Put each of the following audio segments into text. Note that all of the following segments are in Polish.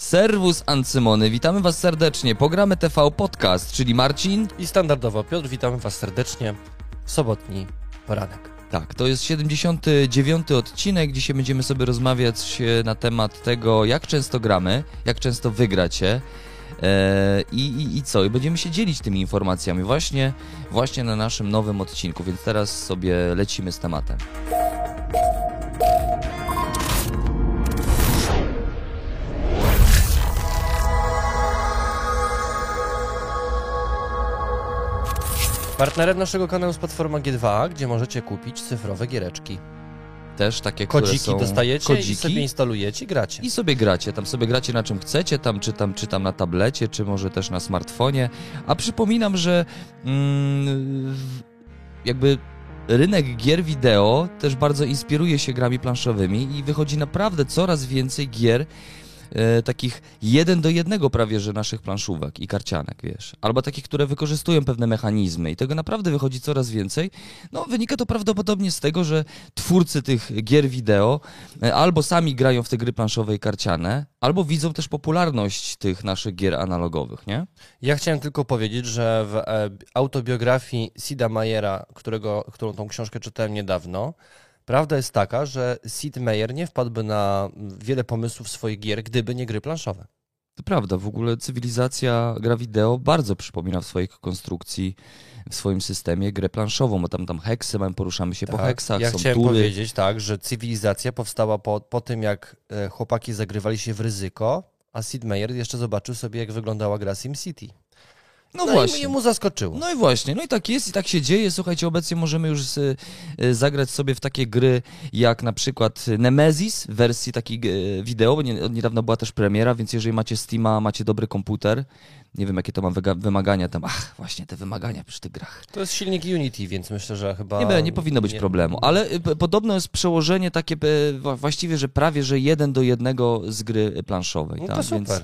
Serwus Ancymony, witamy Was serdecznie. Pogramy TV Podcast, czyli Marcin. I standardowo Piotr, witamy Was serdecznie w sobotni poranek. Tak, to jest 79 odcinek. Dzisiaj będziemy sobie rozmawiać e, na temat tego, jak często gramy, jak często wygracie. E, I, i, I co? I będziemy się dzielić tymi informacjami właśnie, właśnie na naszym nowym odcinku, więc teraz sobie lecimy z tematem. Partnerem naszego kanału jest platforma G2, gdzie możecie kupić cyfrowe giereczki. Też takie, które Kodziki są dostajecie kodziki. i sobie instalujecie i gracie. I sobie gracie, tam sobie gracie na czym chcecie, tam czy tam, czy tam na tablecie, czy może też na smartfonie. A przypominam, że mm, jakby rynek gier wideo też bardzo inspiruje się grami planszowymi i wychodzi naprawdę coraz więcej gier e, takich jeden do jednego prawie, że naszych planszówek i karcianek, wiesz. Albo takich, które wykorzystują pewne mechanizmy i tego naprawdę wychodzi coraz więcej. No, wynika to prawdopodobnie z tego, że twórcy tych gier wideo e, albo sami grają w te gry planszowe i karciane, albo widzą też popularność tych naszych gier analogowych, nie? Ja chciałem tylko powiedzieć, że w e, autobiografii Sida Meyera, którego, którą tą książkę czytałem niedawno, prawda jest taka, że Sid Meier nie wpadłby na wiele pomysłów swoich gier, gdyby nie gry planszowe. To prawda, w ogóle cywilizacja gra wideo bardzo przypomina w swojej konstrukcji, w swoim systemie grę planszową, bo tam, tam heksy mamy, poruszamy się po Tak. heksach, Ja są chciałem tury. powiedzieć tak, że cywilizacja powstała po, po tym, jak e, chłopaki zagrywali się w ryzyko, a Sid Meier jeszcze zobaczył sobie, jak wyglądała gra SimCity. No, No, właśnie. i mu zaskoczyło. No i właśnie, no i tak jest i tak się dzieje. Słuchajcie, obecnie możemy już z, y, zagrać sobie w takie gry jak na przykład Nemesis w wersji takiej y, wideo, bo nie, od niedawno była też premiera, więc jeżeli macie Steama, macie dobry komputer, nie wiem jakie to ma wyga- wymagania tam, ach właśnie te wymagania przy tych grach. To jest silnik Unity, więc myślę, że chyba... Nie, nie powinno być nie- problemu, ale y, p- podobno jest przełożenie takie y, właściwie, że prawie, że jeden do jednego z gry planszowej. No tak? to super. Więc,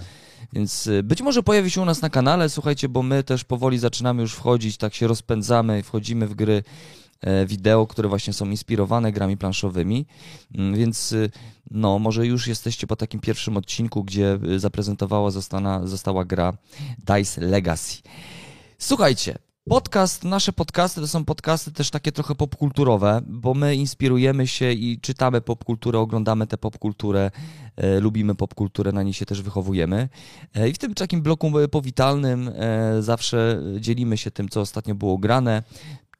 więc y, być może pojawi się u nas na kanale, słuchajcie, bo my też powoli zaczynamy już wchodzić, tak się rozpędzamy, wchodzimy w gry e, wideo, które właśnie są inspirowane grami planszowymi, Mm, więc y, no może już jesteście po takim pierwszym odcinku, gdzie y, zaprezentowała zostana, została gra Dice Legacy. Słuchajcie, podcast, nasze podcasty to są podcasty też takie trochę popkulturowe, bo my inspirujemy się i czytamy popkulturę, oglądamy tę popkulturę, e, lubimy popkulturę, na niej się też wychowujemy. E, I w tym takim bloku powitalnym e, zawsze dzielimy się tym, co ostatnio było grane,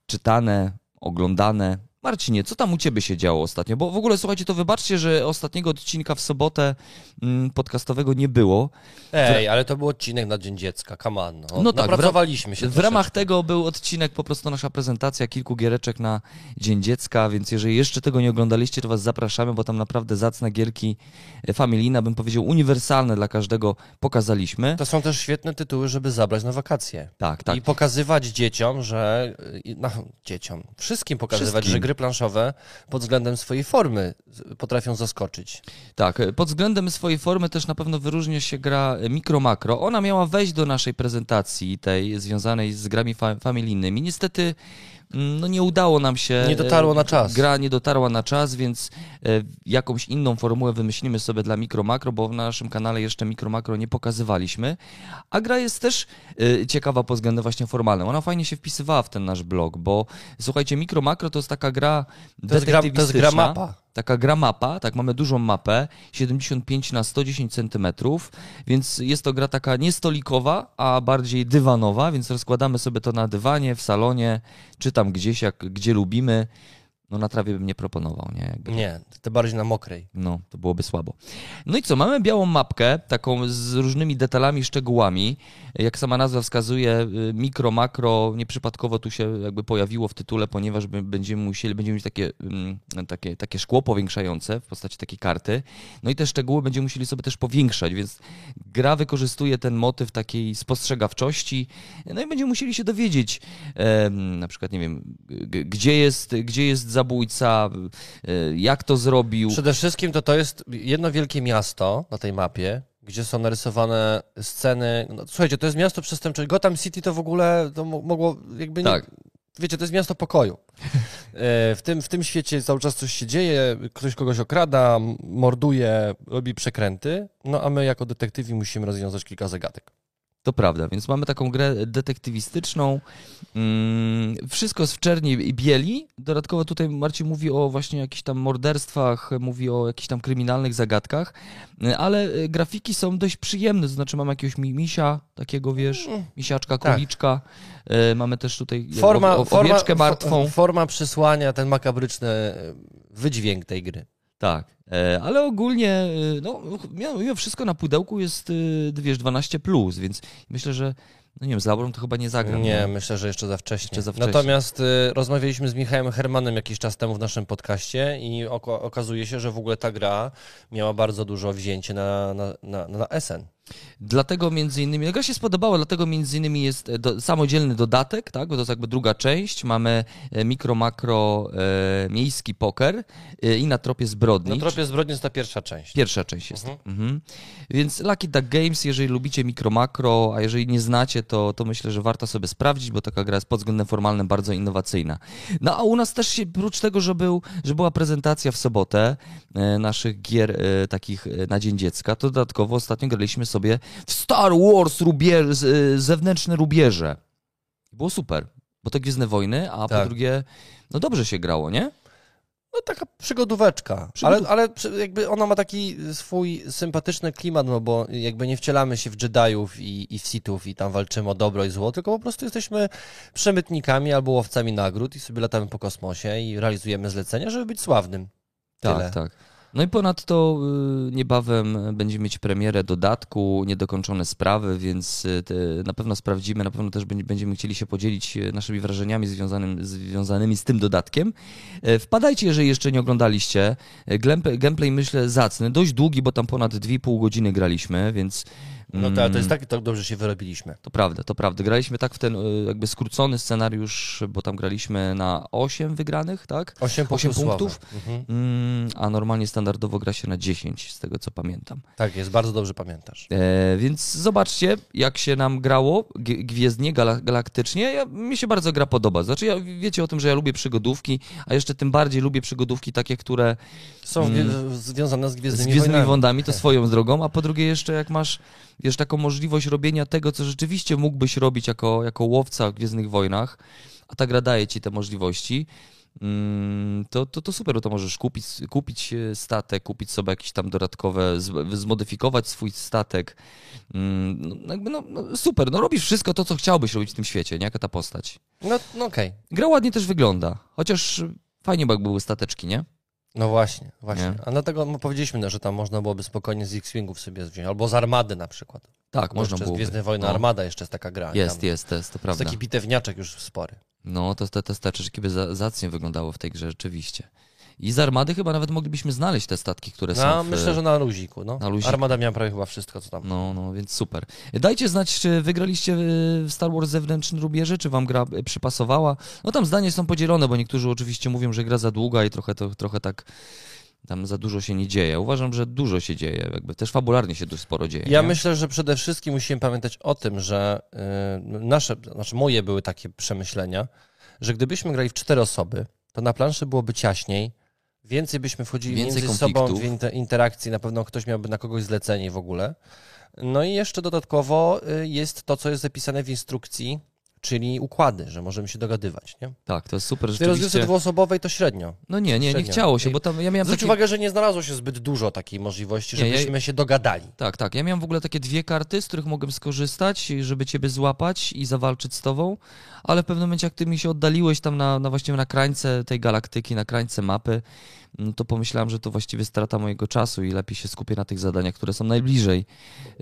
czytane, oglądane. Marcinie, co tam u ciebie się działo ostatnio? Bo w ogóle słuchajcie, to wybaczcie, że ostatniego odcinka w sobotę mm, podcastowego nie było. Ej, ale to był odcinek na Dzień Dziecka, come on. No, No tak, Napracowaliśmy się W ramach tego był odcinek, po prostu nasza prezentacja kilku giereczek na Dzień Dziecka, więc jeżeli jeszcze tego nie oglądaliście, to was zapraszamy, bo tam naprawdę zacne gierki e, familijne, bym powiedział uniwersalne dla każdego pokazaliśmy. To są też świetne tytuły, żeby zabrać na wakacje. Tak, tak. I pokazywać dzieciom, że... No, dzieciom. Wszystkim pokazywać, Wszystkim. że gry planszowe pod względem swojej formy potrafią zaskoczyć. Tak, pod względem swojej formy też na pewno wyróżnia się gra Micro Macro. Ona miała wejść do naszej prezentacji tej związanej z grami fa- familijnymi. Niestety no nie udało nam się. Nie dotarło na czas. Gra nie dotarła na czas, więc e, jakąś inną formułę wymyślimy sobie dla Micro Macro, bo w naszym kanale jeszcze Micro Macro nie pokazywaliśmy. A gra jest też e, ciekawa pod względem właśnie formalnym. Ona fajnie się wpisywała w ten nasz blog, bo słuchajcie, Micro Macro to jest taka gra To jest gra, to jest gra mapa. Taka gra mapa, tak, mamy dużą mapę, 75 na 110 cm, więc jest to gra taka nie stolikowa, a bardziej dywanowa, więc rozkładamy sobie to na dywanie, w salonie, czy tam gdzieś, jak, gdzie lubimy. No na trawie bym nie proponował, nie? Jakby, Nie, to bardziej na mokrej. no, to byłoby słabo. No i co, mamy białą mapkę, taką z różnymi detalami, szczegółami. Jak sama nazwa wskazuje, y, mikro, makro, nieprzypadkowo tu się jakby pojawiło w tytule, ponieważ będziemy musieli, będziemy mieć takie, mm, takie, takie szkło powiększające w postaci takiej karty. No i te szczegóły będziemy musieli sobie też powiększać, więc gra wykorzystuje ten motyw takiej spostrzegawczości. No i będziemy musieli się dowiedzieć, na przykład, nie wiem, gdzie jest, gdzie jest zabójca, y, jak to zrobił. Przede wszystkim to to jest jedno wielkie miasto na tej mapie, gdzie są narysowane sceny. No, słuchajcie, to jest miasto przestępcze. Gotham City to w ogóle to mo- mogło jakby nie, Tak. wiecie, to jest miasto pokoju. E, w tym, w tym świecie cały czas coś się dzieje, ktoś kogoś okrada, morduje, robi przekręty, no a my jako detektywi musimy rozwiązać kilka zagadek. To prawda, więc mamy taką grę detektywistyczną. Mm, wszystko jest w czerni i bieli. Dodatkowo tutaj Marcin mówi o właśnie jakichś tam morderstwach, mówi o jakichś tam kryminalnych zagadkach, ale e, grafiki są dość przyjemne. To znaczy mamy jakiegoś misia, takiego wiesz, misiaczka, Tak. króliczka. E, Mamy też tutaj Forma, o, o, forma, owieczkę martwą. fo- forma przysłania, ten makabryczny wydźwięk tej gry. Tak, e, ale ogólnie, e, no, mimo wszystko na pudełku jest, e, wiesz, 12+, plus, więc myślę, że, no nie wiem, z Laurą to chyba nie zagram. Nie, myślę, że jeszcze za wcześnie. Jeszcze za wcześnie. Natomiast y, rozmawialiśmy z Michałem Hermanem jakiś czas temu w naszym podcaście i oko- okazuje się, że w ogóle ta gra miała bardzo dużo wzięcie na, na, na, na SN. Dlatego między innymi, gra się spodobała, dlatego między innymi jest e, do, samodzielny dodatek, tak, bo to jest jakby druga część, mamy e, mikro, makro, e, miejski poker e, i na tropie zbrodni. Na tropie zbrodni jest ta pierwsza część. Pierwsza część jest. Mhm. Więc Lucky Duck Games, jeżeli lubicie mikro, makro, a jeżeli nie znacie, to, to myślę, że warto sobie sprawdzić, bo taka gra jest pod względem formalnym bardzo innowacyjna. No a u nas też się, oprócz tego, że, był, że była prezentacja w sobotę e, naszych gier e, takich na Dzień Dziecka, to dodatkowo ostatnio graliśmy sobie w Star Wars rubie, z, e, zewnętrzne rubieże. Było super, bo to Gwiezdne Wojny, a po Tak. drugie, no dobrze się grało, nie? No taka przygodóweczka, Przygodów- ale, ale jakby ona ma taki swój sympatyczny klimat, no bo jakby nie wcielamy się w Jediów i, i w Sithów i tam walczymy o dobro i zło, tylko po prostu jesteśmy przemytnikami albo łowcami nagród i sobie latamy po kosmosie i realizujemy zlecenia, żeby być sławnym. Tyle. Tak, tak. No i ponadto y, niebawem będziemy mieć premierę dodatku, niedokończone sprawy, więc y, na pewno sprawdzimy, na pewno też będzie- będziemy chcieli się podzielić y, naszymi wrażeniami związanym, związanymi z tym dodatkiem. E, Wpadajcie, jeżeli jeszcze nie oglądaliście. E, gameplay myślę zacny, dość długi, bo tam ponad 2,5 godziny graliśmy, więc... No to, to jest tak, to dobrze się wyrobiliśmy. To prawda, to prawda. Graliśmy tak w ten y, jakby skrócony scenariusz, bo tam graliśmy na 8 wygranych, tak? 8 Osiem punktów. punktów? sławy. Mhm. Mm, a normalnie standardowo gra się na 10, z tego co pamiętam. Tak jest, bardzo dobrze pamiętasz. E, więc zobaczcie, jak się nam grało gwiezdnie, gala- galaktycznie. Ja, mi się bardzo gra podoba. Znaczy, ja, wiecie o tym, że ja lubię przygodówki, a jeszcze tym bardziej lubię przygodówki takie, które Są mm. związane z z Gwiezdnymi, gwiezdnymi Wojnami. wądami to swoją drogą, a po drugie jeszcze jak masz wiesz, taką możliwość robienia tego, co rzeczywiście mógłbyś robić jako, jako łowca w Gwiezdnych Wojnach, a ta gra daje ci te możliwości, mm, to, to, to super, bo to możesz kupić, kupić e, statek, kupić sobie jakieś tam dodatkowe, zmodyfikować swój statek. Mm, No, jakby no, no, super, no robisz wszystko to, co chciałbyś robić w tym świecie, nie? Jaka ta postać. No, no okej. Gra ładnie też wygląda, chociaż fajnie by były stateczki, nie? No właśnie, właśnie. Nie? A dlatego no, powiedzieliśmy, no, że tam można byłoby spokojnie z X-Wingów sobie wziąć, albo z Armady na przykład. Tak, Bo można jeszcze z było. Gwiezdne Wojny Armada jeszcze jest taka gra. Jest, tam. jest, to jest, to To prawda. jest taki bitewniaczek już spory. No, to te, te stateczki by za, zacnie wyglądało w tej grze, rzeczywiście. I z armady chyba nawet moglibyśmy znaleźć te statki, które są No, w... myślę, że na luziku, no. na luziku. Armada miała prawie chyba wszystko, co tam. No, no, więc super. Dajcie znać, czy wygraliście w Star Wars zewnętrzny rubieże, czy wam gra y, przypasowała. No tam zdania są podzielone, bo niektórzy oczywiście mówią, że gra za długa i trochę, to, trochę tak tam za dużo się nie dzieje. Uważam, że dużo się dzieje, jakby też fabularnie się dość sporo dzieje. Ja nie? myślę, że przede wszystkim musimy pamiętać o tym, że y, nasze, znaczy moje były takie przemyślenia, że gdybyśmy grali w cztery osoby, to na planszy byłoby ciaśniej, więcej byśmy wchodzili Więcej między sobą w inter- interakcji, na pewno ktoś miałby na kogoś zlecenie w ogóle. No i jeszcze dodatkowo y, jest to, co jest zapisane w instrukcji, czyli układy, że możemy się dogadywać. Nie? Tak, to jest super, W tej rozgrywce rzeczywiście. dwuosobowej to średnio. No nie, nie, nie średnio. chciało się, bo tam ja miałem Zwróć takie... uwagę, że nie znalazło się zbyt dużo takiej możliwości, Nie, ja- żebyśmy się dogadali. Tak, tak. Ja miałem w ogóle takie dwie karty, z których mogłem skorzystać, żeby ciebie złapać i zawalczyć z tobą, ale w pewnym momencie, jak ty mi się oddaliłeś tam na, na właściwie na krańce tej galaktyki, na krańce mapy, mm, to pomyślałem, że to właściwie strata mojego czasu i lepiej się skupię na tych zadaniach, które są najbliżej.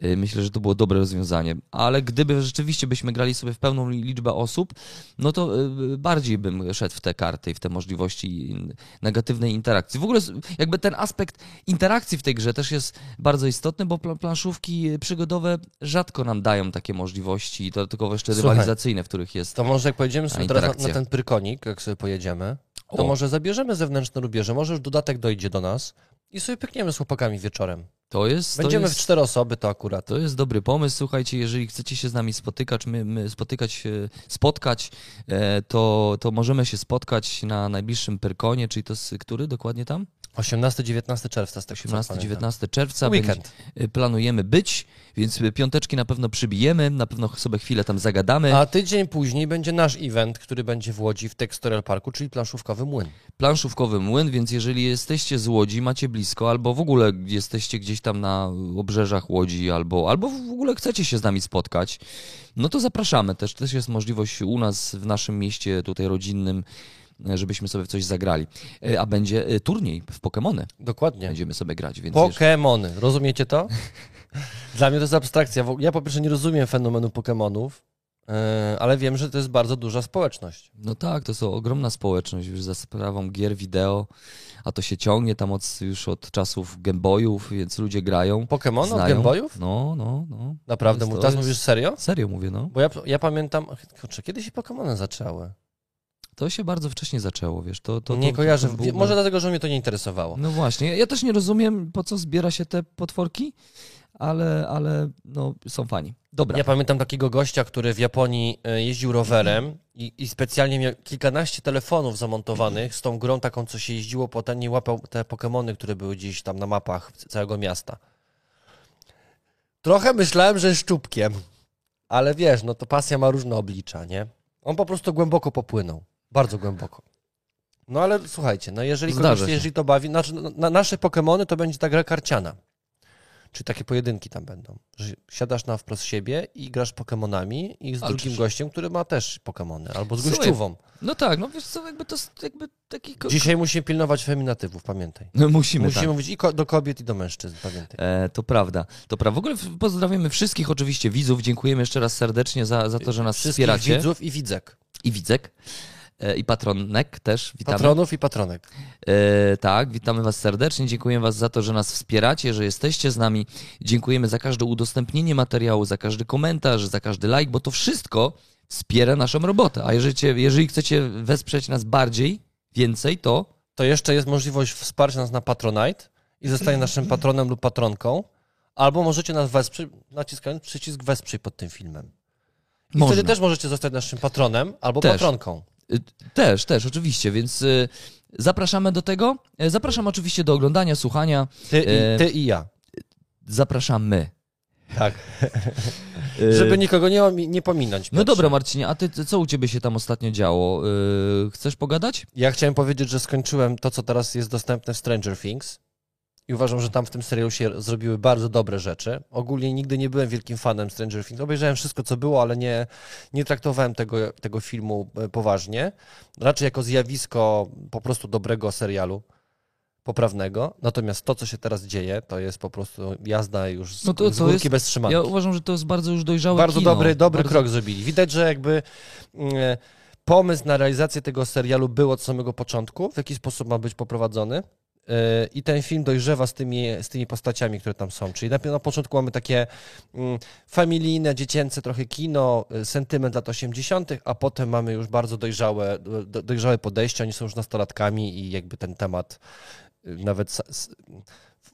Y, Myślę, że to było dobre rozwiązanie. Ale gdyby rzeczywiście byśmy grali sobie w pełną li- liczbę osób, no to y, bardziej bym szedł w te karty i w te możliwości negatywnej interakcji. W ogóle jakby ten aspekt interakcji w tej grze też jest bardzo istotny, bo pla- planszówki przygodowe rzadko nam dają takie możliwości, dodatkowo jeszcze Słuchaj, rywalizacyjne, w których jest. To może jak pojedziemy sobie teraz na, na ten prykonik, jak sobie pojedziemy, to O. może zabierzemy zewnętrzne rubieże, może już dodatek dojdzie do nas i sobie pykniemy z chłopakami wieczorem. To jest, Będziemy to jest, w cztery osoby, to akurat. To jest dobry pomysł. Słuchajcie, jeżeli chcecie się z nami spotykać, my, my spotykać, e, spotkać, e, to, to możemy się spotkać na najbliższym Pyrkonie, czyli to jest który dokładnie tam? 18-19 czerwca, z tego co pamiętam. 18-19 czerwca. Weekend. Będzie- e, Planujemy być, więc piąteczki na pewno przybijemy, na pewno sobie chwilę tam zagadamy. A tydzień później będzie nasz event, który będzie w Łodzi w Textorial Parku, czyli planszówkowy młyn. planszówkowy młyn, więc jeżeli jesteście z Łodzi, macie blisko, albo w ogóle jesteście gdzieś tam na obrzeżach Łodzi, albo, albo w ogóle chcecie się z nami spotkać, no to zapraszamy. Też, też jest możliwość u nas w naszym mieście tutaj rodzinnym, żebyśmy sobie coś zagrali. E, A będzie e, turniej w Pokemony. Dokładnie. Będziemy sobie grać, więc jeszcze- Pokemony, rozumiecie to? Dla mnie to jest abstrakcja. Ja po pierwsze nie rozumiem fenomenu Pokemonów, yy, ale wiem, że to jest bardzo duża społeczność. No tak, to są ogromna społeczność już za sprawą gier wideo, a to się ciągnie tam od, już od czasów Gameboyów, więc ludzie grają. Pokemon od znają. Game Boyów? No, no, no. Naprawdę, To teraz jest- mówisz serio? Serio mówię, no. Bo ja, ja pamiętam, kurczę, kiedy się Pokemony zaczęły? To się bardzo wcześnie zaczęło, wiesz. To, to, nie to, kojarzę, to byłby- może dlatego, że mnie to nie interesowało. No właśnie, ja też nie rozumiem, po co zbiera się te potworki, ale, ale no, są fani. Dobra. Ja pamiętam takiego gościa, który w Japonii e, jeździł rowerem i, i specjalnie miał kilkanaście telefonów zamontowanych z tą grą taką, co się jeździło po ten i łapał te Pokemony, które były gdzieś tam na mapach całego miasta. Trochę myślałem, że jest szczupkiem, ale wiesz, no to pasja ma różne oblicza, nie? On po prostu głęboko popłynął. Bardzo głęboko. No ale słuchajcie, no jeżeli kogoś, jeżeli to bawi, znaczy, no, na nasze Pokemony to będzie ta gra karciana. Czyli takie pojedynki tam będą. Że siadasz na wprost siebie i grasz Pokemonami i z drugim gościem, który ma też Pokemony. Albo z Słuchaj, gościową. No tak, no wiesz co, jakby to jakby taki... Dzisiaj musimy pilnować feminatywów, pamiętaj. No, musimy, Musimy tak. mówić i do kobiet, i do mężczyzn, pamiętaj. E, to prawda, to prawda. W ogóle pozdrawiamy wszystkich oczywiście widzów, dziękujemy jeszcze raz serdecznie za, za to, że nas Wszystkich wspieracie. widzów i widzek. I widzek. E, I patronek też, witamy. Patronów i patronek. E, tak, witamy Was serdecznie. Dziękujemy Was za to, że nas wspieracie, że jesteście z nami. Dziękujemy za każde udostępnienie materiału, za każdy komentarz, za każdy like, bo to wszystko wspiera naszą robotę. A jeżeli, jeżeli chcecie wesprzeć nas bardziej, więcej, to To jeszcze jest możliwość wsparcia nas na Patronite i zostanie naszym patronem lub patronką. Albo możecie nas wesprzeć, naciskając przycisk wesprzyj pod tym filmem. I Można. wtedy też możecie zostać naszym patronem albo Też. patronką. Y, Też, też, oczywiście, więc y, zapraszamy do tego. E, Zapraszam oczywiście do oglądania, słuchania. Ty, E, i, ty i ja. Zapraszamy. Tak. E, Żeby nikogo nie, nie pominąć. No Piotrze. dobra, Marcinie, a ty co u ciebie się tam ostatnio działo? Y, Chcesz pogadać? Ja chciałem powiedzieć, że skończyłem to, co teraz jest dostępne w Stranger Things. I uważam, że tam w tym serialu się zrobiły bardzo dobre rzeczy. Ogólnie nigdy nie byłem wielkim fanem Stranger Things. Obejrzałem wszystko, co było, ale nie, nie traktowałem tego, tego filmu e, poważnie. Raczej jako zjawisko po prostu dobrego serialu, poprawnego. Natomiast to, co się teraz dzieje, to jest po prostu jazda już z, No to z górki jest- bez trzymanki. Ja uważam, że to jest bardzo już dojrzałe Bardzo kino. dobry, dobry Bardzo- krok zrobili. Widać, że jakby mm, e, pomysł na realizację tego serialu był od samego początku, w jaki sposób ma być poprowadzony. I ten film dojrzewa z tymi, z tymi postaciami, które tam są. Czyli na, na początku mamy takie mm, familijne, dziecięce trochę kino, e, sentyment lat 80., a potem mamy już bardzo dojrzałe, do, dojrzałe podejście. Oni są już nastolatkami i jakby ten temat y, nawet s- s-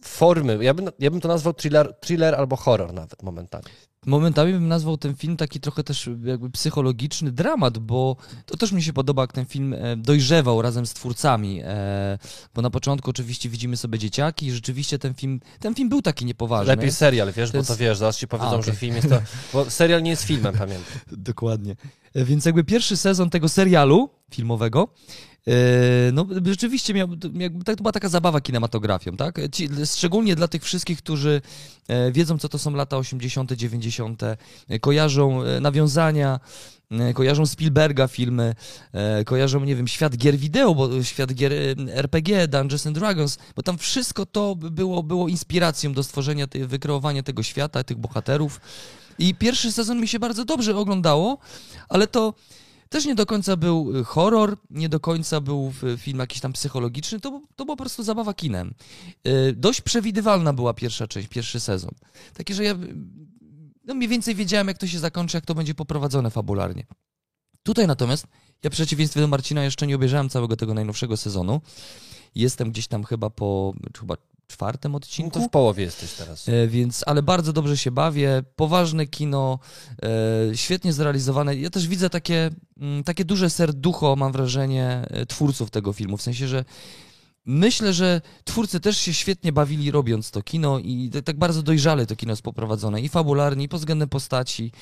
formy, ja bym, ja bym to nazwał thriller, thriller albo horror nawet momentami. Momentami bym nazwał ten film taki trochę też jakby psychologiczny dramat, bo to też mi się podoba, jak ten film e, dojrzewał razem z twórcami, e, bo na początku oczywiście widzimy sobie dzieciaki i rzeczywiście ten film, ten film był taki niepoważny. Lepiej serial, wiesz, To bo jest- to wiesz, zaraz ci powiedzą, A, okej. że film jest to. Bo serial nie jest filmem, pamiętam. Dokładnie. E, Więc jakby pierwszy sezon tego serialu filmowego, no rzeczywiście miał, jakby, tak, to była taka zabawa kinematografią, tak? Ci, szczególnie dla tych wszystkich, którzy e, wiedzą, co to są lata 80., 90., e, kojarzą e, nawiązania, e, kojarzą Spielberga filmy, e, kojarzą, nie wiem, świat gier wideo, bo świat gier e, RPG, Dungeons and Dragons, bo tam wszystko to było, było inspiracją do stworzenia, tej, wykreowania tego świata, tych bohaterów. I pierwszy sezon mi się bardzo dobrze oglądało, ale to też nie do końca był y, horror, nie do końca był film jakiś tam psychologiczny, to, to była po prostu zabawa kinem. Y, Dość przewidywalna była pierwsza część, pierwszy sezon. Takie, że ja no mniej więcej wiedziałem, jak to się zakończy, jak to będzie poprowadzone fabularnie. Tutaj natomiast, ja w przeciwieństwie do Marcina jeszcze nie obejrzałem całego tego najnowszego sezonu. Jestem gdzieś tam chyba po, chyba czwartym No odcinku. to w połowie jesteś teraz. E, Więc, ale bardzo dobrze się bawię. Poważne kino, e, świetnie zrealizowane. Ja też widzę takie, mm, takie duże serducho, mam wrażenie, e, twórców tego filmu. W sensie, że myślę, że twórcy też się świetnie bawili robiąc to kino i tak bardzo dojrzale to kino jest poprowadzone i fabularnie, i pod względem postaci.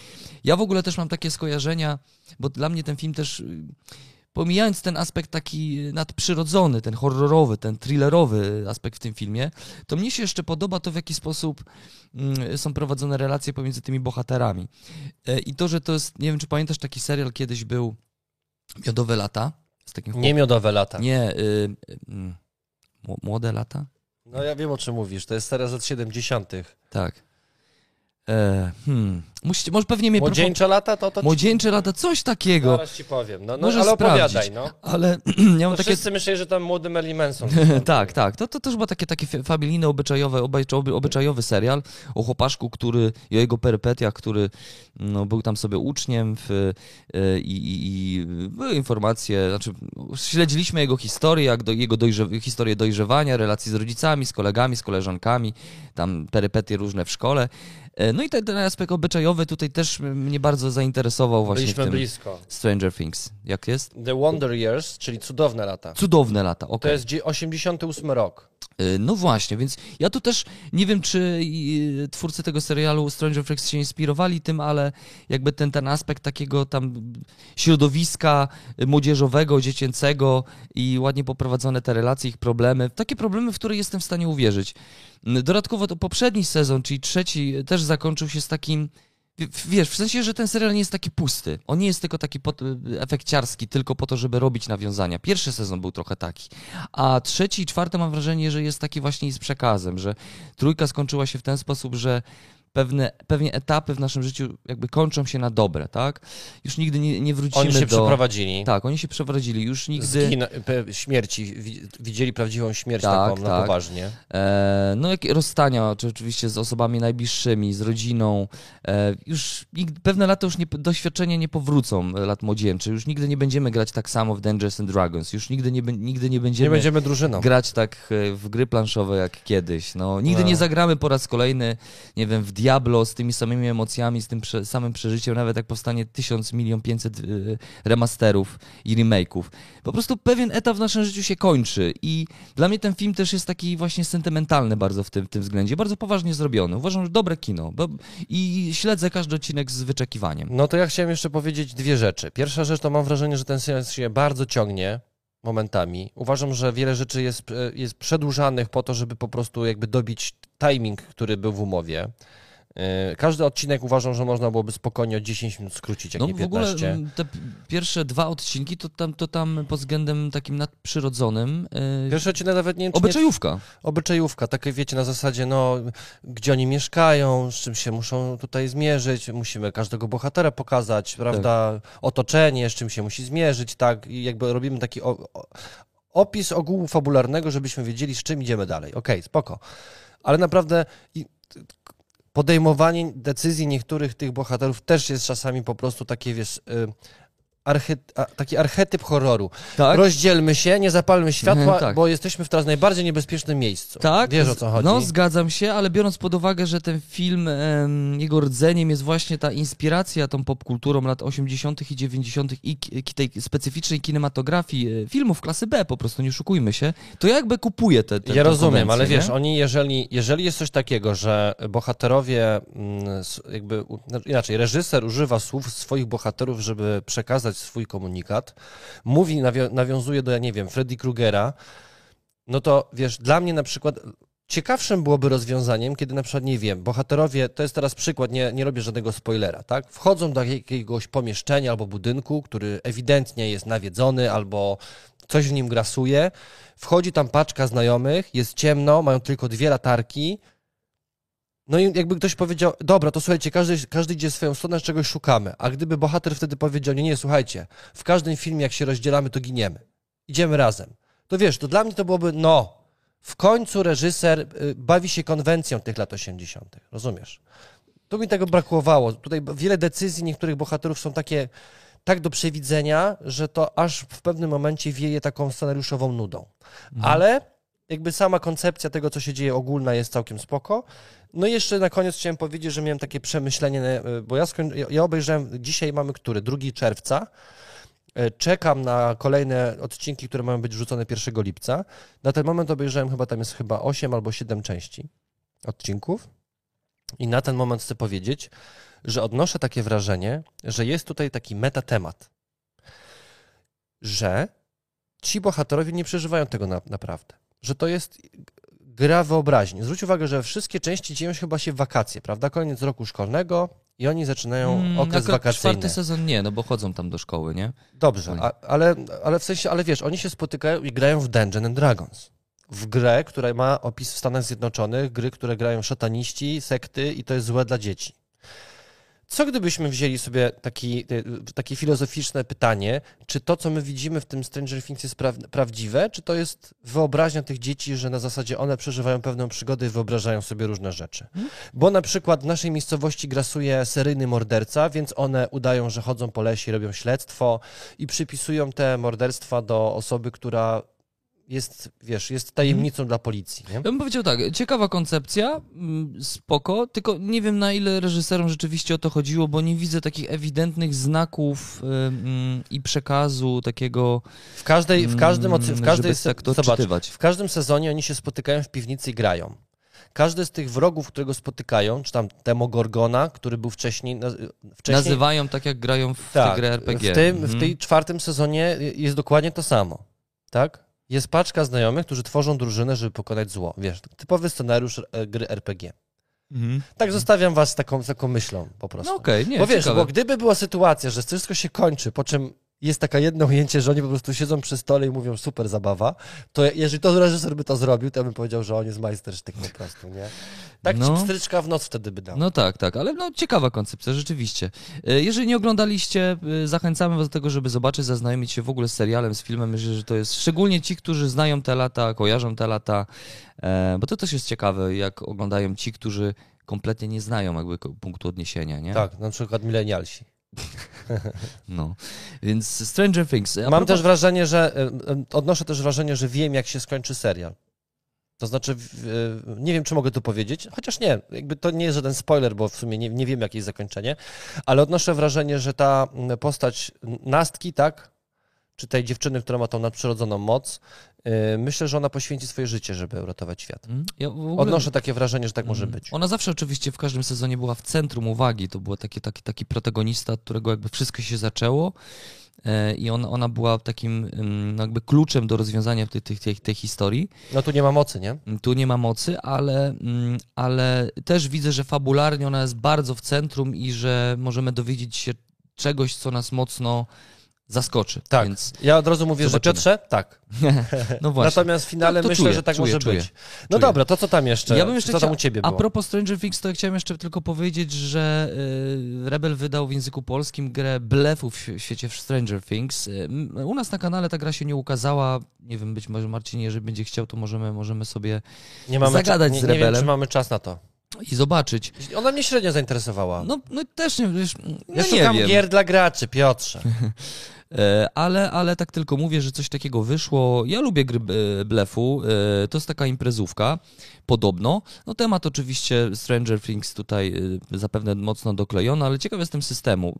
Ja w ogóle też mam takie skojarzenia, bo dla mnie ten film też. Y, Pomijając ten aspekt taki nadprzyrodzony, ten horrorowy, ten thrillerowy aspekt w tym filmie, to mnie się jeszcze podoba to, w jaki sposób mm, są prowadzone relacje pomiędzy tymi bohaterami. E, I to, że to jest, nie wiem, czy pamiętasz taki serial kiedyś był Miodowe lata? Z takim Nie miodowe lata. Nie, y, y, mło- Młode lata? No ja wiem o czym mówisz. To jest seria z lat 70. Tak. E, hmm. Musicie, może pewnie mnie... Młodzieńcze lata to to. Młodzieńcze lata, coś takiego. Zaraz ci powiem. No, no Możesz ale sprawdzić. opowiadaj, no. Ale ja mam takie Wszyscy myśleli, że tam młody Marilyn Manson. tak, tak. To, to też był taki, taki fa- familijny, obyczajowy, obyczajowy, obyczajowy serial o chłopaszku, który, i o jego perypetiach, który no, był tam sobie uczniem w, e, i, i, i były informacje, znaczy śledziliśmy jego historię, jak do, jego dojrze, historię dojrzewania, relacji z rodzicami, z kolegami, z koleżankami, tam perypetie różne w szkole. E, No i ten, ten aspekt obyczajowy tutaj też mnie bardzo zainteresował właśnie w Byliśmy tym blisko. Stranger Things. Jak jest? The Wonder Years, czyli cudowne lata. Cudowne lata, To okej. jest dzie- 88 rok. Y, No właśnie, więc ja tu też nie wiem, czy y, twórcy tego serialu Stranger Things się inspirowali tym, ale jakby ten, ten aspekt takiego tam środowiska młodzieżowego, dziecięcego i ładnie poprowadzone te relacje, ich problemy, takie problemy, w które jestem w stanie uwierzyć. Dodatkowo to poprzedni sezon, czyli trzeci, też zakończył się z takim Wiesz, w sensie, że ten serial nie jest taki pusty. On nie jest tylko taki pot- efekciarski, tylko po to, żeby robić nawiązania. Pierwszy sezon był trochę taki. A trzeci i czwarty mam wrażenie, że jest taki właśnie z przekazem, że trójka skończyła się w ten sposób, że pewne, pewnie etapy w naszym życiu jakby kończą się na dobre, tak? Już nigdy nie, nie wrócimy Oni się do... przeprowadzili. Tak, oni się przeprowadzili. Już nigdy... Zgina- śmierci, wi- widzieli prawdziwą śmierć Tak, taką na tak. poważnie. E, no jakie rozstania, czy oczywiście z osobami najbliższymi, z rodziną. E, już nigdy, pewne lata już nie, doświadczenia nie powrócą, e, lat młodzieńczych. Już nigdy nie będziemy grać tak samo w Dungeons and Dragons. Już nigdy nie, nigdy nie będziemy, Nie będziemy drużyną. grać tak e, w gry planszowe jak kiedyś. No, nigdy No. nie zagramy po raz kolejny, nie wiem, w Diablo z tymi samymi emocjami, z tym prze, samym przeżyciem, nawet jak powstanie tysiąc, milion pięćset e, remasterów i remake'ów. Po prostu pewien etap w naszym życiu się kończy i dla mnie ten film też jest taki właśnie sentymentalny bardzo w tym, w tym względzie, bardzo poważnie zrobiony. Uważam, że dobre kino i śledzę każdy odcinek z wyczekiwaniem. No to ja chciałem jeszcze powiedzieć dwie rzeczy. Pierwsza rzecz to mam wrażenie, że ten serial się bardzo ciągnie momentami. Uważam, że wiele rzeczy jest, e, jest przedłużanych po to, żeby po prostu jakby dobić timing, który był w umowie. E, Każdy odcinek uważam, że można byłoby spokojnie o 10 minut skrócić, jak No nie w ogóle 15. m, te pierwsze dwa odcinki to tam, to tam pod względem takim nadprzyrodzonym yy, Pierwszy odcinek nawet nie czy nie, obyczajówka. obyczajówka, takie wiecie, na zasadzie, no, gdzie oni mieszkają, z czym się muszą tutaj zmierzyć, musimy każdego bohatera pokazać, prawda, otoczenie, z czym się musi zmierzyć, tak, i jakby robimy taki o, o, opis ogółu fabularnego, żebyśmy wiedzieli, z czym idziemy dalej. Okej, spoko. Ale naprawdę podejmowanie decyzji niektórych tych bohaterów też jest czasami po prostu takie, wiesz, y, archy, a, taki archetyp horroru. Tak? Rozdzielmy się, nie zapalmy światła, Mhm, tak. bo jesteśmy w teraz najbardziej niebezpiecznym miejscu. Tak, Wiesz o co chodzi. No, zgadzam się, ale biorąc pod uwagę, że ten film, em, jego rdzeniem jest właśnie ta inspiracja tą popkulturą lat 80. i 90. i tej specyficznej kinematografii e, filmów klasy B, po prostu nie oszukujmy się, to ja jakby kupuję te, te ja rozumiem, ale wiesz, nie? oni jeżeli, jeżeli jest coś takiego, że bohaterowie, mm, jakby znaczy inaczej, reżyser używa słów swoich bohaterów, żeby przekazać swój komunikat, mówi, nawiązuje do, ja nie wiem, Freddy Krugera, no to wiesz, dla mnie na przykład ciekawszym byłoby rozwiązaniem, kiedy na przykład, nie wiem, bohaterowie, to jest teraz przykład, nie, nie robię żadnego spoilera, tak? Wchodzą do jakiegoś pomieszczenia albo budynku, który ewidentnie jest nawiedzony albo coś w nim grasuje, wchodzi tam paczka znajomych, jest ciemno, mają tylko dwie latarki, no i jakby ktoś powiedział, dobra, to słuchajcie, każdy, każdy idzie swoją stronę, czegoś szukamy. A gdyby bohater wtedy powiedział, nie, nie, słuchajcie, w każdym filmie jak się rozdzielamy, to giniemy. Idziemy razem. To wiesz, to dla mnie to byłoby, no, w końcu reżyser y, bawi się konwencją tych lat 80., rozumiesz? Tu mi tego brakowało. Tutaj wiele decyzji niektórych bohaterów są takie, tak do przewidzenia, że to aż w pewnym momencie wieje taką scenariuszową nudą. Ale jakby sama koncepcja tego, co się dzieje ogólna jest całkiem spoko. No i jeszcze na koniec chciałem powiedzieć, że miałem takie przemyślenie, e, bo ja, skoń... ja obejrzałem, dzisiaj mamy który? 2 czerwca. E, czekam na kolejne odcinki, które mają być wrzucone 1 lipca. Na ten moment obejrzałem chyba, tam jest chyba 8 albo 7 części odcinków. I na ten moment chcę powiedzieć, że odnoszę takie wrażenie, że jest tutaj taki metatemat, że ci bohaterowie nie przeżywają tego na, naprawdę. Że to jest gra wyobraźni. Zwróć uwagę, że wszystkie części dzieją się chyba się w wakacje, prawda? Koniec roku szkolnego i oni zaczynają mm, okres wakacyjny. czwarty sezon nie, no bo chodzą tam do szkoły, nie? Dobrze, a, ale, ale w sensie, ale wiesz, oni się spotykają i grają w Dungeons and Dragons. W grę, która ma opis w Stanach Zjednoczonych, gry, które grają szataniści, sekty i to jest złe dla dzieci. Co gdybyśmy wzięli sobie taki, e, takie filozoficzne pytanie, czy to, co my widzimy w tym Stranger Things jest pra prawdziwe, czy to jest wyobraźnia tych dzieci, że na zasadzie one przeżywają pewną przygodę i wyobrażają sobie różne rzeczy. Hmm? Bo na przykład w naszej miejscowości grasuje seryjny morderca, więc one udają, że chodzą po lesie, robią śledztwo i przypisują te morderstwa do osoby, która jest, wiesz, jest tajemnicą mhm. dla policji. Nie? Ja bym powiedział tak, ciekawa koncepcja, mm, spoko, tylko nie wiem na ile reżyserom rzeczywiście o to chodziło, bo nie widzę takich ewidentnych znaków mm, i przekazu takiego. W każdej, w każdym, w każdej tak to zobacz, w każdym sezonie oni się spotykają w piwnicy i grają. Każdy z tych wrogów, którego spotykają, czy tam Demogorgona, który był wcześniej, wcześniej... Nazywają tak, jak grają w tak, tę grę RPG. W tym, mhm. w tej czwartym sezonie jest dokładnie to samo. Tak? Jest paczka znajomych, którzy tworzą drużynę, żeby pokonać zło. Wiesz, typowy scenariusz e, gry RPG. Mhm. Tak zostawiam was z taką, taką myślą po prostu. No okay, nie, Bo wiesz, ciekawe. bo gdyby była sytuacja, że wszystko się kończy, po czym jest taka jedno ujęcie, że oni po prostu siedzą przy stole i mówią super zabawa, to jeżeli to reżyser by to zrobił, to ja bym powiedział, że on jest majstersztyk po prostu, nie? Tak no, stryczka w noc wtedy by dał. No tak, tak, ale no ciekawa koncepcja, rzeczywiście. E, jeżeli nie oglądaliście, e, zachęcamy was do tego, żeby zobaczyć, zaznajomić się w ogóle z serialem, z filmem. Myślę, że to jest szczególnie ci, którzy znają te lata, kojarzą te lata, e, bo to też jest ciekawe, jak oglądają ci, którzy kompletnie nie znają jakby punktu odniesienia, nie? Tak, na przykład milenialsi. No, więc Stranger Things. Mam propos... też wrażenie, że odnoszę też wrażenie, że wiem, jak się skończy serial. To znaczy, nie wiem, czy mogę to powiedzieć, chociaż nie, jakby to nie jest żaden spoiler, bo w sumie nie, nie wiem, jakie jest zakończenie, ale odnoszę wrażenie, że ta postać Nastki, tak, czy tej dziewczyny, która ma tą nadprzyrodzoną moc, y, myślę, że ona poświęci swoje życie, żeby uratować świat. Mm, ja ogóle... Odnoszę takie wrażenie, że tak może mm. być. Ona zawsze oczywiście w każdym sezonie była w centrum uwagi, to był taki, taki, taki protagonista, od którego jakby wszystko się zaczęło E, i on, ona była takim no jakby kluczem do rozwiązania tej, tej, tej, tej historii. No tu nie ma mocy, nie? Tu nie ma mocy, ale, mm, ale też widzę, że fabularnie ona jest bardzo w centrum i że możemy dowiedzieć się czegoś, co nas mocno zaskoczy. Tak. Więc ja od razu mówię, zobaczymy. że Piotrze, tak. no właśnie. Natomiast w finale myślę, czuję, że tak czuję, może czuję, być. No czuję. dobra, to co tam jeszcze? Ja bym jeszcze co tam u ciebie było? A propos Stranger Things, to ja chciałem jeszcze tylko powiedzieć, że y, Rebel wydał w języku polskim grę blefów w świecie Stranger Things. Y, u nas na kanale ta gra się nie ukazała. Nie wiem, być może Marcin, jeżeli będzie chciał, to możemy, możemy sobie nie mamy zagadać z Rebelem. Nie wiem, czy mamy czas na to i zobaczyć. Ona mnie średnio zainteresowała. No, no też nie, wiesz, no ja szukam wiem. gier dla graczy, Piotrze. E, ale, ale tak tylko mówię, że coś takiego wyszło. Ja lubię gry e, blefu, e, to jest taka imprezówka, podobno. No temat oczywiście Stranger Things tutaj zapewne mocno doklejony, ale ciekaw jestem systemu.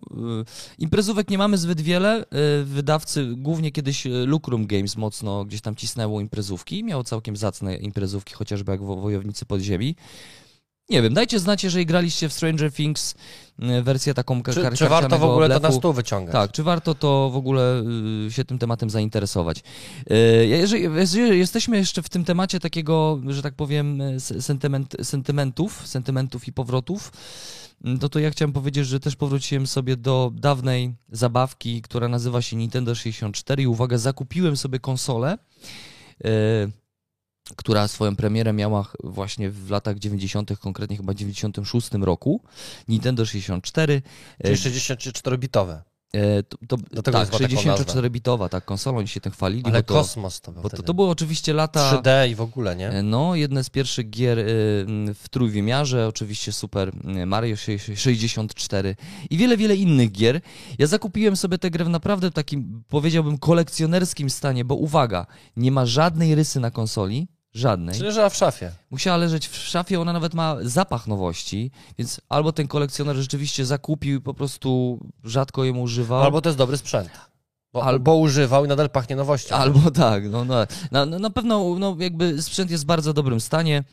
Imprezówek nie mamy zbyt wiele, wydawcy, głównie kiedyś Lucrum Games mocno gdzieś tam cisnęło imprezówki, miało całkiem zacne imprezówki, chociażby jak Wojownicy Podziemi. Nie wiem, dajcie znać, jeżeli graliście w Stranger Things y, wersję taką Czy, czy warto w ogóle blefu. to na stół wyciągać? Tak, czy warto to w ogóle y, się tym tematem zainteresować? Y, jeżeli, jeżeli jesteśmy jeszcze w tym temacie takiego, że tak powiem, sentyment, sentymentów, sentymentów i powrotów, no to ja chciałem powiedzieć, że też powróciłem sobie do dawnej zabawki, która nazywa się Nintendo 64 i uwaga, zakupiłem sobie konsolę która swoją premierę miała właśnie w latach 90., konkretnie chyba 96 roku. Nintendo 64. Czyli 64-bitowe. E, to, to, Do tego tak, 64-bitowa, tak, konsolą się tym chwalili. Ale to, kosmos to był Bo to, to było oczywiście lata... 3D i w ogóle, nie? E, no, jedne z pierwszych gier e, w trójwymiarze, oczywiście Super Mario 64 i wiele, wiele innych gier. Ja zakupiłem sobie tę grę w naprawdę takim, powiedziałbym, kolekcjonerskim stanie, bo uwaga, nie ma żadnej rysy na konsoli, Żadnej. Czyli leżała w szafie. Musiała leżeć w szafie, ona nawet ma zapach nowości, więc albo ten kolekcjoner rzeczywiście zakupił i po prostu rzadko ją używał. Albo to jest dobry sprzęt. Bo, Albo- używał i nadal pachnie nowością. Albo tak, no, no, na, na, na pewno no, jakby sprzęt jest w bardzo dobrym stanie.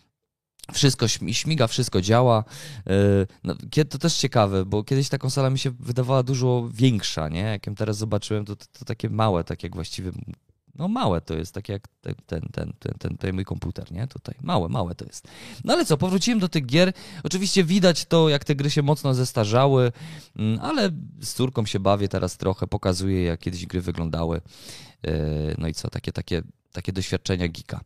Wszystko śmi- śmiga, wszystko działa. Yy, No, to też ciekawe, bo kiedyś ta konsola mi się wydawała dużo większa, nie? Jak ją teraz zobaczyłem, to, to, to takie małe, tak jak właściwie. No małe to jest, tak jak ten, ten, ten, ten, ten, mój komputer, nie? Tutaj. Małe, małe to jest. No ale co, powróciłem do tych gier. Oczywiście widać to, jak te gry się mocno zestarzały, mm, ale z córką się bawię teraz trochę, pokazuję, jak kiedyś gry wyglądały. Yy, No i co, takie, takie, takie doświadczenia geeka.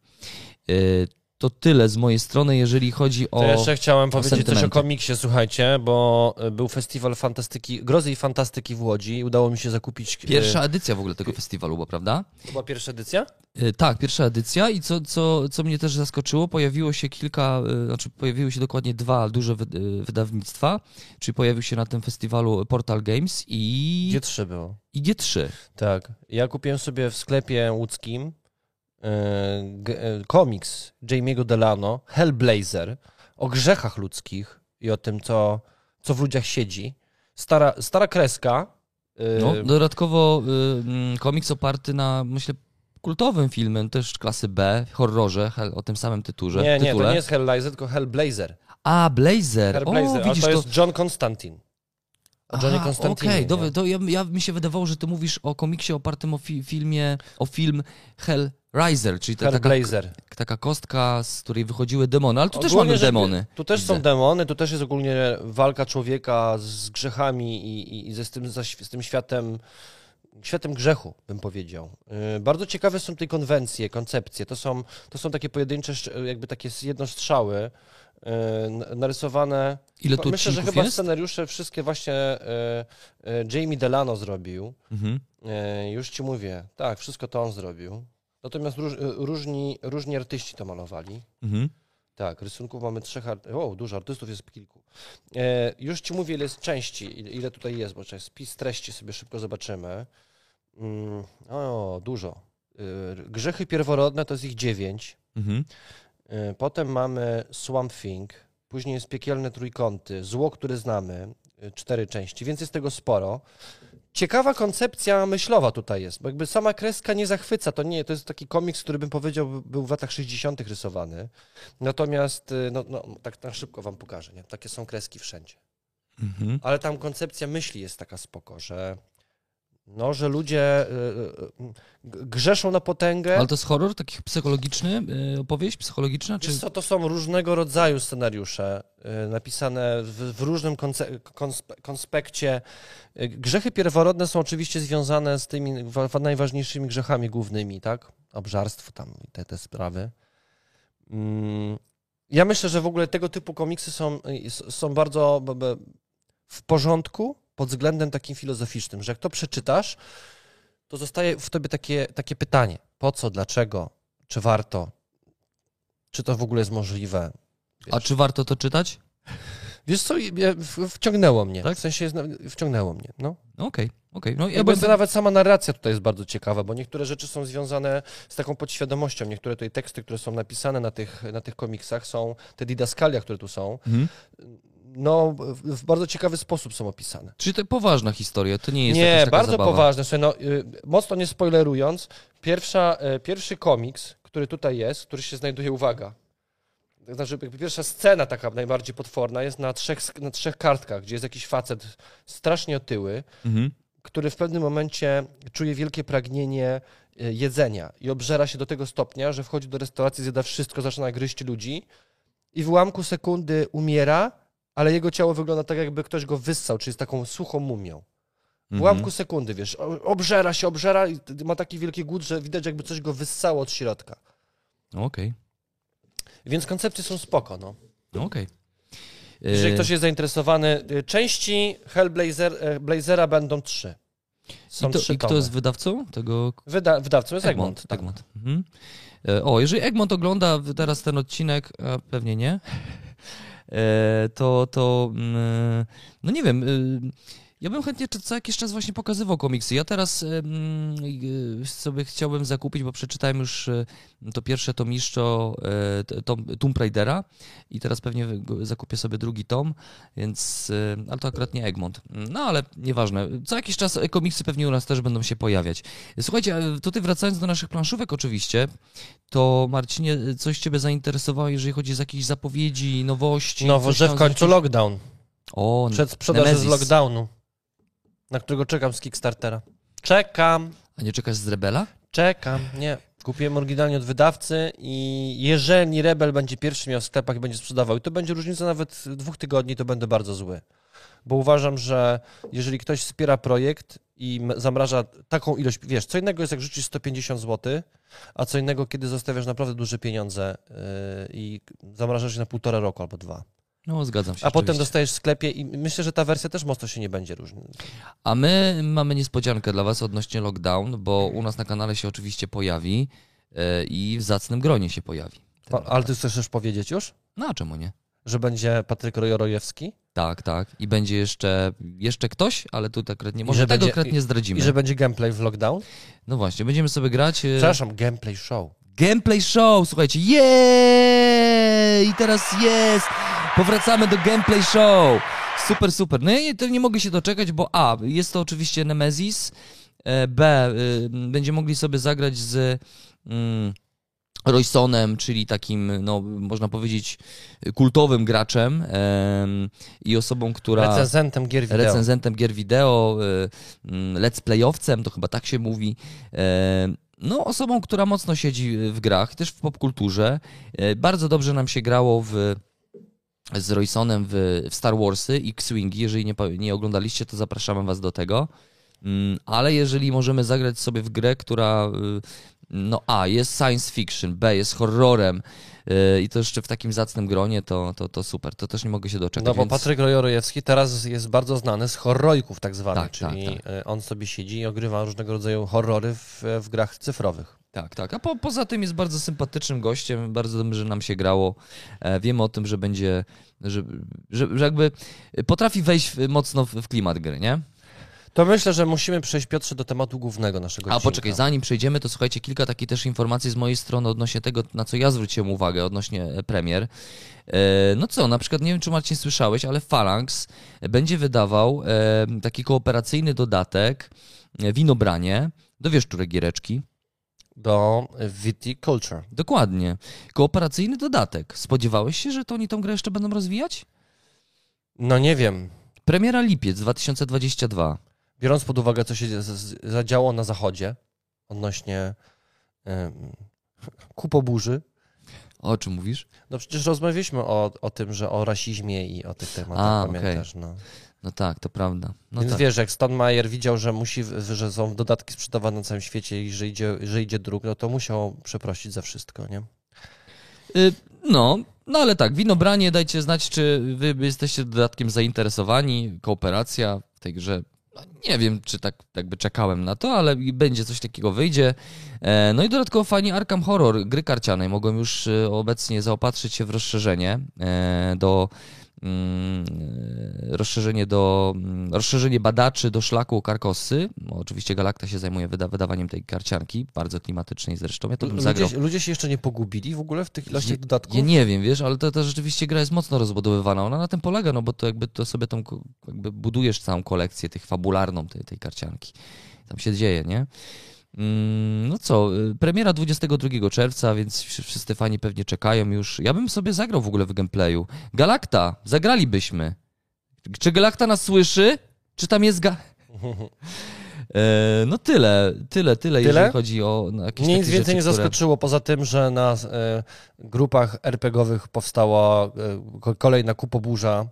To tyle z mojej strony, jeżeli chodzi o. To jeszcze chciałem powiedzieć coś o sentymenty. komiksie, słuchajcie, bo y, był festiwal fantastyki, grozy i fantastyki w Łodzi i udało mi się zakupić... y, Pierwsza edycja w ogóle tego festiwalu była, prawda? To była pierwsza edycja? Yy, Tak, pierwsza edycja i co, co, co mnie też zaskoczyło, pojawiło się kilka, znaczy pojawiły się dokładnie dwa duże wy- wydawnictwa, czyli pojawił się na tym festiwalu Portal Games i, Gdzie trzy było? i G3. Tak. Ja kupiłem sobie w sklepie łódzkim komiks Jamie'ego Delano, Hellblazer, o grzechach ludzkich i o tym, co, co w ludziach siedzi. Stara, stara kreska. y, No, dodatkowo mm, komiks oparty na, myślę, kultowym filmem, też klasy B, horrorze, o tym samym tyturze, nie, nie, tytule. to nie jest Hellblazer, tylko Hellblazer. A, Blazer. Hellblazer, o, widzisz, to jest John Constantine. Johnny Aha, Constantinie. Okej, dobra, to ja, ja mi się wydawało, że ty mówisz o komiksie opartym o fi filmie, o film Hellraiser, czyli ta, taka, taka kostka, z której wychodziły demony, ale tu też Ogólnie mamy rzecz- demony. Tu też są Widzę. demony, tu też jest ogólnie walka człowieka z grzechami i, i, i ze z tym, z tym światem, światem grzechu, bym powiedział. Yy, Bardzo ciekawe są te konwencje, koncepcje. To są, to są takie pojedyncze, jakby takie jednostrzały, narysowane. Ile Myślę, że chyba jest? scenariusze wszystkie właśnie yy, yy, Jamie Delano zrobił. Mhm. Już ci mówię, tak, wszystko to on zrobił. Natomiast róż, różni, różni artyści to malowali. Mhm. Tak, rysunków mamy trzech artystów. O, dużo artystów jest kilku. Już ci mówię, ile jest części, ile- tutaj jest, bo czekaj, spis treści sobie szybko zobaczymy. Mm, o, dużo. Grzechy pierworodne to jest ich dziewięć. Mhm. E, Potem mamy Swamp Thing, później jest Piekielne Trójkąty, Zło, które znamy, e, cztery części, więc jest tego sporo. Ciekawa koncepcja myślowa tutaj jest, bo jakby sama kreska nie zachwyca, to nie, to jest taki komiks, który bym powiedział by- był w latach 60. rysowany. Natomiast, y, no, no tak na szybko wam pokażę, nie? takie są kreski wszędzie. Mhm. Ale tam koncepcja myśli jest taka spoko, że no, że ludzie y, y, y, grzeszą na potęgę. Ale to jest horror, taki psychologiczny, opowieść psychologiczna? Czy... Wiesz co, to są różnego rodzaju scenariusze napisane w, w różnym konce- konspe- konspekcie. Grzechy pierworodne są oczywiście związane z tymi wa- wa- najważniejszymi grzechami głównymi, tak? Obżarstwo tam i te, te sprawy. Mm, Ja myślę, że w ogóle tego typu komiksy są, są bardzo w porządku pod względem takim filozoficznym, że jak to przeczytasz, to zostaje w tobie takie, takie pytanie. Po co, dlaczego, czy warto, czy to w ogóle jest możliwe. A Wiesz, czy warto to czytać? wiesz co, wciągnęło mnie, Tak? w sensie jest, wciągnęło mnie, no. No Okej, okej. No, ja będę... nawet sama narracja tutaj jest bardzo ciekawa, bo niektóre rzeczy są związane z taką podświadomością, niektóre tutaj teksty, które są napisane na tych, na tych komiksach są, te didaskalia, które tu są, Mhm. No w, bardzo ciekawy sposób są opisane. Czyli to poważna historia, to nie jest Nie, bardzo zabawa. poważne. Słuchaj, no, y, mocno nie spoilerując, pierwsza, y, pierwszy komiks, który tutaj jest, który się znajduje, uwaga, znaczy pierwsza scena taka najbardziej potworna jest na trzech, na trzech kartkach, gdzie jest jakiś facet strasznie otyły, Mhm. który w pewnym momencie czuje wielkie pragnienie y, jedzenia i obżera się do tego stopnia, że wchodzi do restauracji, zjada wszystko, zaczyna gryźć ludzi i w ułamku sekundy umiera, ale jego ciało wygląda tak, jakby ktoś go wyssał, czyli jest taką suchą mumią. W Mhm. ułamku sekundy, wiesz, obżera się, obżera i ma taki wielki głód, że widać jakby coś go wyssało od środka. Okej, Więc koncepcje są spoko, no. no okej. Jeżeli E, ktoś jest zainteresowany, y, części Hellblazer, e, Blazera będą trzy. Są I, to, trzy I kto jest wydawcą tego Wyda- wydawcą jest Egmont. tak. Egmont. Mhm. E, O, jeżeli Egmont ogląda teraz ten odcinek, a pewnie nie, e, to, to mm, no nie wiem, y, Ja bym chętnie co jakiś czas właśnie pokazywał komiksy. Ja teraz um, sobie chciałbym zakupić, bo przeczytałem już e, to pierwsze tomiszczo e, tom, Tomb Raidera i teraz pewnie zakupię sobie drugi tom, więc, ale to akurat nie Egmont. No ale nieważne. Co jakiś czas komiksy pewnie u nas też będą się pojawiać. Słuchajcie, tutaj wracając do naszych planszówek oczywiście, to Marcinie, coś Ciebie zainteresowało, jeżeli chodzi o jakieś zapowiedzi, nowości? No, że w końcu jakieś... lockdown. O, Przed sprzedaży z lockdownu, na którego czekam z Kickstartera. Czekam. A nie czekasz z Rebela? Czekam, nie. Kupiłem oryginalnie od wydawcy i jeżeli Rebel będzie pierwszy miał w sklepach i będzie sprzedawał, i to będzie różnica nawet dwóch tygodni, to będę bardzo zły. Bo uważam, że jeżeli ktoś wspiera projekt i zamraża taką ilość, wiesz, co innego jest jak rzucić 150 zł, a co innego, kiedy zostawiasz naprawdę duże pieniądze yy, i zamrażasz je na półtora roku albo dwa. No, zgadzam się. A potem dostajesz w sklepie i myślę, że ta wersja też mocno się nie będzie różnić. A my mamy niespodziankę dla Was odnośnie lockdown, bo u nas na kanale się oczywiście pojawi yy, i w zacnym gronie się pojawi. Ale Ty chcesz też powiedzieć już? No, a czemu nie? Że będzie Patryk Rojorojewski? Tak, tak. I będzie jeszcze, jeszcze ktoś, ale tu akurat nie może tego akurat nie zdradzimy. I że będzie gameplay w lockdown? No właśnie, będziemy sobie grać. E, Przepraszam, gameplay show. Gameplay show, słuchajcie, jej! I teraz jest! Powracamy do gameplay show. Super, super. No i to nie mogę się doczekać, bo A, jest to oczywiście Nemesis, e, B, y, będziemy mogli sobie zagrać z... Mm, Roysonem, czyli takim, no, można powiedzieć, kultowym graczem em, i osobą, która... Recenzentem gier wideo. Recenzentem gier wideo, y, let's playowcem, to chyba tak się mówi. no, osobą, która mocno siedzi w grach, też w popkulturze. E, bardzo dobrze nam się grało w z Roysonem w, w Star Warsy i X-Wingi. Jeżeli nie, nie oglądaliście, to zapraszamy was do tego. Mm, ale jeżeli możemy zagrać sobie w grę, która y, no A, jest science fiction, B, jest horrorem yy, i to jeszcze w takim zacnym gronie, to, to, to super, to też nie mogę się doczekać. No bo więc... Patryk Rojorojewski teraz jest bardzo znany z horrojków tak zwanych, tak, czyli tak, tak. Y, on sobie siedzi i ogrywa różnego rodzaju horrory w, w grach cyfrowych. Tak, tak. A po, poza tym jest bardzo sympatycznym gościem, bardzo dobrze nam się grało. E, wiemy o tym, że będzie, że, że, że jakby potrafi wejść mocno w, w klimat gry, nie? To myślę, że musimy przejść, Piotrze, do tematu głównego naszego A poczekaj, zanim przejdziemy, to słuchajcie, kilka takich też informacji z mojej strony odnośnie tego, na co ja zwróciłem uwagę, odnośnie e, premier. E, no co, na przykład, nie wiem, czy Marcin słyszałeś, ale Phalanx będzie wydawał e, taki kooperacyjny dodatek Winobranie do wieszczurek giereczki. Do Viticulture. Dokładnie. Kooperacyjny dodatek. Spodziewałeś się, że to oni tą grę jeszcze będą rozwijać? No nie wiem. Premiera lipiec 2022 biorąc pod uwagę, co się zadziało na Zachodzie odnośnie um, kupoburzy. O czym mówisz? No przecież rozmawialiśmy o, o tym, że o rasizmie i o tych tematach, A, pamiętasz? Okay. No. No tak, to prawda. No Więc tak. wiesz, jak widział, że, musi, że są dodatki sprzedawane na całym świecie i że idzie, że idzie druk, no to musiał przeprosić za wszystko, nie? Y no, no ale tak, winobranie, dajcie znać, czy wy jesteście dodatkiem zainteresowani, kooperacja w tej grze nie wiem, czy tak jakby czekałem na to, ale będzie coś takiego, wyjdzie. E, no i dodatkowo fani Arkham Horror, gry karcianej, mogą już e, obecnie zaopatrzyć się w rozszerzenie e, do rozszerzenie, do, mm, rozszerzenie badaczy do szlaku Karkosy. Oczywiście Galakta się zajmuje wyda, wydawaniem tej karcianki, bardzo klimatycznej zresztą. Ja to ludzie, ludzie, się jeszcze nie pogubili w ogóle w tych ilościach dodatków? Ja nie wiem, wiesz, ale to, to rzeczywiście gra jest mocno rozbudowywana. Ona na tym polega, no bo to jakby to sobie tą, jakby budujesz całą kolekcję tych fabularną tej, tej karcianki. Tam się dzieje, nie? Mm, no co, y, premiera 22 czerwca, więc wszyscy fani pewnie czekają już. Ja bym sobie zagrał w ogóle w gameplayu. Galakta, zagralibyśmy. Czy Galakta nas słyszy? Czy tam jest ga... E, no tyle, tyle, tyle, tyle? jeżeli chodzi o no, jakieś Nic więcej nie zaskoczyło, które... poza tym, że na e, grupach RPGowych powstała e, kolejna kupoburza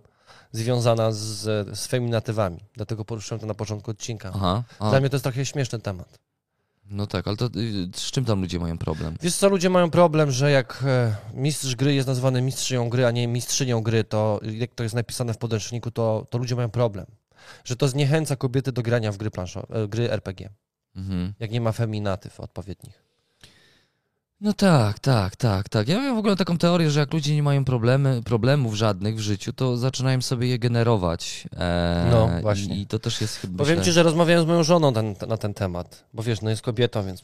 związana z swoimi natywami. Dlatego poruszyłem to na początku odcinka. Aha, aha. Dla mnie to jest trochę śmieszny temat. No tak, ale to y, z czym tam ludzie mają problem? Wiesz co, ludzie mają problem, że jak e, mistrz gry jest nazwany mistrzynią gry, a nie mistrzynią gry, to jak to jest napisane w podręczniku, to, to ludzie mają problem. Że to zniechęca kobiety do grania w gry, planszo, e, gry RPG. Mhm. Jak nie ma feminatyw odpowiednich. No tak, tak, tak, tak. Ja mam w ogóle taką teorię, że jak ludzie nie mają problemy, problemów żadnych w życiu, to zaczynają sobie je generować. E, No, właśnie. I, I to też jest chyba. Powiem myślę- ci, że rozmawiałem z moją żoną ten, na ten temat, bo wiesz, no jest kobietą, więc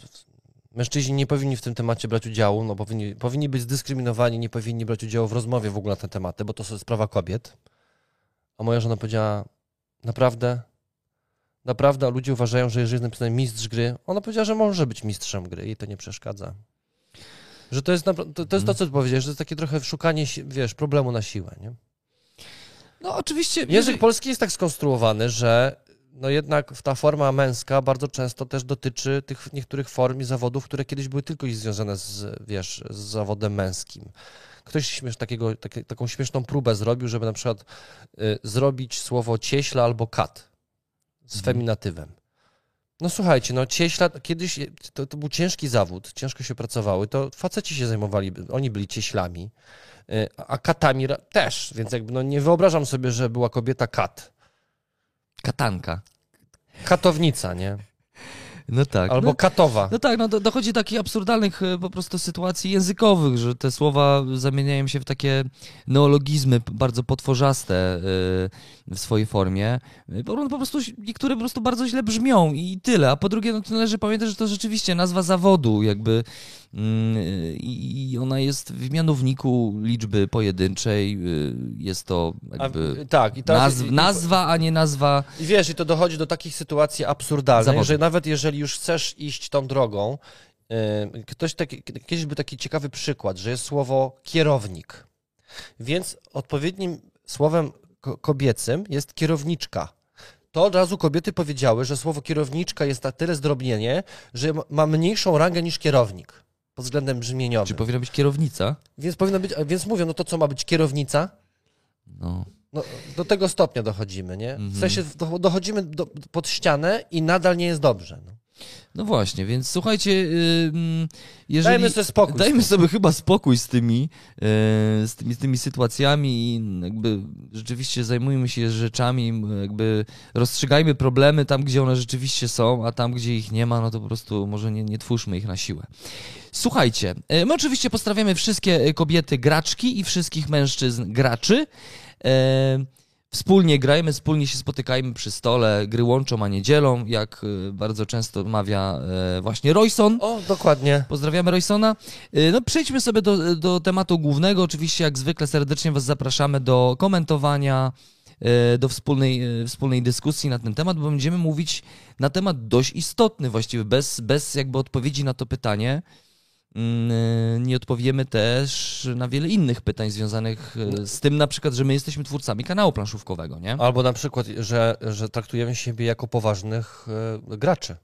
mężczyźni nie powinni w tym temacie brać udziału, no powinni, powinni być zdyskryminowani, nie powinni brać udziału w rozmowie w ogóle na te tematy, bo to jest sprawa kobiet. A moja żona powiedziała, naprawdę, naprawdę ludzie uważają, że jeżeli jest napisane mistrz gry, ona powiedziała, że może być mistrzem gry i to nie przeszkadza. Że to jest, to, to, jest to, co ty powiedziałeś, że to jest takie trochę szukanie, wiesz, problemu na siłę, nie? No oczywiście. Język polski jest tak skonstruowany, że no jednak ta forma męska bardzo często też dotyczy tych niektórych form i zawodów, które kiedyś były tylko związane z, wiesz, z zawodem męskim. Ktoś śmiesz, takiego, takie, taką śmieszną próbę zrobił, żeby na przykład y, zrobić słowo cieśla albo kat z Mhm. feminatywem. No słuchajcie, no cieśla kiedyś to, to był ciężki zawód, ciężko się pracowały, to faceci się zajmowali, oni byli cieślami, y, a katami też, więc jakby no nie wyobrażam sobie, że była kobieta kat. Katanka. Katownica, nie? No tak. Albo no, katowa. no tak, no do, dochodzi do takich absurdalnych e, po prostu sytuacji językowych, że te słowa zamieniają się w takie neologizmy bardzo potworzaste e, w swojej formie. E, Po, prostu niektóre po prostu bardzo źle brzmią i tyle. A po drugie, no to należy pamiętać, że to rzeczywiście nazwa zawodu, jakby i i ona jest w mianowniku liczby pojedynczej. y, Jest to A, jakby tak, i teraz, nazw, nazwa, a nie nazwa. I wiesz, i to dochodzi do takich sytuacji absurdalnych, Zawodu. że nawet jeżeli już chcesz iść tą drogą, yy, ktoś taki, kiedyś był taki ciekawy przykład, że jest słowo kierownik. Więc odpowiednim słowem ko- kobiecym jest kierowniczka. To od razu kobiety powiedziały, że słowo kierowniczka jest na tyle zdrobnienie, że ma mniejszą rangę niż kierownik pod względem brzmieniowym. Czy powinna być kierownica? Więc powinno być, więc mówią, no to co ma być kierownica? No. No, do tego stopnia dochodzimy, nie? Mhm. W sensie do, dochodzimy do, pod ścianę i nadal nie jest dobrze. No. No właśnie, więc słuchajcie, jeżeli... Dajmy sobie spokój. Dajmy sobie chyba spokój z tymi, yy, z tymi, z tymi sytuacjami i jakby rzeczywiście zajmujmy się rzeczami, jakby rozstrzygajmy problemy tam, gdzie one rzeczywiście są, a tam, gdzie ich nie ma, no to po prostu może nie, nie twórzmy ich na siłę. Słuchajcie, yy, my oczywiście pozdrawiamy wszystkie y, kobiety graczki i wszystkich mężczyzn graczy. Yy, Wspólnie grajmy, wspólnie się spotykajmy przy stole, gry łączą, a nie dzielą, jak y, bardzo często mawia e, właśnie Royson. O, dokładnie. Pozdrawiamy Roysona. Y, No przejdźmy sobie do, do tematu głównego. Oczywiście jak zwykle serdecznie Was zapraszamy do komentowania, y, do wspólnej, y, wspólnej dyskusji na ten temat, bo będziemy mówić na temat dość istotny właściwie, bez, bez jakby odpowiedzi na to pytanie. Mm, y, Nie odpowiemy też na wiele innych pytań związanych y, z tym na przykład, że my jesteśmy twórcami kanału planszówkowego, nie? Albo na przykład, że, że traktujemy siebie jako poważnych e, graczy.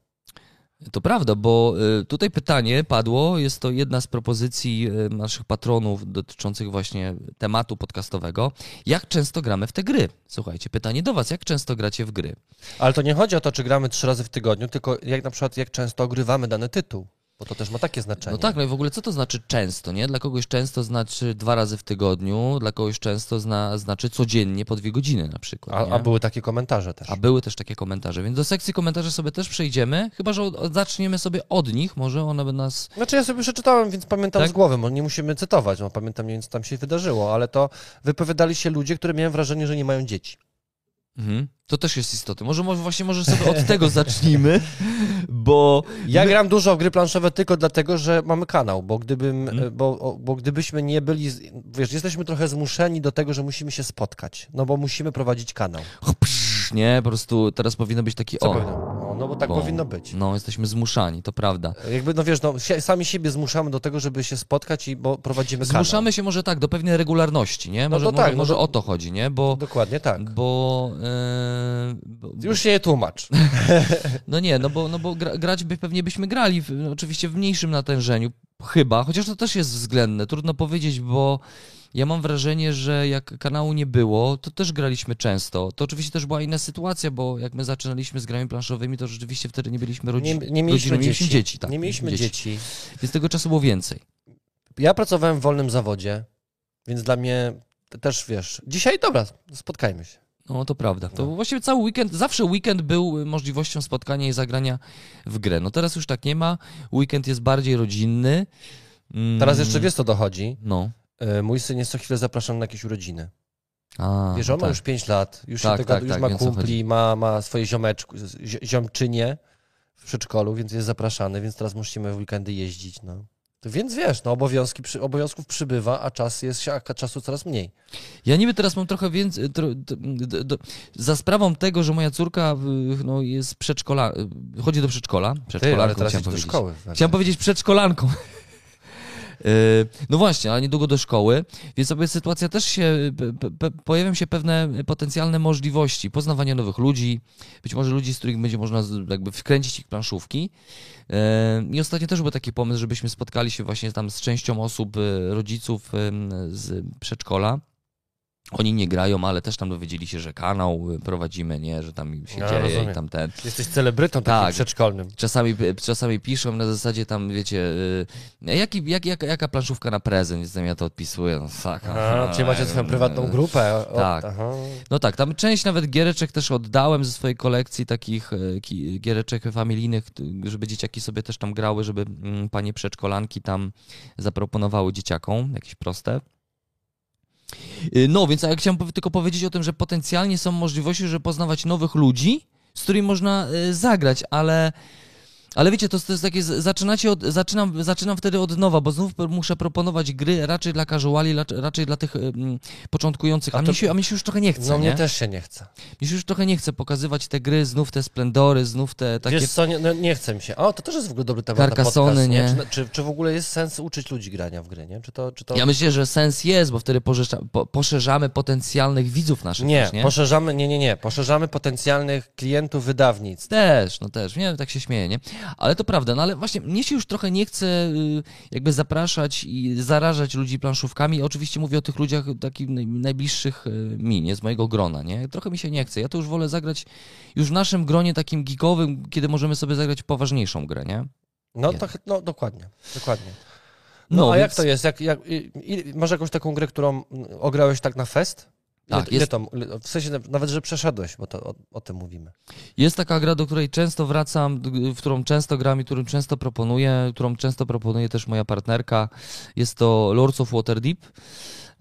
To prawda, bo tutaj pytanie padło, jest to jedna z propozycji naszych patronów dotyczących właśnie tematu podcastowego. Jak często gramy w te gry? Słuchajcie, pytanie do Was, jak często gracie w gry? Ale to nie chodzi o to, czy gramy trzy razy w tygodniu, tylko jak na przykład jak często ogrywamy dany tytuł, bo to też ma takie znaczenie. No tak, no i w ogóle co to znaczy często, nie? Dla kogoś często znaczy dwa razy w tygodniu, dla kogoś często zna, znaczy codziennie po dwie godziny na przykład. A, nie? a były takie komentarze też. A były też takie komentarze, więc do sekcji komentarzy sobie też przejdziemy, chyba że zaczniemy sobie od nich, może one by nas Znaczy ja sobie przeczytałem, więc pamiętam Tak? z głowy, może nie musimy cytować, no pamiętam mniej więcej co tam się wydarzyło, ale to wypowiadali się ludzie, które miałem wrażenie, że nie mają dzieci. Mhm. To też jest istotne. Może, może właśnie może sobie od tego zacznijmy, bo Ja gram dużo w gry planszowe tylko dlatego, że mamy kanał, bo gdybym, Mhm. bo, bo gdybyśmy nie byli, wiesz, jesteśmy trochę zmuszeni do tego, że musimy się spotkać, no bo musimy prowadzić kanał. psz, nie, po prostu teraz powinno być taki Co o. powinno? No bo tak bo- powinno być. No, jesteśmy zmuszani, to prawda. Jakby, no wiesz, no, sami siebie zmuszamy do tego, żeby się spotkać i bo prowadzimy kanał. Zmuszamy się może tak do pewnej regularności, nie? Może, to może, tak, no może to- o to chodzi, nie? Bo, Dokładnie tak. bo, e, bo Już się nie tłumacz. no nie, no bo, no bo gra, grać by pewnie byśmy grali, w, no oczywiście w mniejszym natężeniu, chyba, chociaż to też jest względne, trudno powiedzieć, bo ja mam wrażenie, że jak kanału nie było, to też graliśmy często. To oczywiście też była inna sytuacja, bo jak my zaczynaliśmy z grami planszowymi, to rzeczywiście wtedy nie byliśmy rodzi- Nie, nie mieliśmy rodziną, dzieci. dzieci tak, nie mieliśmy dzieci. Więc tego czasu było więcej. Ja pracowałem w wolnym zawodzie, więc dla mnie też, wiesz, dzisiaj dobra, spotkajmy się. No to prawda. To No. właściwie cały weekend, zawsze weekend był możliwością spotkania i zagrania w grę. No teraz już tak nie ma. Weekend jest bardziej rodzinny. Mm, Teraz jeszcze wiesz, co dochodzi. No. E, Mój syn jest co chwilę zapraszany na jakieś urodziny. A, Wiesz, no on ma tak. już 5 lat, już, Tak, się tego, tak, już tak, ma kumpli, ma, ma swoje ziomeczku, zi- ziomczynie w przedszkolu, więc jest zapraszany, więc teraz musimy w weekendy jeździć. No. Więc wiesz, no, obowiązki, obowiązków przybywa, a czas jest, a czasu coraz mniej. Ja niby teraz mam trochę więcej. Tro, d, d, d, za sprawą tego, że moja córka no, jest przedszkola, y, chodzi do przedszkola. Ty, Przedszkolanką ale teraz do szkoły. Chciałem powiedzieć przedszkolanką. Y, No właśnie, ale niedługo do szkoły, więc sobie sytuacja też się, pojawią się pewne potencjalne możliwości poznawania nowych ludzi, być może ludzi, z których będzie można jakby wkręcić ich planszówki. Y, I ostatnio też był taki pomysł, żebyśmy spotkali się właśnie tam z częścią osób, y, rodziców z przedszkola. Oni nie grają, ale też tam dowiedzieli się, że kanał y, prowadzimy, nie, że tam się Ja dzieje rozumiem. i tam ten. Jesteś celebrytą takim Tak. przedszkolnym. Czasami, czasami piszą na zasadzie tam, wiecie, y, jaki, jak, jak, jaka planszówka na prezent, więc tam ja to odpisuję. No, tak, Aha, czyli macie swoją prywatną grupę. O, Tak. Aha. No tak, tam część nawet giereczek też oddałem ze swojej kolekcji takich ki- giereczek familijnych, żeby dzieciaki sobie też tam grały, żeby mm, panie przedszkolanki tam zaproponowały dzieciakom jakieś proste. Y, No, więc ja chciałem tylko powiedzieć o tym, że potencjalnie są możliwości, żeby poznawać nowych ludzi, z którymi można y, zagrać, ale ale wiecie, to, to jest takie, zaczynacie od, zaczynam, zaczynam wtedy od nowa, bo znów muszę proponować gry raczej dla casuali, raczej, dla tych mm, początkujących, a, A mnie to- się, a mnie się już trochę nie chce, No nie? mnie też się nie chce. Mi się już trochę nie chce pokazywać te gry, znów te splendory, znów te takie... Wiesz co, nie, no nie chce mi się. O, to też jest w ogóle dobry temat Carcassonne, na podcast, nie? Czy, czy, czy w ogóle jest sens uczyć ludzi grania w gry, nie? Czy to, czy to... Ja myślę, że sens jest, bo wtedy pożycza, po, poszerzamy potencjalnych widzów naszych Nie, też, nie? poszerzamy, nie, nie, nie. Poszerzamy potencjalnych klientów wydawnictw. Też, no też, nie, tak się śmieję, nie? Ale to prawda, no ale właśnie mnie się już trochę nie chce y, jakby zapraszać i zarażać ludzi planszówkami. Oczywiście mówię o tych ludziach takich naj- najbliższych y, mi, nie, z mojego grona, nie? Trochę mi się nie chce. Ja to już wolę zagrać już w naszym gronie takim geekowym, kiedy możemy sobie zagrać poważniejszą grę, nie? No, to, ch- no dokładnie, dokładnie. No, No, a jak więc- to jest? Jak, jak, i, i, masz jakąś taką grę, którą mm, ograłeś tak na fest? Tak, ile jest- to, ile- w sensie nawet, że przeszedłeś, bo to o, o tym mówimy. Jest taka gra, do której często wracam, w którą często gram i którą często proponuję, którą często proponuje też moja partnerka. Jest to Lords of Waterdeep.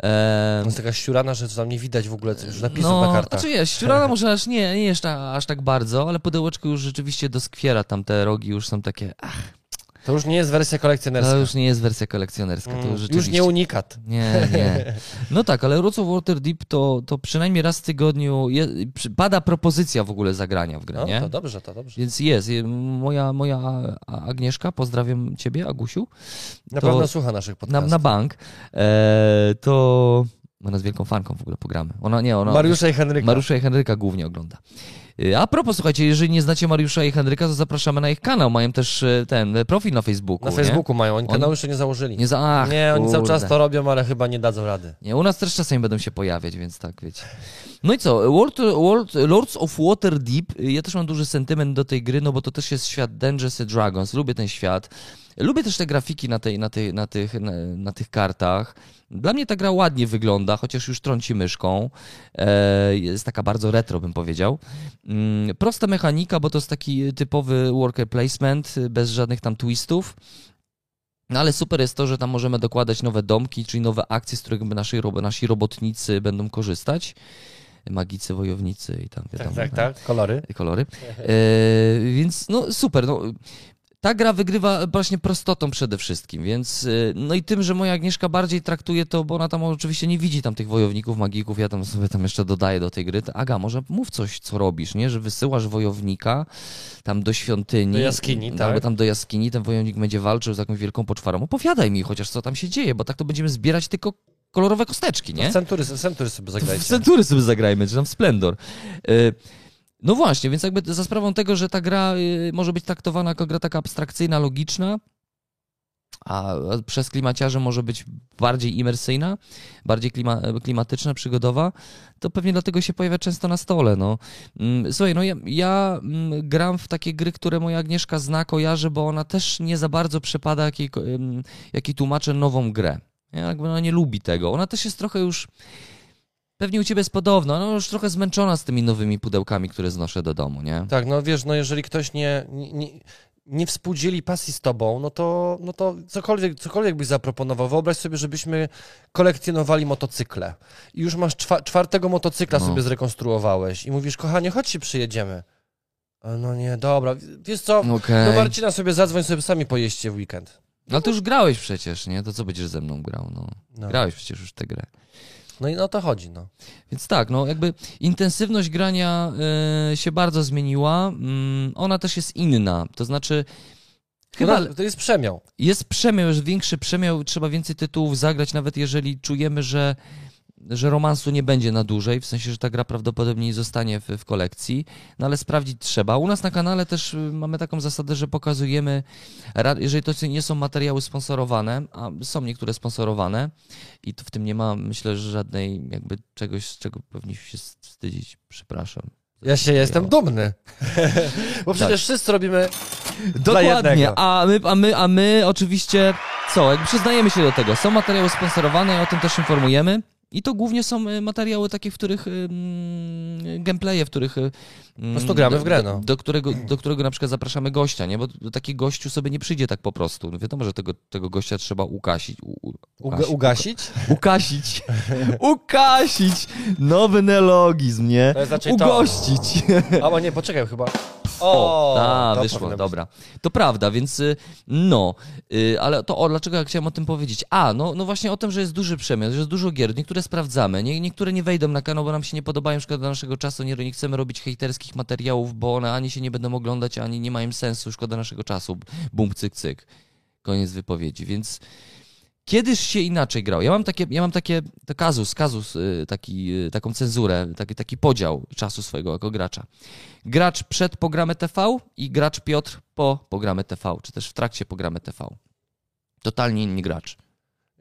Eee, To jest taka ściurana, że tam nie widać w ogóle napisów no, na kartach. Znaczy jest, ściurana może aż nie, nie jeszcze aż tak bardzo, ale pudełeczko już rzeczywiście doskwiera, tam te rogi już są takie, ach, To już nie jest wersja kolekcjonerska. to już nie jest wersja kolekcjonerska, to Mm, już już nie unikat. Nie, nie. No tak, ale Roots of Waterdeep to, to przynajmniej raz w tygodniu je, pada propozycja w ogóle zagrania w grę, No, nie? to dobrze, to dobrze. Więc jest. Je- Moja, moja Agnieszka, pozdrawiam ciebie, Agusiu. Na to- pewno słucha naszych Na, podcastów. na bank. E, to. Ona jest wielką fanką w ogóle programy. Ona nie, ona. Mariusza i Henryka. Mariusza i Henryka głównie ogląda. E, A propos, słuchajcie, jeżeli nie znacie Mariusza i Henryka, to zapraszamy na ich kanał. Mają też e, ten e, profil na Facebooku. Na nie? Facebooku mają, oni kanału jeszcze nie założyli. Nie, za... Ach, nie, oni cały czas to robią, ale chyba nie dadzą rady. Nie, u nas też czasami będą się pojawiać, więc tak, wiecie. No i co, World, World, Lords of Waterdeep, ja też mam duży sentyment do tej gry, no bo to też jest świat Dungeons and Dragons, lubię ten świat. Lubię też te grafiki na, tej, na, tej, na, tych, na, na tych kartach. Dla mnie ta gra ładnie wygląda, chociaż już trąci myszką. E, jest taka bardzo retro, bym powiedział. Mm, prosta mechanika, bo to jest taki typowy worker placement, bez żadnych tam twistów. No ale super jest to, że tam możemy dokładać nowe domki, czyli nowe akcje, z których nasi, nasi robotnicy będą korzystać. Magicy, wojownicy i tam Tak, wiadomo, tak, no, tak. Kolory. kolory. E, więc no super. No, ta gra wygrywa właśnie prostotą przede wszystkim, więc e, no i tym, że moja Agnieszka bardziej traktuje to, bo ona tam oczywiście nie widzi tam tych wojowników, magików, ja tam sobie tam jeszcze dodaję do tej gry. To, Aga, może mów coś, co robisz, nie? Że wysyłasz wojownika tam do świątyni. Do jaskini, tak. Albo tam do jaskini, ten wojownik będzie walczył z jakąś wielką poczwarą. Opowiadaj mi chociaż, co tam się dzieje, bo tak to będziemy zbierać tylko kolorowe kosteczki, nie? W Century, w Century sobie W zagrajcie. Century sobie zagrajmy, czy tam w Splendor. Y, No właśnie, więc jakby za sprawą tego, że ta gra y, może być traktowana jako gra taka abstrakcyjna, logiczna, a przez klimaciarzy może być bardziej imersyjna, bardziej klima, klimatyczna, przygodowa, to pewnie dlatego się pojawia często na stole. No. Mm, Słuchaj, no ja, ja mm, gram w takie gry, które moja Agnieszka zna, kojarzy, bo ona też nie za bardzo przepada, jakiej, ym, jakiej tłumaczę nową grę. Nie? Jakby ona nie lubi tego. Ona też jest trochę już Pewnie u ciebie jest podobno, no już trochę zmęczona z tymi nowymi pudełkami, które znoszę do domu, nie? Tak, no wiesz, no jeżeli ktoś nie, nie, nie, współdzieli pasji z tobą, no to, no to cokolwiek, cokolwiek byś zaproponował. Wyobraź sobie, żebyśmy kolekcjonowali motocykle i już masz czwa, czwartego motocykla No. sobie zrekonstruowałeś i mówisz, kochanie, chodź się przyjedziemy. No nie, dobra, wiesz co, Okej. do Marcina sobie zadzwoń, sobie sami pojeźdźcie w weekend. No to już grałeś przecież, nie? To co będziesz ze mną grał, no. No, Grałeś przecież już tę grę. no i o to chodzi, no. Więc tak, no jakby intensywność grania y, się bardzo zmieniła. Mm, ona też jest inna. To znaczy, chyba Chyba, to jest przemiał. jest przemiał, już większy przemiał, trzeba więcej tytułów zagrać, nawet jeżeli czujemy, że, że romansu nie będzie na dłużej, w sensie, że ta gra prawdopodobnie zostanie w, w kolekcji, no ale sprawdzić trzeba. U nas na kanale też y, mamy taką zasadę, że pokazujemy, jeżeli to nie są materiały sponsorowane, a są niektóre sponsorowane i to w tym nie ma, myślę, że żadnej jakby czegoś, z czego powinniśmy się wstydzić, przepraszam. Ja się jestem dumny. Bo przecież wszyscy robimy Dokładnie, a my, a, my, a my oczywiście co, jakby przyznajemy się do tego. Są materiały sponsorowane, o tym też informujemy. I to głównie są y, materiały takie, w których gameplaye, w których mm, prostu gramy w grę, do, no. do, którego, do którego na przykład zapraszamy gościa, nie? Bo taki gościu sobie nie przyjdzie tak po prostu. No wiadomo, że tego, tego gościa trzeba ukasić. U, u, Uga- ugasić. Ukasić. Ukasić. Nowy neologizm, nie? To jest to. Ugościć. Albo nie, poczekaj chyba. O, a, to wyszło, dobra. To prawda, więc y, no, y, ale to o, dlaczego ja chciałem o tym powiedzieć? A, no, no właśnie o tym, że jest duży przemian, że jest dużo gier, niektóre sprawdzamy, nie, niektóre nie wejdą na kanał, bo nam się nie podobają, szkoda naszego czasu, nie, nie chcemy robić hejterskich materiałów, bo one ani się nie będą oglądać, ani nie mają sensu, szkoda naszego czasu, bum, cyk, cyk. Koniec wypowiedzi, więc kiedyś się inaczej grał. Ja mam takie, ja mam takie, to kazus, kazus, y, taki, y, taką cenzurę, taki, taki podział czasu swojego jako gracza. Gracz przed programę TV i gracz Piotr po programę TV, czy też w trakcie programy TV. Totalnie inny gracz.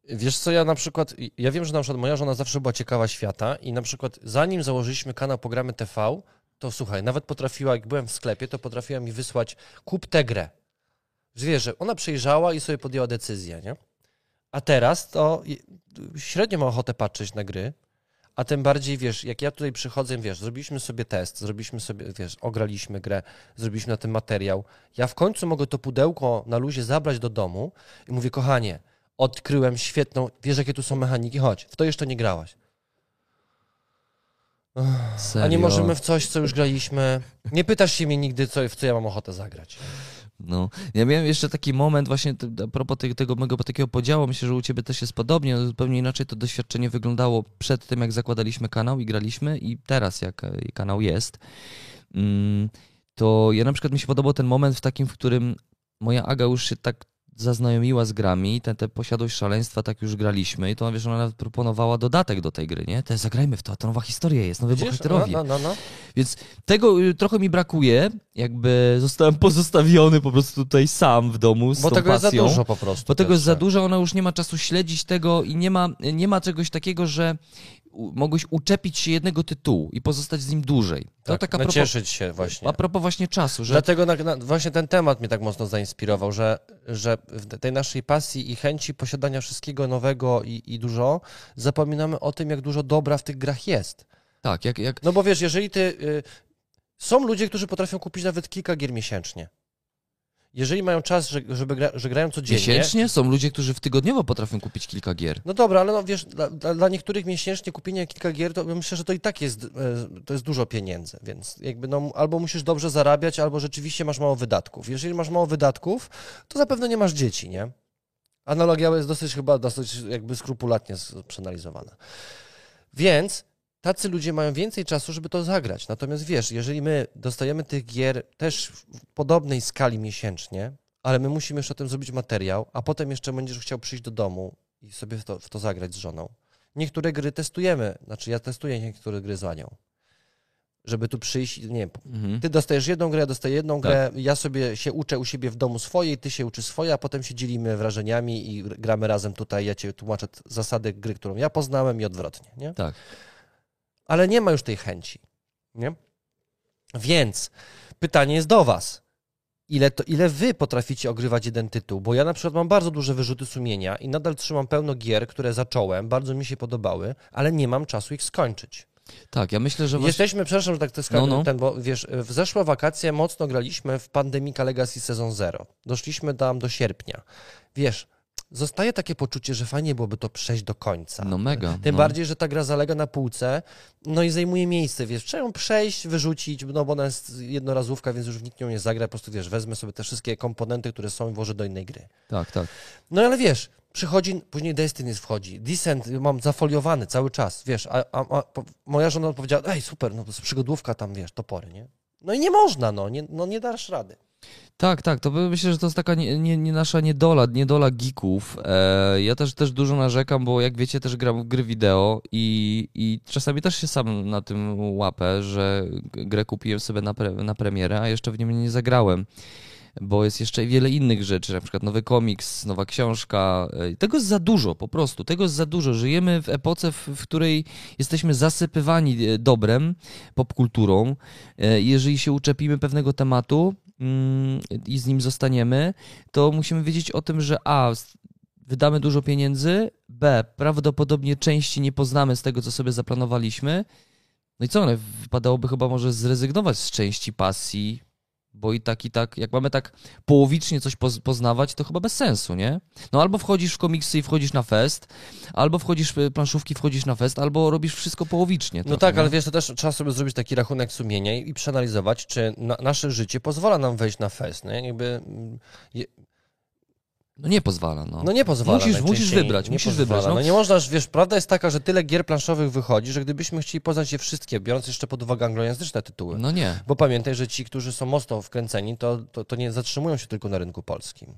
Wiesz co, ja na przykład, ja wiem, że na przykład moja żona zawsze była ciekawa świata i na przykład zanim założyliśmy kanał Programy TV, to słuchaj, nawet potrafiła, jak byłem w sklepie, to potrafiła mi wysłać kup tę grę. Wiesz, że ona przejrzała i sobie podjęła decyzję, nie? A teraz to średnio mam ochotę patrzeć na gry, a tym bardziej, wiesz, jak ja tutaj przychodzę, wiesz, zrobiliśmy sobie test, zrobiliśmy sobie, wiesz, ograliśmy grę, zrobiliśmy na tym materiał. Ja w końcu mogę to pudełko na luzie zabrać do domu i mówię, kochanie, odkryłem świetną, wiesz, jakie tu są mechaniki, chodź, w to jeszcze nie grałaś. Serio. A nie możemy w coś, co już graliśmy. Nie pytasz się mnie nigdy, co, w co ja mam ochotę zagrać. No, ja miałem jeszcze taki moment właśnie a propos tego, tego mego takiego podziału, myślę, że u ciebie też jest podobnie, no, zupełnie inaczej to doświadczenie wyglądało przed tym, jak zakładaliśmy kanał i graliśmy i teraz, jak kanał jest. Mm, To ja na przykład mi się podobał ten moment w takim, w którym moja Aga już się tak zaznajomiła z grami, tę te posiadłość szaleństwa tak już graliśmy i to wiesz, ona nawet proponowała dodatek do tej gry, nie? To zagrajmy w to, to nowa historia jest, nowy Widzisz? bohaterowie. No, no, no, no. Więc tego y, trochę mi brakuje, jakby zostałem pozostawiony po prostu tutaj sam w domu z Bo tego jest za pasją. dużo po prostu. Bo tego jest za tak. dużo, ona już nie ma czasu śledzić tego i nie ma, nie ma czegoś takiego, że mogłeś uczepić się jednego tytułu i pozostać z nim dłużej. To Tak, tak a propos, nacieszyć się właśnie. a propos właśnie czasu, że Dlatego na, na, właśnie ten temat mnie tak mocno zainspirował, że, że w te- tej naszej pasji i chęci posiadania wszystkiego nowego i, i dużo, zapominamy o tym, jak dużo dobra w tych grach jest. tak, jak, jak No bo wiesz, jeżeli ty... Y, są ludzie, którzy potrafią kupić nawet kilka gier miesięcznie. Jeżeli mają czas, że, żeby gra, że grają codziennie... miesięcznie są ludzie, którzy w tygodniowo potrafią kupić kilka gier. No dobra, ale no wiesz, dla, dla, niektórych miesięcznie kupienie kilka gier, to myślę, że to i tak jest, e, to jest dużo pieniędzy, więc jakby no, albo musisz dobrze zarabiać, albo rzeczywiście masz mało wydatków. Jeżeli masz mało wydatków, to zapewne nie masz dzieci, nie? Analogia jest dosyć chyba dosyć jakby skrupulatnie przeanalizowana. Więc tacy ludzie mają więcej czasu, żeby to zagrać. Natomiast wiesz, jeżeli my dostajemy tych gier też w podobnej skali miesięcznie, ale my musimy jeszcze o tym zrobić materiał, a potem jeszcze będziesz chciał przyjść do domu i sobie w to, w to zagrać z żoną. Niektóre gry testujemy, znaczy ja testuję niektóre gry z Anią. Żeby tu przyjść, i nie wiem, Mhm. ty dostajesz jedną grę, ja dostaję jedną Tak. grę, ja sobie się uczę u siebie w domu swojej, ty się uczysz swoje, a potem się dzielimy wrażeniami i gramy razem tutaj, ja cię tłumaczę zasady gry, którą ja poznałem i odwrotnie, nie? Tak. Ale nie ma już tej chęci, nie? Więc pytanie jest do was. Ile, to, ile wy potraficie ogrywać jeden tytuł? Bo ja na przykład mam bardzo duże wyrzuty sumienia i nadal trzymam pełno gier, które zacząłem, bardzo mi się podobały, ale nie mam czasu ich skończyć. Tak, ja myślę, że właśnie... Jesteśmy, przepraszam, że tak to No, no. ten, bo wiesz, w zeszłe wakacje mocno graliśmy w Pandemica Legacy Sezon 0. Doszliśmy tam do sierpnia. Wiesz, zostaje takie poczucie, że fajnie byłoby to przejść do końca. No mega. Tym no. bardziej, że ta gra zalega na półce, no i zajmuje miejsce, wiesz, trzeba ją przejść, wyrzucić, no bo ona jest jednorazówka, więc już nikt nią nie zagra, po prostu, wiesz, wezmę sobie te wszystkie komponenty, które są i włożę do innej gry. Tak, tak. No ale wiesz, przychodzi, później Destiny wchodzi, Descent mam zafoliowany cały czas, wiesz, a, a, a moja żona powiedziała, ej, super, no to jest przygodówka tam, wiesz, topory, nie? No i nie można, no, nie, no nie dasz rady. Tak, tak, to myślę, że to jest taka nie, nie, nie nasza niedola, niedola geeków. E, ja też, też dużo narzekam, bo jak wiecie, też gram w gry wideo i, i czasami też się sam na tym łapę, że grę kupiłem sobie na, pre, na premierę, a jeszcze w nim nie zagrałem. Bo jest jeszcze wiele innych rzeczy, na przykład nowy komiks, nowa książka. E, Tego jest za dużo, po prostu. Tego jest za dużo. Żyjemy w epoce, w, w której jesteśmy zasypywani e, dobrem, popkulturą. E, Jeżeli się uczepimy pewnego tematu i z nim zostaniemy, to musimy wiedzieć o tym, że A. Wydamy dużo pieniędzy, B. Prawdopodobnie części nie poznamy z tego, co sobie zaplanowaliśmy. No i co, no, wypadałoby chyba może zrezygnować z części pasji, bo i tak, i tak, jak mamy tak połowicznie coś poz- poznawać, to chyba bez sensu, nie? No albo wchodzisz w komiksy i wchodzisz na fest, albo wchodzisz w planszówki, wchodzisz na fest, albo robisz wszystko połowicznie. No trochę, tak, nie? ale wiesz, to też trzeba sobie zrobić taki rachunek sumienia i, przeanalizować, czy na, nasze życie pozwala nam wejść na fest, nie? Jakby, mm, No nie pozwala, no. no nie pozwala Musisz- musisz wybrać, musisz pozwala. wybrać, no. No nie można, wiesz, prawda jest taka, że tyle gier planszowych wychodzi, że gdybyśmy chcieli poznać je wszystkie, biorąc jeszcze pod uwagę anglojęzyczne tytuły, No nie. Bo pamiętaj, że ci, którzy są mocno wkręceni, to, to, to nie zatrzymują się tylko na rynku polskim.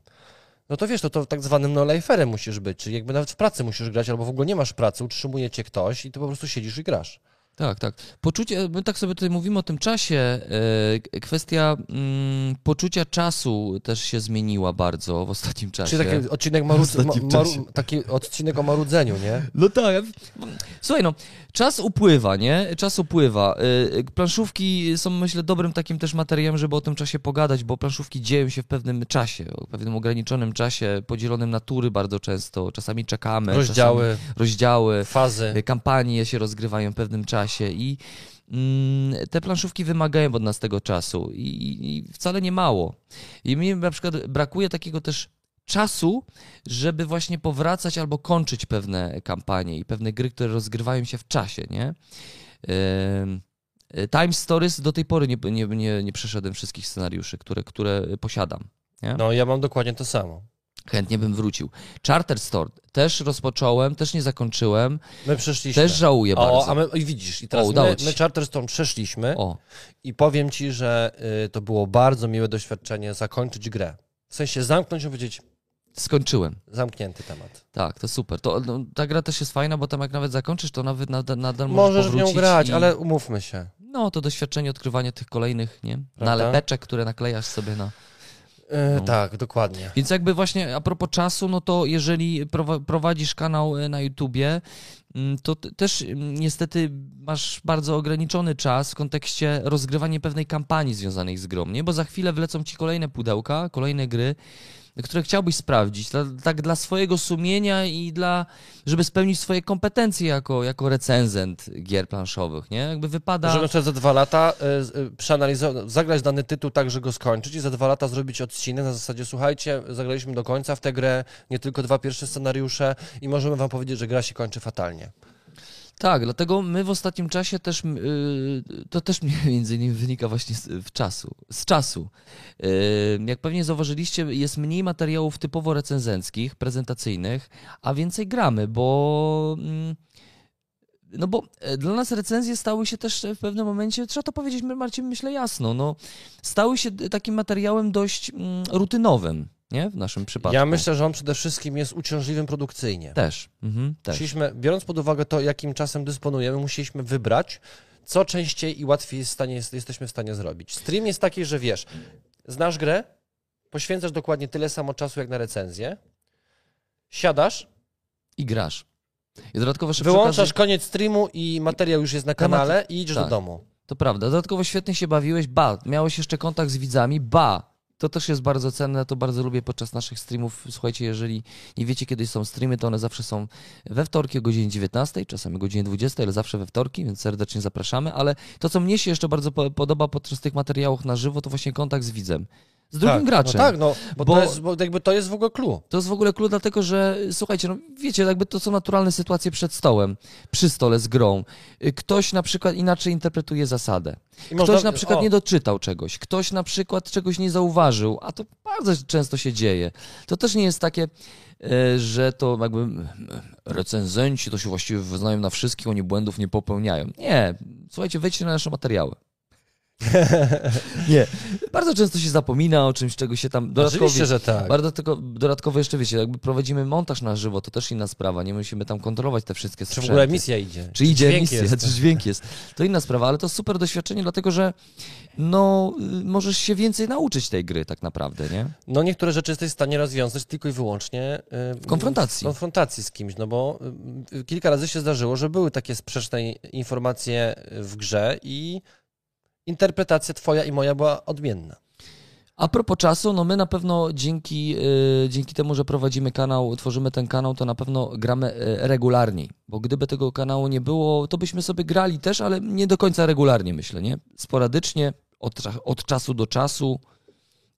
No to wiesz, to, to tak zwanym no liferem musisz być, czyli jakby nawet w pracy musisz grać, albo w ogóle nie masz pracy, utrzymuje cię ktoś i ty po prostu siedzisz i grasz. Tak, tak. Poczucie, my tak sobie tutaj mówimy o tym czasie. e, Kwestia mm, poczucia czasu też się zmieniła bardzo w ostatnim czasie. Czyli taki odcinek, W maru, ostatnim ma, taki odcinek o marudzeniu, nie? No tak. Słuchaj, no, czas upływa, nie? Czas upływa. Y, Planszówki są, myślę, dobrym takim też materiałem, żeby o tym czasie pogadać, bo planszówki dzieją się w pewnym czasie, o pewnym ograniczonym czasie, podzielonym na tury bardzo często. Czasami czekamy. Rozdziały, Czasami rozdziały. fazy. Kampanie się rozgrywają w pewnym czasie i mm, te planszówki wymagają od nas tego czasu i, i, wcale nie mało. I mi na przykład brakuje takiego też czasu, żeby właśnie powracać albo kończyć pewne kampanie i pewne gry, które rozgrywają się w czasie, nie? Time Stories do tej pory nie, nie, nie, nie przeszedłem wszystkich scenariuszy, które, które posiadam. Nie? No ja mam dokładnie to samo. Chętnie bym wrócił. Charter Store też rozpocząłem, też nie zakończyłem, My przeszliśmy. też żałuję o, bardzo. a my, i widzisz, i teraz udało my, my się. Charterstone przeszliśmy O, i powiem ci, że y, to było bardzo miłe doświadczenie zakończyć grę. W sensie zamknąć i powiedzieć, skończyłem. zamknięty temat. Tak, to super. To, no, ta gra też jest fajna, bo tam jak nawet zakończysz, to nawet nadal, nadal możesz Możesz w nią grać, i... ale umówmy się. No, to doświadczenie odkrywania tych kolejnych, nie? Prawda? Nalepeczek, które naklejasz sobie na... E, No. Tak, dokładnie. Więc jakby właśnie a propos czasu, no to jeżeli prowa- prowadzisz kanał e, na YouTubie, mm, to też mm, niestety masz bardzo ograniczony czas w kontekście rozgrywania pewnej kampanii związanej z grą, nie? Bo za chwilę wlecą ci kolejne pudełka, kolejne gry, które chciałbyś sprawdzić, tak dla swojego sumienia i dla, żeby spełnić swoje kompetencje jako, jako recenzent gier planszowych, nie? Jakby wypada... Żeby na za dwa lata e, z- e, przeanalizować, zagrać dany tytuł tak, że go skończyć i za dwa lata zrobić odcinek na zasadzie, słuchajcie, zagraliśmy do końca w tę grę, nie tylko dwa pierwsze scenariusze i możemy wam powiedzieć, że gra się kończy fatalnie. Tak, dlatego my w ostatnim czasie też, yy, to też między innymi wynika właśnie z, czasu, z czasu. Yy, jak pewnie zauważyliście, jest mniej materiałów typowo recenzenckich, prezentacyjnych, a więcej gramy, bo... mm, No bo e, dla nas recenzje stały się też w pewnym momencie, trzeba to powiedzieć, Marcin, myślę jasno, no, stały się takim materiałem dość mm, rutynowym, nie? W naszym przypadku. Ja myślę, że on przede wszystkim jest uciążliwym produkcyjnie. Też, mhm, też. Musieliśmy, biorąc pod uwagę to, jakim czasem dysponujemy, musieliśmy wybrać, co częściej i łatwiej jest w stanie, jest, jesteśmy w stanie zrobić. Stream jest taki, że wiesz, znasz grę, poświęcasz dokładnie tyle samo czasu jak na recenzję, siadasz, I grasz. I dodatkowo wyłączasz koniec streamu i materiał już jest na kanale i idziesz tak. do domu. To prawda. Dodatkowo świetnie się bawiłeś, ba, miałeś jeszcze kontakt z widzami, ba, To też jest bardzo cenne, to bardzo lubię podczas naszych streamów. Słuchajcie, jeżeli nie wiecie, kiedy są streamy, to one zawsze są we wtorki o godzinie 19, czasami o godzinie 20, ale zawsze we wtorki, więc serdecznie zapraszamy. Ale to, co mnie się jeszcze bardzo po- podoba podczas tych materiałów na żywo, to właśnie kontakt z widzem. Z drugim tak, graczem. No tak, no, bo, Bo- To jest, bo jakby to jest w ogóle clue. To jest w ogóle klucz, dlatego że słuchajcie, no wiecie, jakby to są naturalne sytuacje przed stołem, przy stole z grą. Y, Ktoś na przykład inaczej interpretuje zasadę. I Ktoś można- na przykład o, nie doczytał czegoś, ktoś na przykład czegoś nie zauważył, a to bardzo często się dzieje. To też nie jest takie, e, że to jakby mm, recenzenci to się właściwie wyznają na wszystkich, oni błędów nie popełniają. Nie, słuchajcie, wejdźcie na nasze materiały. nie, bardzo często się zapomina o czymś, czego się tam dodatkowo... Oczywiście, że tak. Bardzo tylko, dodatkowo jeszcze wiecie, jakby prowadzimy montaż na żywo, to też inna sprawa, nie musimy tam kontrolować te wszystkie Czy w sprzęty. ogóle emisja idzie? Czy idzie dźwięk emisja, jest? czy dźwięk jest. To inna sprawa, ale to super doświadczenie, dlatego że no, y, możesz się więcej nauczyć tej gry tak naprawdę, nie? No niektóre rzeczy jesteś w stanie rozwiązać tylko i wyłącznie y, W konfrontacji. W konfrontacji z kimś, no bo y, kilka razy się zdarzyło, że były takie sprzeczne informacje w grze i interpretacja twoja i moja była odmienna. A propos czasu, no my na pewno dzięki, y, dzięki temu, że prowadzimy kanał, tworzymy ten kanał, to na pewno gramy y, regularniej, bo gdyby tego kanału nie było, to byśmy sobie grali też, ale nie do końca regularnie, myślę, nie? Sporadycznie, od, od czasu do czasu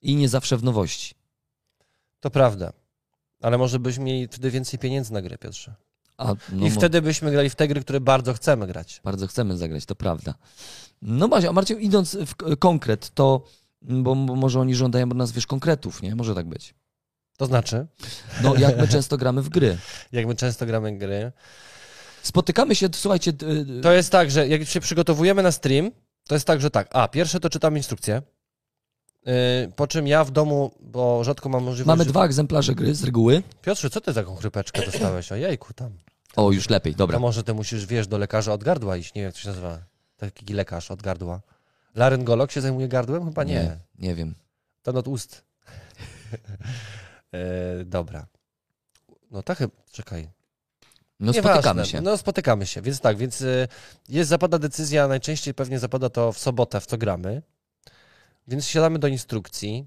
i nie zawsze w nowości. To prawda. Ale może byśmy mieli wtedy więcej pieniędzy na grę, Piotrze. A, no, I wtedy byśmy grali w te gry, które bardzo chcemy grać. Bardzo chcemy zagrać, to prawda. No Macie, a Marcin, idąc w konkret, to, bo, bo może oni żądają od nas, wiesz, konkretów, nie? Może tak być. To znaczy, No, jak my często gramy w gry. jak my często gramy gry, Spotykamy się, słuchajcie, d- to jest tak, że jak się przygotowujemy na stream, to jest tak, że tak, a pierwsze to czytam instrukcję, yy, po czym ja w domu, bo rzadko mam możliwość... mamy dwa egzemplarze gry z reguły. Piotrze, co ty taką chrypeczkę dostałeś? Ojejku tam. O, już lepiej, dobra. To może ty musisz, wiesz, do lekarza od gardła iść, nie wiem jak to się nazywa. Taki lekarz od gardła. Laryngolog się zajmuje gardłem? Chyba nie. Nie, nie wiem. Ten od ust. e, dobra. No tak, czekaj. No Nieważne. spotykamy się. No spotykamy się, więc tak, więc y, jest, zapada decyzja, najczęściej pewnie zapada to w sobotę, w co gramy, więc siadamy do instrukcji.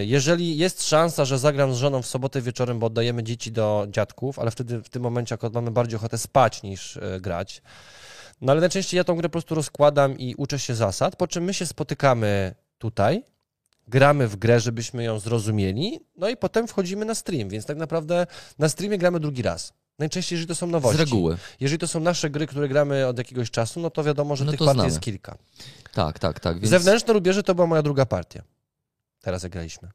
Y, Jeżeli jest szansa, że zagram z żoną w sobotę wieczorem, bo oddajemy dzieci do dziadków, ale wtedy w tym momencie akurat mamy bardziej ochotę spać niż y, grać. No ale najczęściej ja tą grę po prostu rozkładam i uczę się zasad, po czym my się spotykamy tutaj, gramy w grę, żebyśmy ją zrozumieli, no i potem wchodzimy na stream, więc tak naprawdę na streamie gramy drugi raz. Najczęściej, jeżeli to są Z nowości. reguły. Jeżeli to są nasze gry, które gramy od jakiegoś czasu, no to wiadomo, że No tych partii znamy. jest kilka. Tak, tak, tak. Więc... Zewnętrzne rubieże to była moja druga partia. Teraz jak graliśmy.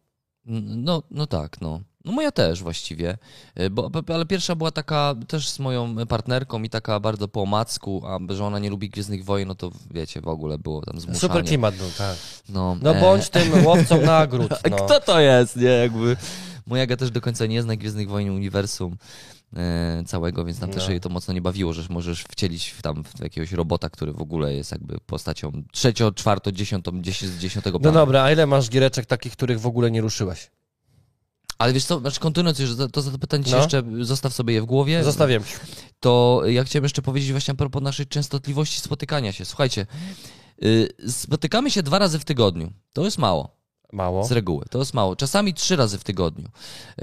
No, no tak, no. No moja też właściwie, Y, bo, ale pierwsza była taka też z moją partnerką i taka bardzo po omacku, a że ona nie lubi Gwiezdnych Wojen, no to wiecie, w ogóle było tam zmuszanie. Super klimat był, tak. No, No e, bądź tym łowcą nagród. No. Kto to jest, nie, jakby. Moja Aga też do końca nie zna Gwiezdnych Wojen uniwersum e, całego, więc tam też No. jej to mocno nie bawiło, że możesz wcielić w, tam w jakiegoś robota, który w ogóle jest jakby postacią trzecio, czwarto, dziesiątą, dziesięć, dziesiątego no planu. dobra, a ile masz giereczek takich, których w ogóle nie ruszyłeś? Ale wiesz co, znaczy kontynuując już, to zapytanie ci No. jeszcze, zostaw sobie je w głowie. Zostawiam. to ja chciałem jeszcze powiedzieć właśnie a propos naszej częstotliwości spotykania się. Słuchajcie, y, spotykamy się dwa razy w tygodniu. To jest mało. Mało. Z reguły. To jest mało. Czasami trzy razy w tygodniu.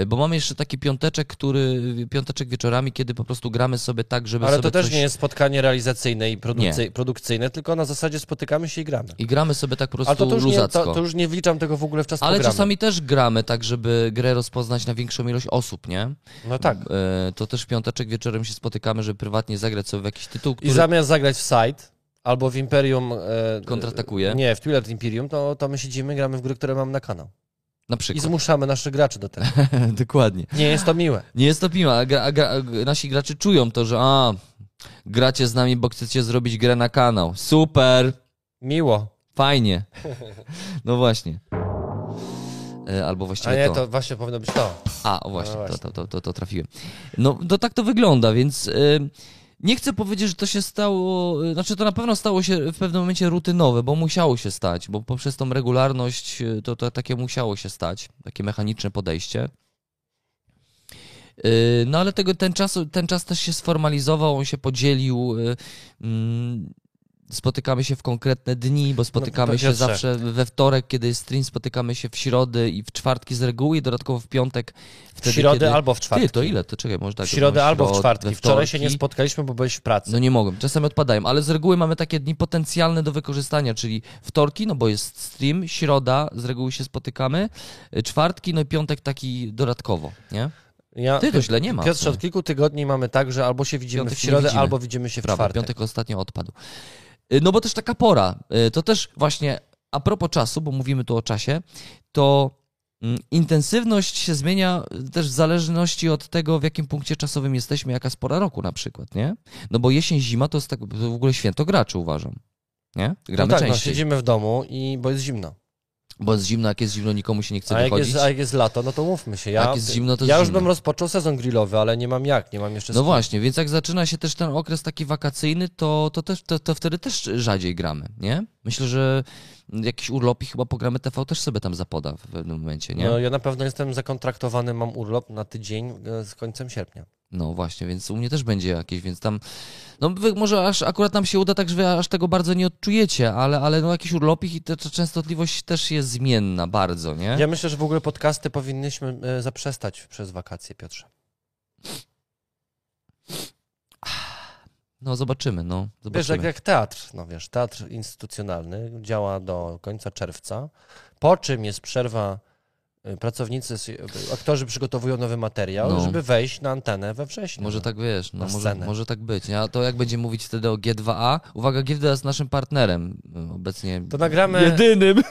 Y, Bo mamy jeszcze taki piąteczek, który, piąteczek wieczorami, kiedy po prostu gramy sobie tak, żeby Ale to też coś... nie jest spotkanie realizacyjne i produkcy... produkcyjne, tylko na zasadzie spotykamy się i gramy. I gramy sobie tak po prostu Ale to, to, już nie, to, to już nie wliczam tego w ogóle w czas Ale programu. czasami też gramy tak, żeby grę rozpoznać na większą ilość osób, nie? No tak. Y, To też piąteczek wieczorem się spotykamy, żeby prywatnie zagrać sobie w jakiś tytuł, I który... zamiast zagrać w site albo w Imperium. E, Kontratakuje. Nie, w Twilight Imperium, to, to my siedzimy, gramy w gry, które mamy na kanał. Na I przykład. zmuszamy naszych graczy do tego. Dokładnie. Nie jest to miłe. Nie jest to piła, a, gra, a, gra, a nasi gracze czują to, że a, gracie z nami, bo chcecie zrobić grę na kanał. Super, Miło. fajnie. No właśnie. E, Albo A właściwie nie, to. to właśnie powinno być to. A, o właśnie, No to, właśnie. to, to, to, to trafiłem. No, to tak to wygląda, więc y, nie chcę powiedzieć, że to się stało, y, znaczy to na pewno stało się w pewnym momencie rutynowe, bo musiało się stać, bo poprzez tą regularność y, to, to takie musiało się stać, takie mechaniczne podejście. Y, No ale tego, ten, czas, ten czas też się sformalizował, on się podzielił. Spotykamy się w konkretne dni, bo spotykamy No, się zawsze we wtorek, kiedy jest stream, spotykamy się w środę i w czwartki z reguły i dodatkowo w piątek. W Wtedy, środę kiedy... albo w czwartki. Ty, to ile? To czekaj, może tak. W środę no, albo w czwartki. Wczoraj się nie spotkaliśmy, bo byłeś w pracy. No nie mogłem, czasami odpadają, ale z reguły mamy takie dni potencjalne do wykorzystania, czyli wtorki, no bo jest stream, środa, z reguły się spotykamy, y, czwartki, no i piątek taki dodatkowo, nie? Ja, Ty, to źle nie ma. Piotrze, od kilku tygodni mamy tak, że albo się widzimy Piątek w środę, widzimy. albo widzimy się w Prawda, czwartek. piątek ostatnio odpadł. Y, No bo też taka pora, y, to też właśnie a propos czasu, bo mówimy tu o czasie, to mm, intensywność się zmienia też w zależności od tego, w jakim punkcie czasowym jesteśmy, jaka jest pora roku na przykład, nie? No bo jesień, zima to jest tak to w ogóle święto graczy, uważam. Nie? Gramy no tak, no, częściej. siedzimy w domu i bo jest zimno. Bo jest zimno, jak jest zimno, nikomu się nie chce A wychodzić. jest, a jak jest lato, no to mówmy się. Ja, Jak jest zimno, to ja już zimno. bym rozpoczął sezon grillowy, ale nie mam jak, nie mam jeszcze No właśnie, więc jak zaczyna się też ten okres taki wakacyjny, to, to, też, to, to wtedy też rzadziej gramy, nie? Myślę, że jakiś urlop i chyba programy TV też sobie tam zapoda w pewnym momencie, nie? No, ja na pewno jestem zakontraktowany, mam urlop na tydzień e, z końcem sierpnia. No właśnie, więc u mnie też będzie jakieś, więc tam, no może aż akurat nam się uda tak, że wy aż tego bardzo nie odczujecie, ale, ale no jakiś urlopik i ta częstotliwość też jest zmienna bardzo, nie? Ja myślę, że w ogóle podcasty powinnyśmy e, zaprzestać przez wakacje, Piotrze. No zobaczymy, no, Wiesz, zobaczymy. jak, jak teatr, no wiesz, teatr instytucjonalny działa do końca czerwca, po czym jest przerwa, pracownicy, y, aktorzy przygotowują nowy materiał, No. żeby wejść na antenę we wrześniu. Może tak wiesz, no Na może, scenę. może tak być. A to jak będzie mówić wtedy o G2A? Uwaga, G2A jest naszym partnerem y, obecnie. To nagramy, Jedynym.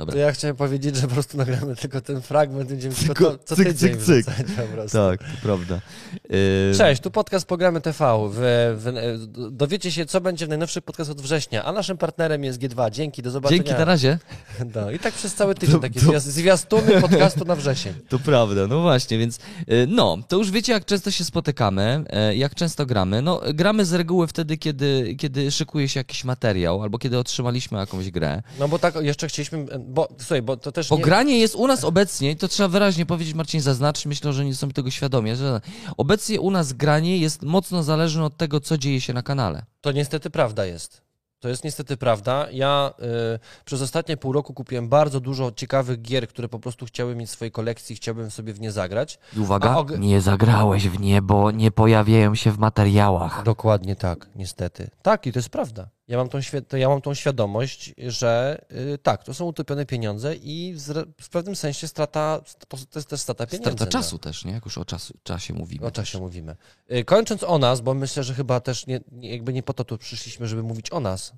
to Dobra. ja chciałem powiedzieć, że po prostu nagramy tylko ten fragment, będziemy tylko, Tylko to, co cyk, tydzień cyk, cyk. Tak, to prawda. Y, Cześć, tu podcast Programy TV. W, w, dowiecie się, co będzie w najnowszych podcast od września, a naszym partnerem jest G2. Dzięki, do zobaczenia. Dzięki, na razie. No, I tak przez cały tydzień, To- takie to- zwias- zwiastuny podcastu na wrzesień. To prawda, no właśnie, więc y, no, to już wiecie, jak często się spotykamy, y, jak często gramy. No, gramy z reguły wtedy, kiedy, kiedy szykuje się jakiś materiał, albo kiedy otrzymaliśmy jakąś grę. No bo tak jeszcze chcieliśmy, bo słuchaj, bo to też Bo nie... granie jest u nas obecnie, i to trzeba wyraźnie powiedzieć, Marcin, zaznaczyć, myślę, że nie są tego świadomi, że obecnie u nas granie jest mocno zależne od tego, co dzieje się na kanale. To niestety prawda jest. To jest niestety prawda. Ja y, przez ostatnie pół roku kupiłem bardzo dużo ciekawych gier, które po prostu chciały mieć w swojej kolekcji, chciałbym sobie w nie zagrać. I uwaga, og- nie zagrałeś w nie, bo nie pojawiają się w materiałach. Dokładnie tak, niestety. Tak, i to jest prawda. Ja mam tą, ja mam tą świadomość, że y, tak, to są utopione pieniądze i w, w pewnym sensie strata, to jest też strata pieniędzy. Strata no. czasu też, nie? Jak już o czasu, czasie mówimy. O czasie mówimy. Y, Kończąc o nas, bo myślę, że chyba też nie, jakby nie po to tu przyszliśmy, żeby mówić o nas.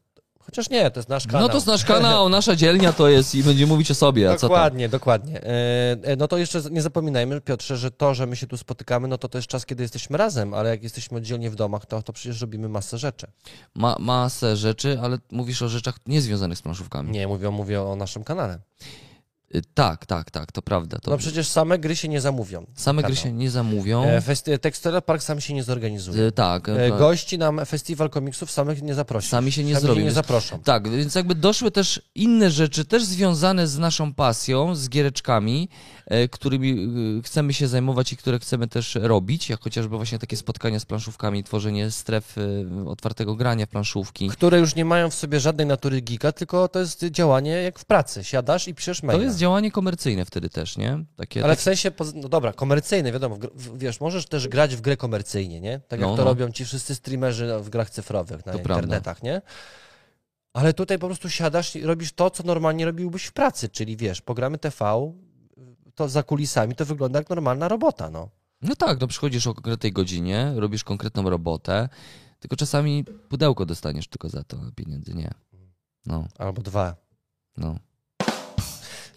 Chociaż nie, to jest nasz kanał. No to jest nasz kanał, nasza dzielnia to jest i będziemy mówić o sobie, a? Dokładnie, dokładnie. E, e, No to jeszcze nie zapominajmy, Piotrze, że to, że my się tu spotykamy, no to to jest czas, kiedy jesteśmy razem, ale jak jesteśmy oddzielnie w domach, to, to przecież robimy masę rzeczy. Ma, masę rzeczy, ale mówisz o rzeczach niezwiązanych z planszówkami. Nie, mówię, mówię o naszym kanale. Y, Tak, tak, tak, to prawda. To No przecież same gry się nie zamówią. Same gry się nie zamówią. E, festi- Textile Park sam się nie zorganizuje. Y, Tak, E, Gości nam festiwal komiksów samych nie zaprosi. Sami się nie Sami zrobią, Się nie zaproszą. Tak, więc jakby doszły też inne rzeczy, też związane z naszą pasją, z giereczkami, e, którymi e, chcemy się zajmować i które chcemy też robić, jak chociażby właśnie takie spotkania z planszówkami, tworzenie stref e, otwartego grania w planszówki. Które już nie mają w sobie żadnej natury gika, tylko to jest działanie jak w pracy. Siadasz i piszesz maila. To jest działanie komercyjne wtedy też, nie? Takie, Ale tak, w sensie, no dobra, komercyjne, wiadomo, w, wiesz, możesz też grać w grę komercyjnie, nie? Tak jak No, to no. robią ci wszyscy streamerzy w grach cyfrowych na To prawda. internetach, nie? Ale tutaj po prostu siadasz i robisz to, co normalnie robiłbyś w pracy, czyli wiesz, programy TV, to za kulisami to wygląda jak normalna robota, no. no tak, no przychodzisz o konkretnej godzinie, robisz konkretną robotę, tylko czasami pudełko dostaniesz tylko za to, pieniędzy nie. No, Albo dwa. no.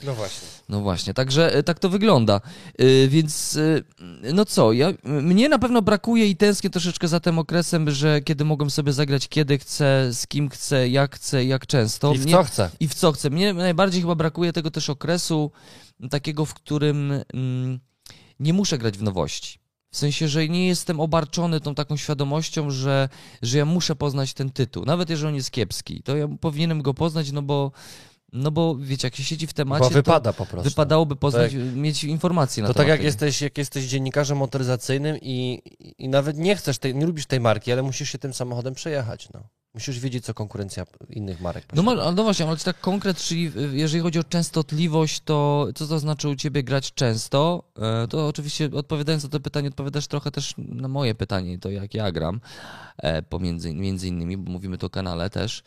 No właśnie. No właśnie, także e, tak to wygląda. Y, Więc y, no co, ja, mnie na pewno brakuje i tęsknię troszeczkę za tym okresem, że kiedy mogłem sobie zagrać kiedy chcę, z kim chcę, jak chcę, jak często. I w Mnie- co chcę? I w co chcę. Mnie najbardziej chyba brakuje tego też okresu takiego, w którym mm, nie muszę grać w nowości. W sensie, że nie jestem obarczony tą taką świadomością, że, że ja muszę poznać ten tytuł. Nawet jeżeli on jest kiepski, to ja powinienem go poznać, no bo No bo wiecie, jak się siedzi w temacie, Bo wypada to po prostu. wypadałoby poznać, mieć informacje na To temat tak jak jesteś, jak jesteś dziennikarzem motoryzacyjnym i, i nawet nie chcesz tej, nie lubisz tej marki, ale musisz się tym samochodem przejechać. No. Musisz wiedzieć, co konkurencja innych marek No, posiada. no właśnie, ale tak konkret, czyli jeżeli chodzi o częstotliwość, to co to znaczy u ciebie grać często? E, To oczywiście odpowiadając na to pytanie, odpowiadasz trochę też na moje pytanie, to jak ja gram, e, pomiędzy między innymi, bo mówimy tu o kanale też,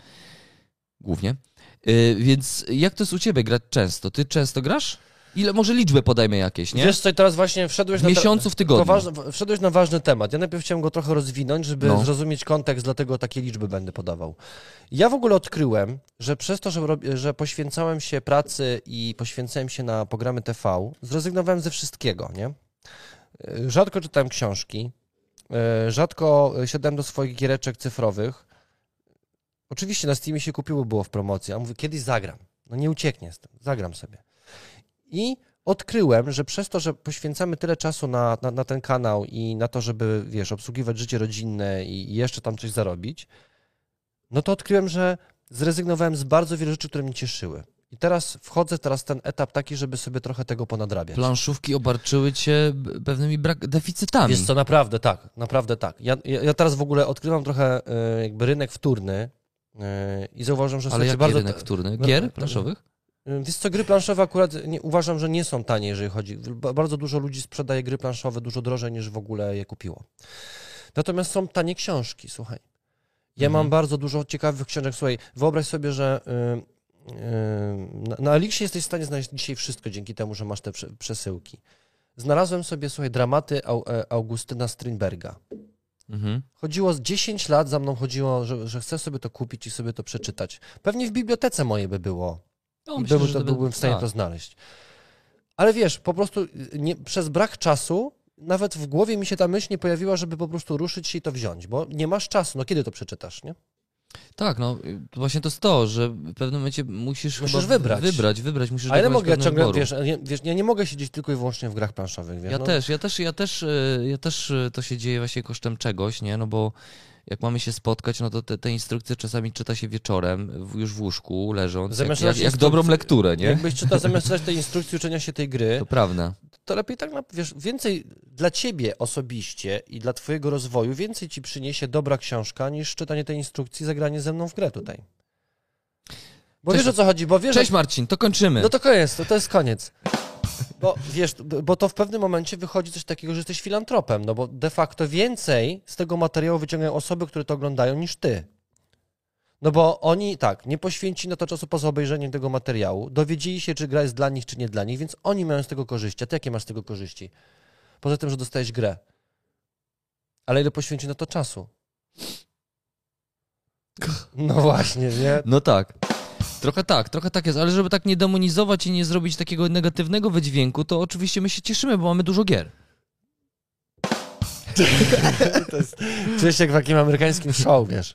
głównie. E, Więc jak to jest u ciebie grać często? Ty często grasz? Ile, może liczbę podajmy jakieś, nie? Wiesz co, teraz właśnie wszedłeś na... miesiącu, w tygodniu. wszedłeś na ważny temat. Ja najpierw chciałem go trochę rozwinąć, żeby No. zrozumieć kontekst, dlatego takie liczby będę podawał. Ja w ogóle odkryłem, że przez to, że, że poświęcałem się pracy i poświęcałem się na programy TV, zrezygnowałem ze wszystkiego, nie? Y, Rzadko czytałem książki, y, rzadko siadałem do swoich giereczek cyfrowych. Oczywiście na Steamie się kupiło, było w promocji, a mówię, kiedyś zagram. No nie ucieknie z tym, zagram sobie. I odkryłem, że przez to, że poświęcamy tyle czasu na, na, na ten kanał i na to, żeby, wiesz, obsługiwać życie rodzinne i, jeszcze tam coś zarobić, no to odkryłem, że zrezygnowałem z bardzo wielu rzeczy, które mnie cieszyły. I teraz wchodzę teraz ten etap taki, żeby sobie trochę tego ponadrabiać. Planszówki obarczyły cię pewnymi brak deficytami. Wiesz co, naprawdę tak, naprawdę tak. Ja, ja, teraz w ogóle odkrywam trochę e, jakby rynek wtórny i zauważam, że Ale jaki bardzo... rynek wtórny? Gier planszowych? E, Wiesz co, gry planszowe akurat nie, uważam, że nie są tanie, jeżeli chodzi. ba- Bardzo dużo ludzi sprzedaje gry planszowe dużo drożej niż w ogóle je kupiło. Natomiast są tanie książki, słuchaj. Ja Mhm. mam bardzo dużo ciekawych książek. Słuchaj, wyobraź sobie, że y, y, na, na Elixie jesteś w stanie znaleźć dzisiaj wszystko dzięki temu, że masz te prze, przesyłki. Znalazłem sobie, słuchaj, dramaty e, Augustyna Strindberga. Mhm. Chodziło z 10 lat za mną chodziło, że, że chcę sobie to kupić i sobie to przeczytać. Pewnie w bibliotece mojej by było. No, I myślę, to, by- byłbym w stanie tak. to znaleźć. Ale wiesz, po prostu y, nie, przez brak czasu nawet w głowie mi się ta myśl nie pojawiła, żeby po prostu ruszyć się i to wziąć, bo nie masz czasu. No kiedy to przeczytasz, nie? Tak, no y, właśnie to jest to, że w pewnym momencie musisz, Musisz wybrać. wybrać, wybrać, musisz A ile dokonać mogę ja ciągle, wyboru. wiesz, nie, wiesz, ja nie mogę siedzieć tylko i wyłącznie w grach planszowych, wiesz. Ja no, też, ja też, ja też, y, ja też y, to się dzieje właśnie kosztem czegoś, nie? No bo jak mamy się spotkać, no to te, te instrukcje czasami czyta się wieczorem, w, już w łóżku, leżąc, Zamiast jak, jak, jak dobrą instrukcje- lekturę, nie? Jakbyś czytał zamiast czytać tej instrukcji uczenia się tej gry, To prawda. to lepiej tak, wiesz, więcej dla ciebie osobiście i dla twojego rozwoju, więcej ci przyniesie dobra książka niż czytanie tej instrukcji, zagranie ze mną w grę tutaj. Bo Cześć. wiesz o co chodzi, bo wiesz, Cześć Marcin, to kończymy. No to koniec, to, to jest koniec. Bo wiesz, bo to w pewnym momencie wychodzi coś takiego, że jesteś filantropem, no bo de facto więcej z tego materiału wyciągają osoby, które to oglądają, niż ty. No bo oni tak, nie poświęcili na to czasu poza obejrzeniem tego materiału, dowiedzieli się, czy gra jest dla nich, czy nie dla nich, więc oni mają z tego korzyści. A ty jakie masz z tego korzyści? Poza tym, że dostajesz grę. Ale ile poświęci na to czasu? No właśnie, nie? No tak. Trochę tak, trochę tak jest, ale żeby tak nie demonizować i nie zrobić takiego negatywnego wydźwięku, to oczywiście my się cieszymy, bo mamy dużo gier. Czuję się jak w takim amerykańskim show, wiesz.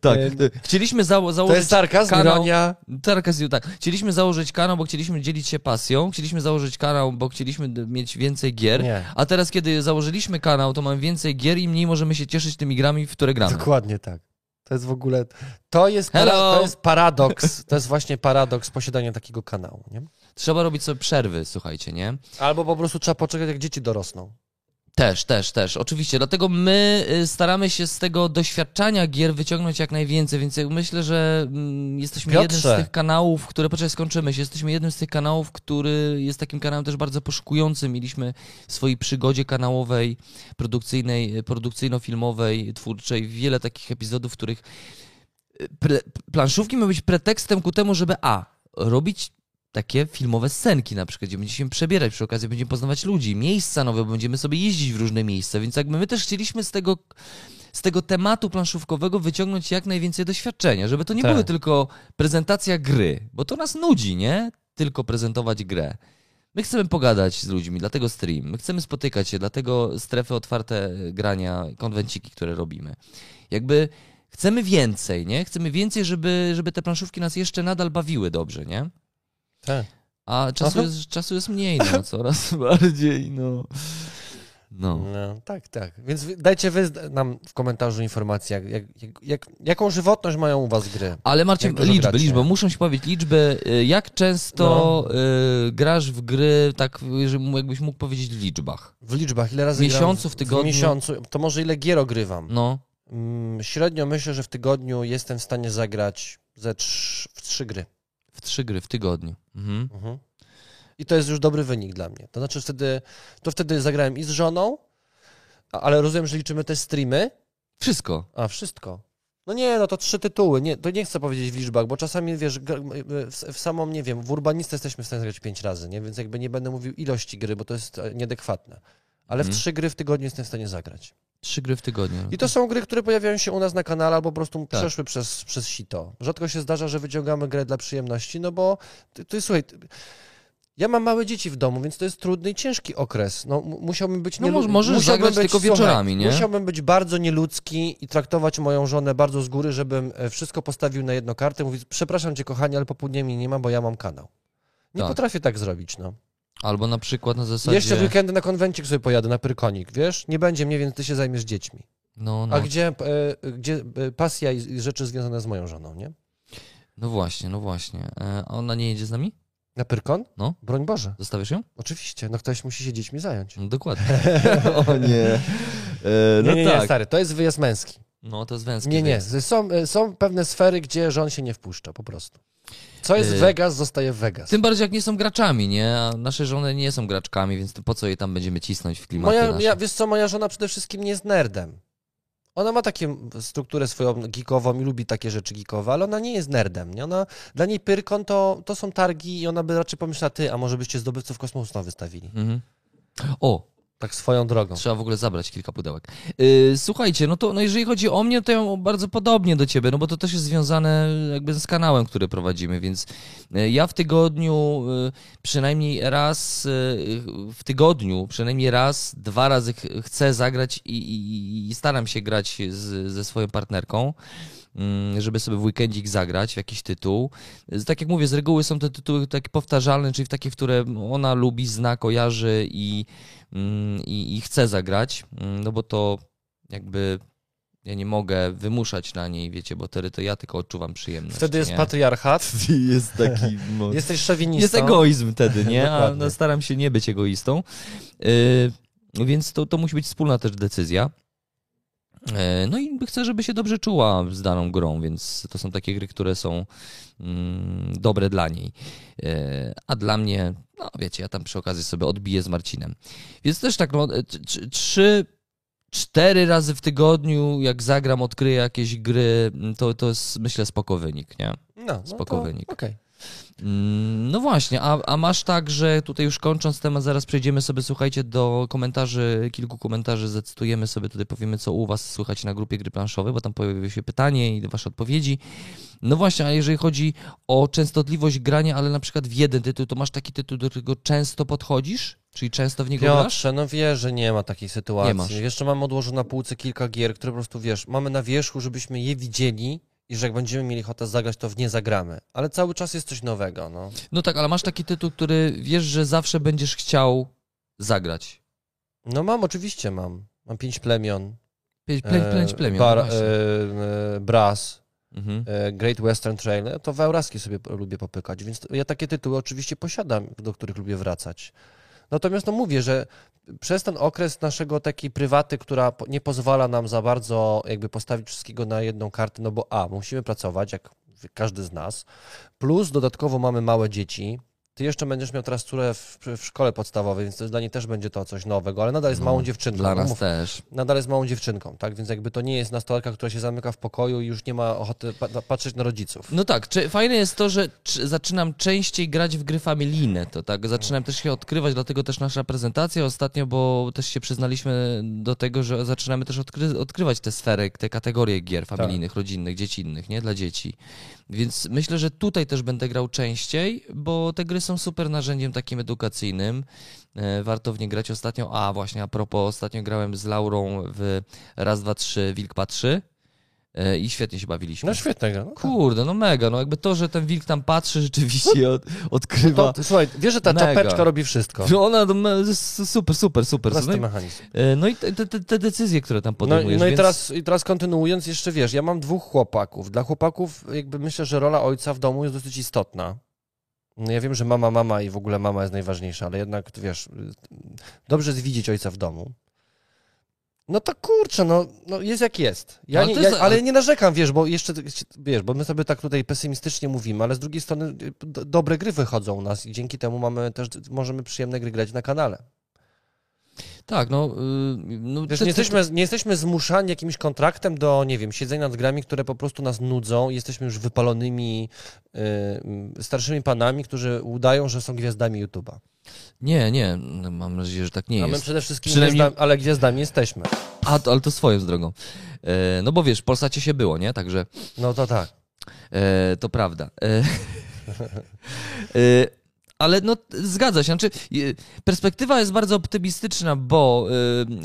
Tak. E, Chcieliśmy zało- To założyć jest sarkazm, kanał- ironia. Sarkazm, tak. Chcieliśmy założyć kanał, bo chcieliśmy dzielić się pasją. Chcieliśmy założyć kanał, bo chcieliśmy mieć więcej gier. Nie. A teraz, kiedy założyliśmy kanał, to mamy więcej gier i mniej możemy się cieszyć tymi grami, w które gramy. Dokładnie tak. To jest w ogóle. To jest, para, to jest paradoks. To jest właśnie paradoks posiadania takiego kanału. Nie? Trzeba robić sobie przerwy, słuchajcie, nie? Albo po prostu trzeba poczekać, jak dzieci dorosną. Też, też, też, oczywiście. Dlatego my y, staramy się z tego doświadczania gier wyciągnąć jak najwięcej, więc myślę, że mm, jesteśmy jednym z Piotrze. tych kanałów, które, poczekaj, skończymy się, jesteśmy jednym z tych kanałów, który jest takim kanałem też bardzo poszukującym. Mieliśmy w swojej przygodzie kanałowej, produkcyjnej, produkcyjno-filmowej, twórczej, wiele takich epizodów, w których y, pre, planszówki mają być pretekstem ku temu, żeby a, robić takie filmowe scenki na przykład, gdzie będziemy się przebierać, przy okazji będziemy poznawać ludzi, miejsca nowe, będziemy sobie jeździć w różne miejsca, więc jakby my też chcieliśmy z tego, z tego tematu planszówkowego wyciągnąć jak najwięcej doświadczenia, żeby to nie Tak. były tylko prezentacja gry, bo to nas nudzi, nie? Tylko prezentować grę. My chcemy pogadać z ludźmi, dlatego stream. My chcemy spotykać się, dlatego strefy otwarte grania, konwenciki, które robimy. Jakby chcemy więcej, nie? Chcemy więcej, żeby, żeby te planszówki nas jeszcze nadal bawiły dobrze, nie? Tak. A czasu Aha. jest, czasu jest mniej, no, coraz bardziej, no. No. No, tak, tak. Więc dajcie wy nam w komentarzu informację, jak, jak, jak, jak, jaką żywotność mają u was gry. Ale Marcin, liczby, gracie? liczby, muszą się powiedzieć liczby. Y, Jak często y, grasz w gry, tak jakbyś mógł powiedzieć w liczbach? W liczbach, ile razy W miesiącu, w tygodniu? W miesiącu, to może ile gier ogrywam. No, Mm, Średnio myślę, że w tygodniu jestem w stanie zagrać ze trz, w trzy gry. W trzy gry w tygodniu. Mhm. Mhm. I to jest już dobry wynik dla mnie. To znaczy wtedy, to wtedy zagrałem i z żoną, ale rozumiem, że liczymy te streamy. Wszystko. A, wszystko. No nie, no to trzy tytuły. Nie, to nie chcę powiedzieć w liczbach, bo czasami, wiesz, w, w samą, nie wiem, w urbanistę jesteśmy w stanie zagrać pięć razy, nie? Więc jakby nie będę mówił ilości gry, bo to jest e, nieadekwatne. Ale Mhm. w trzy gry w tygodniu jestem w stanie zagrać. Trzy gry w tygodniu. I to są gry, które pojawiają się u nas na kanale albo po prostu Tak. przeszły przez, przez sito. Rzadko się zdarza, że wyciągamy grę dla przyjemności, no bo ty, ty słuchaj, ty, ja mam małe dzieci w domu, więc to jest trudny i ciężki okres. No, mu- musiałbym być No nielu- może- możesz musiałbym zagrać tylko słuchaj, wieczorami, nie? Musiałbym być bardzo nieludzki i traktować moją żonę bardzo z góry, żebym e, wszystko postawił na jedną kartę. Mówić, przepraszam cię kochanie, ale popołudnie mi nie ma, bo ja mam kanał. Nie Tak. potrafię tak zrobić, no. Albo na przykład na zasadzie... Jeszcze w weekendy na konwencik sobie pojadę, na Pyrkonik, wiesz? Nie będzie mnie, więc ty się zajmiesz dziećmi. No, no. A gdzie, e, gdzie e, pasja i, rzeczy związane z moją żoną, nie? no właśnie, no właśnie. E, A ona nie jedzie z nami? Na Pyrkon? No. Broń Boże. Zostawisz ją? Oczywiście, no ktoś musi się dziećmi zająć. No dokładnie. o nie. E, no nie, nie, tak. nie, stary, to jest wyjazd męski. No to jest węski Nie, nie, wyjazd. są, e, są pewne sfery, gdzie żon się nie wpuszcza, po prostu. Co jest Y, Vegas, zostaje Vegas. Tym bardziej jak nie są graczami, nie? A nasze żony nie są graczkami, więc to po co je tam będziemy cisnąć w klimaty Moja, ja, wiesz co, moja żona przede wszystkim nie jest nerdem. Ona ma taką strukturę swoją geekową i lubi takie rzeczy geekowe, ale ona nie jest nerdem. Nie? Ona, dla niej Pyrkon to, to są targi i ona by raczej pomyślała, ty, a może byście zdobywców kosmosu wystawili. Mhm. O, Tak swoją drogą. Trzeba w ogóle zabrać kilka pudełek. Yy, słuchajcie, no to no jeżeli chodzi o mnie, to ja bardzo podobnie do ciebie, no bo to też jest związane jakby z kanałem, który prowadzimy, więc yy, ja w tygodniu yy, przynajmniej raz, yy, w tygodniu przynajmniej raz, dwa razy ch- chcę zagrać i, i, i staram się grać z, ze swoją partnerką żeby sobie w weekendzik zagrać w jakiś tytuł. Tak jak mówię, z reguły są te tytuły takie powtarzalne, czyli w takie, w które ona lubi, zna, kojarzy i, mm, i, i chce zagrać, mm, no bo to jakby ja nie mogę wymuszać na niej, wiecie, bo wtedy to ja tylko odczuwam przyjemność. Wtedy jest nie? patriarchat, jest taki... jesteś szowinistą. Jest egoizm wtedy, nie? A no, staram się nie być egoistą. Yy, więc to, to musi być wspólna też decyzja. Yy, no i chcę, żeby się dobrze czuła z daną grą, więc to są takie gry, które są mm, dobre dla niej. Yy, a dla mnie, no wiecie, ja tam przy okazji sobie odbiję z Marcinem. Więc też tak, no, tr- trzy, cztery razy w tygodniu, jak zagram, odkryję jakieś gry, to, to jest myślę spoko wynik, nie? No, no Spoko to- wynik. Okej. Mm, No właśnie, a, a masz tak, że tutaj już kończąc temat, zaraz przejdziemy sobie, słuchajcie, do komentarzy, kilku komentarzy, zacytujemy sobie, tutaj powiemy, co u was słychać na grupie gry planszowej, bo tam pojawiły się pytanie i wasze odpowiedzi. No właśnie, a jeżeli chodzi o częstotliwość grania, ale na przykład w jeden tytuł, to masz taki tytuł, do którego często podchodzisz? Czyli często w niego grasz? Piotrze, no wiesz, że nie ma takiej sytuacji. Nie masz. Jeszcze mam odłożone na półce kilka gier, które po prostu, wiesz, mamy na wierzchu, żebyśmy je widzieli i że jak będziemy mieli ochotę zagrać, to w nie zagramy. Ale cały czas jest coś nowego, no. No tak, ale masz taki tytuł, który wiesz, że zawsze będziesz chciał zagrać. No mam, oczywiście mam. Mam pięć plemion. Pięć, pięć, pięć e, plemion. Bar, no e, e, Brass, mhm. e, Great Western Trail. To w Euraski sobie lubię popykać, więc ja takie tytuły oczywiście posiadam, do których lubię wracać. Natomiast no mówię, że przez ten okres naszego takiej prywaty, która nie pozwala nam za bardzo jakby postawić wszystkiego na jedną kartę, no bo a, musimy pracować, jak każdy z nas, plus dodatkowo mamy małe dzieci. Ty jeszcze będziesz miał teraz córę w, w szkole podstawowej, więc dla niej też będzie to coś nowego, ale nadal jest No, małą dziewczynką. Dla no nas mów- też. nadal jest małą dziewczynką, tak? Więc jakby to nie jest nastolatka, która się zamyka w pokoju i już nie ma ochoty pa- patrzeć na rodziców. No tak, czy, fajne jest to, że czy, zaczynam częściej grać w gry familijne, to tak, zaczynam też się odkrywać, dlatego też nasza prezentacja ostatnio, bo też się przyznaliśmy do tego, że zaczynamy też odkry, odkrywać te sfery, te kategorie gier familijnych, rodzinnych, dziecinnych, nie, dla dzieci. Więc myślę, że tutaj też będę grał częściej, bo te gry są super narzędziem takim edukacyjnym. E, Warto w nie grać ostatnio. A właśnie, a propos, ostatnio grałem z Laurą w raz, dwa, trzy, Wilk patrzy. e, i świetnie się bawiliśmy. No świetna gra. No, tak. Kurde, no mega, no jakby to, że ten wilk tam patrzy rzeczywiście od, odkrywa. to, słuchaj, wiesz, że ta Mega. czapeczka robi wszystko. No Ona s- super, super, super. No Prosty mechanizm. e, no i te, te, te decyzje, które tam No, podejmujesz. no i, więc... teraz, i teraz kontynuując, jeszcze wiesz, ja mam dwóch chłopaków. Dla chłopaków jakby myślę, że rola ojca w domu jest dosyć istotna. No ja wiem, że mama, mama i w ogóle mama jest najważniejsza, ale jednak, wiesz, dobrze jest widzieć ojca w domu. No to kurczę, no, no jest jak jest. Ja Ale nie, jest- ja, ale nie narzekam, wiesz, bo jeszcze, wiesz, bo my sobie tak tutaj pesymistycznie mówimy, ale z drugiej strony y, do, dobre gry wychodzą u nas i dzięki temu mamy też, możemy przyjemne gry grać na kanale. Tak, no... y, no Wiesz, nie, te- jesteśmy, nie jesteśmy zmuszani jakimś kontraktem do, nie wiem, siedzenia nad grami, które po prostu nas nudzą. Jesteśmy już wypalonymi y, starszymi panami, którzy udają, że są gwiazdami YouTube'a. Nie, nie, no, mam nadzieję, że tak nie A my jest. przede wszystkim Przynajmniej- gwiazdami, ale gwiazdami jesteśmy. A, to, ale to swoją drogą. E, no bo wiesz, w Polsacie się było, nie? Także No to tak. e, to prawda. E, e, ale no, zgadza się. Znaczy, perspektywa jest bardzo optymistyczna, bo,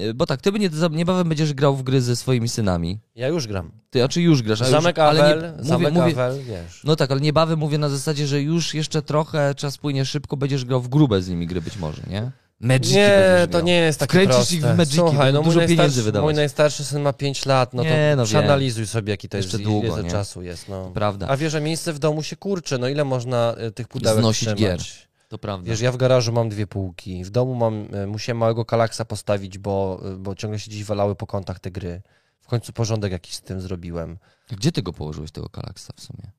e, bo tak, ty nie, niebawem będziesz grał w gry ze swoimi synami. Ja już gram. Ty, a czy już grasz? Zamek już, ale Awel, nie, mówię, Zamek mówię, Awel, wiesz. No tak, ale niebawem mówię na zasadzie, że już jeszcze trochę czas płynie szybko, będziesz grał w grube z nimi gry być może, nie? Magiki Nie, to nie jest takie Wkręcisz proste. ich w Magiki, Słuchaj, no dużo mój pieniędzy najstarszy, wydawać. mój najstarszy syn ma 5 lat, no to Nie, no wiem. przeanalizuj sobie, jaki to jest, Jeszcze ile długo, to nie? czasu jest. No. Prawda, A wiesz, że miejsce w domu się kurczy, no ile można y, tych pudełek Znosić trzymać? gier. To prawda. Wiesz, ja w garażu mam dwie półki, w domu mam, e, musiałem małego kalaksa postawić, bo, e, bo ciągle się gdzieś walały po kątach te gry. W końcu porządek jakiś z tym zrobiłem. Gdzie ty go położyłeś, tego kalaksa w sumie?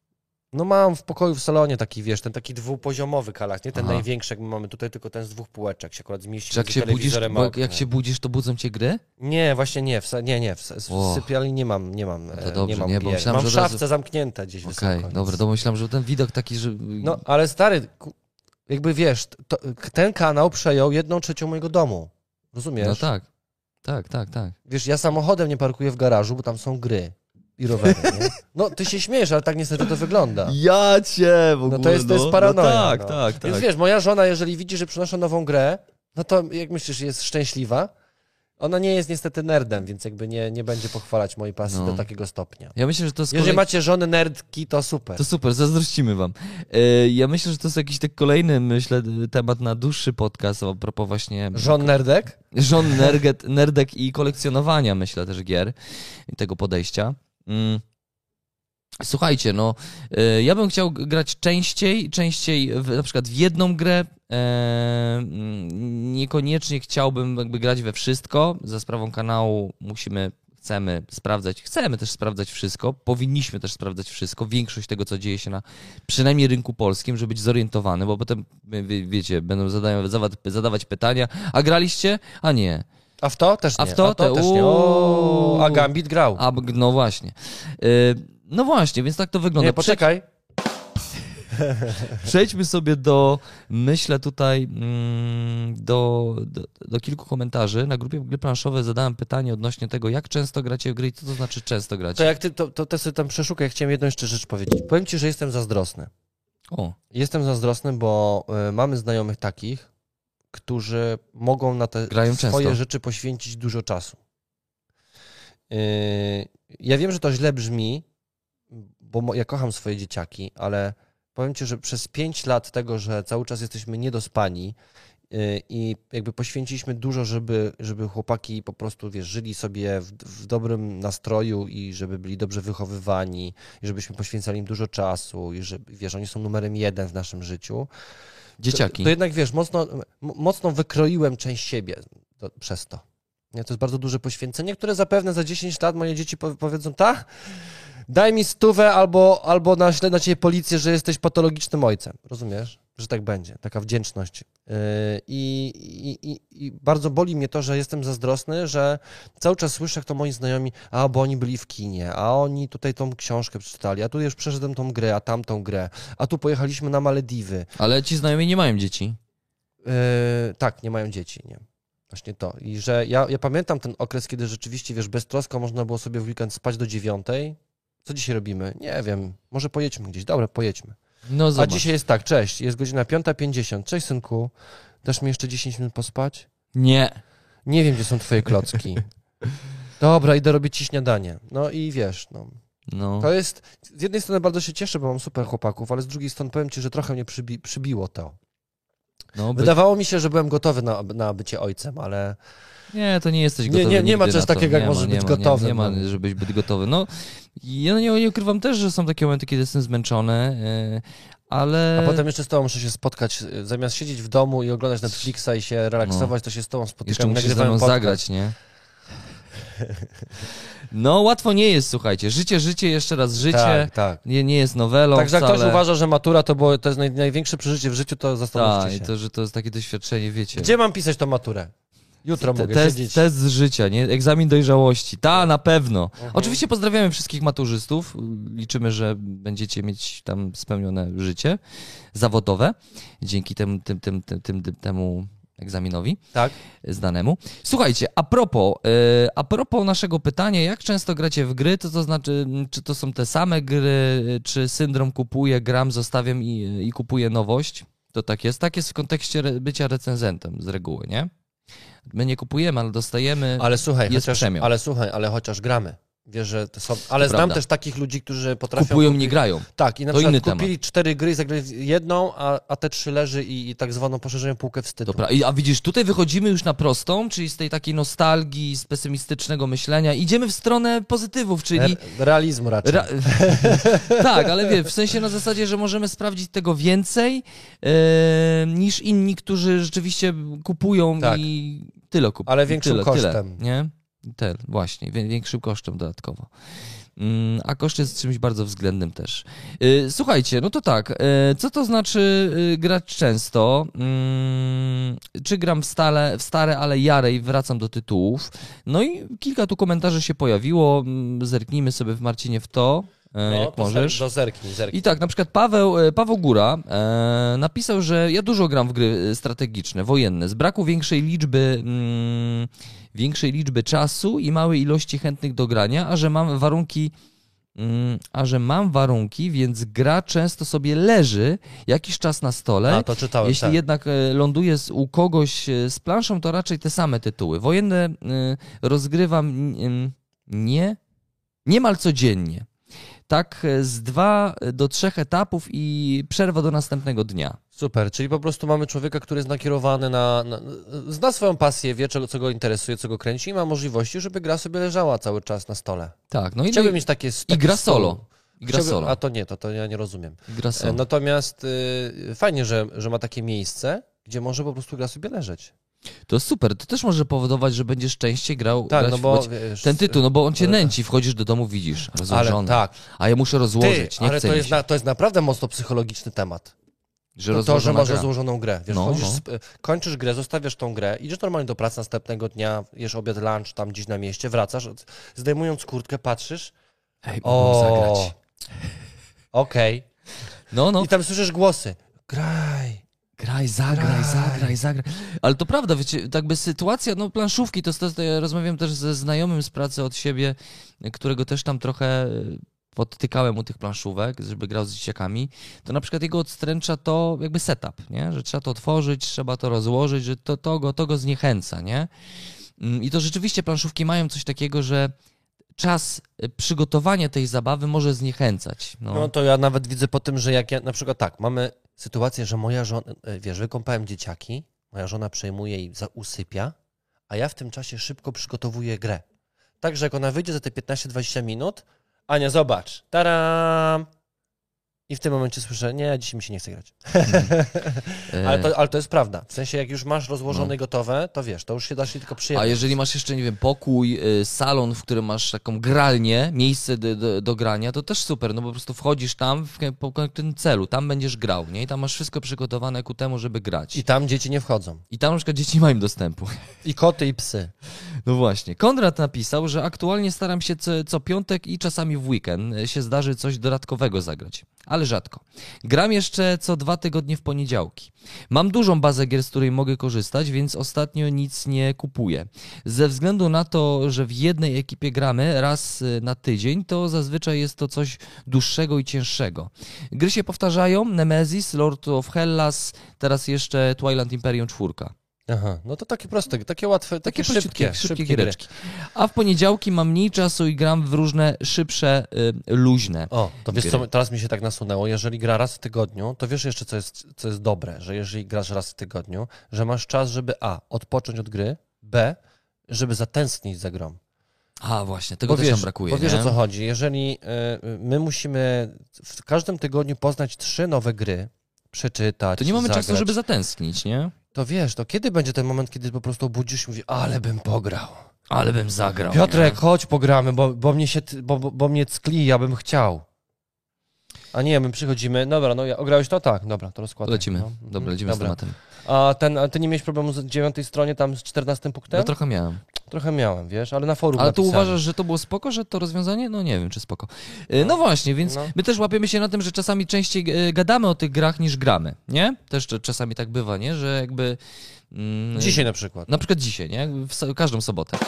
No mam w pokoju w salonie taki, wiesz, ten taki dwupoziomowy kalaks, nie ten Aha. największy, jak my mamy tutaj, tylko ten z dwóch półeczek się akurat zmieści Czy jak się budzisz, jak, jak się budzisz, to budzą cię gry? Nie, właśnie nie, w, nie, nie, w, w sypialni nie mam, nie mam, No to e, dobrze, nie mam nie, bo myślałem, Mam że od razu- szafce zamknięte gdzieś Okej, wysoko. więc- dobra, to myślałem, że ten widok taki, że... No, ale stary, ku- jakby wiesz, to, ten kanał przejął jedną trzecią mojego domu. Rozumiesz? No tak, tak, tak, tak. Wiesz, ja samochodem nie parkuję w garażu, bo tam są gry i rowery, nie? No, ty się śmiejesz, ale tak niestety to wygląda. Ja cię w No to jest, to jest paranoja. tak, no. tak, tak. Więc wiesz, moja żona, jeżeli widzi, że przynoszę nową grę, no to jak myślisz, jest szczęśliwa? Ona nie jest niestety nerdem, więc jakby nie, nie będzie pochwalać mojej pasji No. do takiego stopnia. Ja myślę, że to jest Jeżeli kolej... macie żony nerdki, to super. To super, zazdrościmy wam. E, Ja myślę, że to jest jakiś tak kolejny, myślę, temat na dłuższy podcast a propos właśnie Żon nerdek? żon nerget, nerdek i kolekcjonowania, myślę, też gier i tego podejścia. Mm. Słuchajcie, no, e, ja bym chciał grać częściej, częściej w, na przykład w jedną grę. Niekoniecznie chciałbym jakby grać we wszystko. Za sprawą kanału musimy, chcemy sprawdzać, chcemy też sprawdzać wszystko. Powinniśmy też sprawdzać wszystko. Większość tego, co dzieje się na przynajmniej rynku polskim, żeby być zorientowany, bo potem, wie, wie- wiecie, będą zadawać, zadawać pytania, a graliście? A nie. A w to też nie. A w to? Te- też nie. O, a Gambit grał. A, no właśnie. Y, No właśnie, więc tak to wygląda. nie, poczekaj. Przejdźmy sobie do, myślę tutaj, mm, do, do, do kilku komentarzy. Na grupie Gry Planszowe zadałem pytanie odnośnie tego, jak często gracie w gry i co to znaczy często To gracie. jak ty, to, to, to sobie tam przeszukaj, chciałem jedną jeszcze rzecz powiedzieć. Powiem ci, że jestem zazdrosny. O, Jestem zazdrosny, bo y, mamy znajomych takich, którzy mogą na te Grają swoje często. rzeczy poświęcić dużo czasu. Y, ja wiem, że to źle brzmi, bo ja kocham swoje dzieciaki, ale powiem ci, że przez pięć lat tego, że cały czas jesteśmy niedospani y, i jakby poświęciliśmy dużo, żeby, żeby chłopaki po prostu, wiesz, żyli sobie w, w dobrym nastroju i żeby byli dobrze wychowywani, i żebyśmy poświęcali im dużo czasu i że, wiesz, oni są numerem jeden w naszym życiu. dzieciaki. To, to jednak, wiesz, mocno, mocno wykroiłem część siebie do, przez to. Nie, to jest bardzo duże poświęcenie, które zapewne za 10 lat moje dzieci powie- powiedzą, tak, daj mi stówę albo, albo naślę na ciebie policję, że jesteś patologicznym ojcem. Rozumiesz? Że tak będzie, taka wdzięczność. Yy, I, i, i, I bardzo boli mnie to, że jestem zazdrosny, że cały czas słyszę, jak to moi znajomi, a bo oni byli w kinie, a oni tutaj tą książkę przeczytali, a tu już przeszedłem tą grę, a tamtą grę, a tu pojechaliśmy na Malediwy. Ale ci znajomi nie mają dzieci. Yy, tak, nie mają dzieci, nie. Właśnie to. I że ja, ja pamiętam ten okres, kiedy rzeczywiście, wiesz, beztrosko można było sobie w weekend spać do dziewiątej. Co dzisiaj robimy? Nie wiem. Może pojedźmy gdzieś. Dobra, pojedźmy. No A dzisiaj jest tak, cześć, jest godzina 5.50. Cześć, synku. Dasz mi jeszcze 10 minut pospać? Nie. Nie wiem, gdzie są twoje klocki. Dobra, idę robić ci śniadanie. No i wiesz, no. No. To jest, z jednej strony bardzo się cieszę, bo mam super chłopaków, ale z drugiej strony powiem ci, że trochę mnie przybi przybiło to. No, by... Wydawało mi się, że byłem gotowy na, na bycie ojcem, ale Nie, to nie jesteś Nie, gotowy. nie- nie ma nigdy czegoś takiego, jak Nie możesz ma, być nie ma, gotowy, Nie, nie ma, no. żebyś być gotowy. No, ja nie, nie ukrywam też, że są takie momenty, kiedy jestem zmęczony, yy, ale... a potem jeszcze z tobą muszę się spotkać. Zamiast siedzieć w domu i oglądać Netflixa i się relaksować, to się z tobą Jeszcze spotykam i musisz ze mną zagrać, nie? No, łatwo nie jest, słuchajcie. Życie, życie, jeszcze raz życie. Tak, tak. Nie, nie jest nowelą Także jak ktoś uważa, że matura to, było, to jest naj, największe przeżycie w życiu, to zastanówcie Tak, się. to, że to jest takie doświadczenie, wiecie. Gdzie mam pisać tą maturę? Jutro mogę test, siedzieć. test z życia, nie? Egzamin dojrzałości. Ta, na pewno. Mhm. Oczywiście pozdrawiamy wszystkich maturzystów. Liczymy, że będziecie mieć tam spełnione życie zawodowe dzięki temu, tym, tym, tym, tym, temu egzaminowi Tak. zdanemu. Słuchajcie, a propos, e, a propos naszego pytania, jak często gracie w gry, to to znaczy, czy to są te same gry, czy syndrom kupuje, gram, zostawiam i, i kupuję nowość? To tak jest. Tak jest w kontekście bycia recenzentem z reguły, nie? My nie kupujemy, ale dostajemy. Ale słuchaj, Jest chociaż, przemian. ale słuchaj, ale chociaż gramy. Wiesz, że są. Ale znam prawda. też takich ludzi, którzy potrafią. kupują, kupić- nie grają. Tak, i na To przykład kupili cztery gry zagrali jedną, a, a te trzy leży i, i tak zwaną poszerzają półkę wstydu. Dobra, I- a widzisz, tutaj wychodzimy już na prostą, czyli z tej takiej nostalgii, z pesymistycznego myślenia, idziemy w stronę pozytywów, czyli Re- realizmu raczej. Ra- tak, ale wie, w sensie na zasadzie, że możemy sprawdzić tego więcej e, niż inni, którzy rzeczywiście kupują Tak. i tyle kupują. Ale większym tyle, kosztem. Tyle, nie? Tyle, właśnie, większym kosztem dodatkowo. Mm, A koszt jest czymś bardzo względnym też. E, Słuchajcie, no to tak, e, co to znaczy e, grać często? Mm, Czy gram w, stale, w stare, ale jarej wracam do tytułów? No i kilka tu komentarzy się pojawiło. Mm, Zerknijmy sobie w Marcinie w to, e, jak No, to możesz. zerknij, zerknij. I tak, na przykład Paweł, e, Paweł Góra e, napisał, że ja dużo gram w gry e, strategiczne, wojenne. Z braku większej liczby, mm, większej liczby czasu i małej ilości chętnych do grania, a że mam warunki. mm, A że mam warunki, więc gra często sobie leży jakiś czas na stole. A, to czytałem, Jeśli tak. jednak ląduje u kogoś z planszą, to raczej te same tytuły. Wojenne rozgrywam nie, niemal codziennie. Tak e, z dwa do trzech etapów i przerwa do następnego dnia. Super, czyli po prostu mamy człowieka, który jest nakierowany na, na zna swoją pasję, wie czego, co go interesuje, co go kręci i ma możliwości, żeby gra sobie leżała cały czas na stole. Tak, no i, Chciałbym no mieć takie... i taki gra solo. I gra solo. A to nie, to, to ja nie rozumiem. I gra solo. Natomiast y, fajnie, że, że ma takie miejsce, gdzie może po prostu gra sobie leżeć. To super, to też może powodować, że będziesz częściej grał Tak, no bo wiesz, ten tytuł, no bo on cię nęci, wchodzisz do domu, widzisz, ale rozłożony. tak, A ja muszę rozłożyć, ty, nie ale to jest, na, to jest naprawdę mocno psychologiczny temat. że To, to, że masz gra. rozłożoną grę. Wiesz, No, chodzisz, no. kończysz grę, zostawiasz tą grę, idziesz normalnie do pracy następnego dnia, jesz obiad, lunch tam gdzieś na mieście, wracasz, zdejmując kurtkę, patrzysz, Ej, o, zagrać. okej. No, no, I tam słyszysz głosy, graj. Graj, zagraj, Graj. zagraj, zagraj. Ale to prawda, wiecie, tak by sytuacja, no planszówki, to, to, to ja rozmawiam też ze znajomym z pracy od siebie, którego też tam trochę e, podtykałem u tych planszówek, żeby grał z dzieciakami, to na przykład jego odstręcza to jakby setup, nie? Że trzeba to otworzyć, trzeba to rozłożyć, że to, to, go, to go zniechęca, nie? Mm, I to rzeczywiście planszówki mają coś takiego, że czas e, przygotowania tej zabawy może zniechęcać. No, No to ja nawet widzę po tym, że jak ja, na przykład tak, mamy sytuację, że moja żona, e, wiesz, wykąpałem dzieciaki, moja żona przejmuje i usypia, a ja w tym czasie szybko przygotowuję grę. Także jak ona wyjdzie za te 15-20 minut, Ania, zobacz, taram! I w tym momencie słyszę, nie, dzisiaj mi się nie chce grać. e, Ale to, ale to jest prawda. W sensie, jak już masz rozłożone i gotowe, to wiesz, to już się dasz się tylko A przyjemność. jeżeli masz jeszcze, nie wiem, pokój, y, salon, w którym masz taką gralnię, miejsce do, do, do grania, to też super, no bo po prostu wchodzisz tam w konkretnym celu, tam będziesz grał, nie? I tam masz wszystko przygotowane ku temu, żeby grać. I I, tam dzieci nie wchodzą. tam na przykład dzieci nie mają dostępu. I koty, i psy. No właśnie. Konrad napisał, że aktualnie staram się co, co piątek i czasami w weekend się zdarzy coś dodatkowego zagrać, ale rzadko. Gram jeszcze co dwa tygodnie w poniedziałki. Mam dużą bazę gier, z której mogę korzystać, więc ostatnio nic nie kupuję. Ze względu na to, że w jednej ekipie gramy raz y, na tydzień, to zazwyczaj jest to coś dłuższego i cięższego. Gry się powtarzają, Nemesis, Lord of Hellas, teraz jeszcze Twilight Imperium 4. Aha, no to takie proste, takie łatwe, takie, Takie szybkie, szybkie, szybkie giereczki. A w poniedziałki mam mniej czasu i gram w różne szybsze, y, luźne. O, to wiesz Gry. co, teraz mi się tak nasunęło, jeżeli gra raz w tygodniu, to wiesz jeszcze, co jest, co jest dobre, że jeżeli grasz raz w tygodniu, że masz czas, żeby a, odpocząć od gry, b, żeby zatęsknić za grą. A właśnie, tego też wiesz, nam brakuje. Bo wiesz nie? o co chodzi. Jeżeli y, my musimy w każdym tygodniu poznać trzy nowe gry, przeczytać, To nie mamy zagrać, czasu, żeby zatęsknić, nie? To wiesz, to kiedy będzie ten moment, kiedy po prostu obudzisz i mówisz, ale bym pograł. Ale bym zagrał. Piotrek, nie? chodź pogramy, bo, bo, mnie się, bo, bo, mnie ckli, ja bym chciał. A nie, my przychodzimy, dobra, no ja, ograłeś to? Tak, dobra, to rozkładaj. Lecimy. No. Dobra, Mhm, lecimy z tematem. A, ten, a ty nie miałeś problemu z dziewiątej stronie, tam z czternastym punktem? No trochę miałem. Trochę miałem, wiesz, ale na forum Ale tu napisałem. uważasz, że to było spoko, że to rozwiązanie? No nie wiem, czy spoko. Y, No właśnie, więc No. my też łapiemy się na tym, że czasami częściej y, gadamy o tych grach niż gramy, nie? Też cz- czasami tak bywa, nie? Że jakby... mm, Dzisiaj na przykład. Na przykład dzisiaj, nie? W każdą sobotę.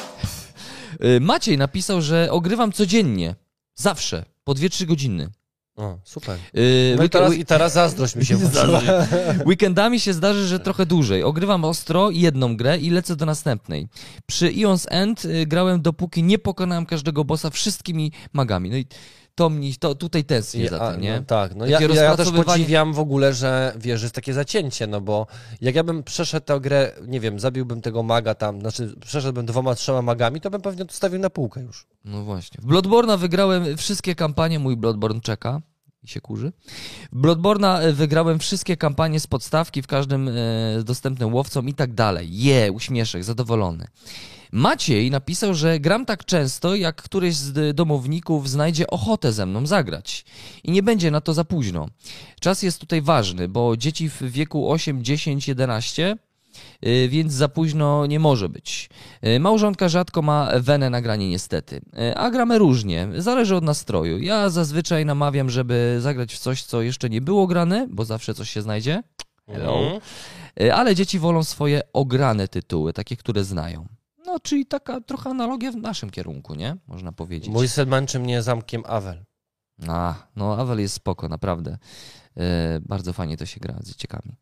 Y, Maciej napisał, że ogrywam codziennie. Zawsze. Po 2-3 godziny. O, super. Y, No i teraz, i teraz zazdrość mi się włączyła. Weekendami się zdarzy, że trochę dłużej. Ogrywam ostro jedną grę i lecę do następnej. Przy Eon's End y, grałem dopóki nie pokonałem każdego bossa wszystkimi magami. No i to mnie, to tutaj tęsknię za a, tym, nie? No, tak, no ja, ja, też podziwiam w ogóle, że wiesz, jest takie zacięcie, no bo jak ja bym przeszedł tę grę, nie wiem, zabiłbym tego maga tam, znaczy przeszedłbym dwoma, trzema magami, to bym pewnie to stawił na półkę już. No właśnie. W Bloodborne'a wygrałem wszystkie kampanie, mój Bloodborne czeka i się kurzy. W Bloodborne'a e, wygrałem wszystkie kampanie z podstawki, w każdym e, dostępnym łowcom i tak dalej. Je, uśmieszek, zadowolony. Maciej napisał, że gram tak często, jak któryś z domowników znajdzie ochotę ze mną zagrać. I nie będzie na to za późno. Czas jest tutaj ważny, bo dzieci w wieku 8, 10, 11 Y, więc za późno nie może być. Y, Małżonka rzadko ma wenę na granie niestety, Y, a gramy różnie, zależy od nastroju. Ja zazwyczaj namawiam, żeby zagrać w coś, co jeszcze nie było grane, bo zawsze coś się znajdzie, Hello. Mhm. Y, ale dzieci wolą swoje ograne tytuły, takie, które znają. No, czyli taka trochę analogia w naszym kierunku, nie? Można powiedzieć. Mój syn męczy mnie zamkiem Avel. A, no Avel jest spoko, naprawdę. E, bardzo fajnie to się gra z dzieciakami.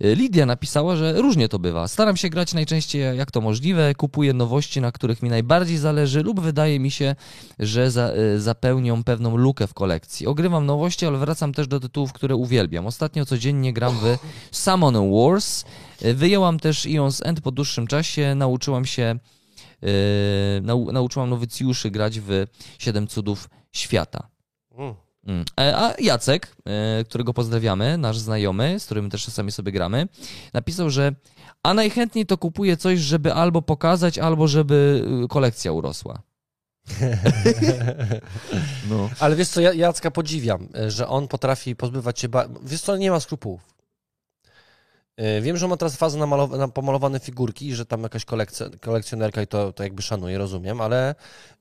E, Lidia napisała, że różnie to bywa. Staram się grać najczęściej jak to możliwe, kupuję nowości, na których mi najbardziej zależy lub wydaje mi się, że za, e, zapełnią pewną lukę w kolekcji. Ogrywam nowości, ale wracam też do tytułów, które uwielbiam. Ostatnio codziennie gram w Summon Wars. Wyjęłam też Eon's End po dłuższym czasie, nauczyłam się nau, nauczyłam nowicjuszy grać w Siedem Cudów Świata. Mm. Mm. E, A Jacek, e, którego pozdrawiamy, nasz znajomy, z którym też czasami sobie gramy, napisał, że a najchętniej to kupuje coś, żeby albo pokazać, albo żeby y, kolekcja urosła. No. Ale wiesz co, ja Jacka podziwiam, e, że on potrafi pozbywać się... Ba... Wiesz co, nie ma skrupułów. E, Wiem, że ma teraz fazę na, malow- na pomalowane figurki i że tam jakaś kolekcjonerka i to, to jakby szanuję, rozumiem, ale...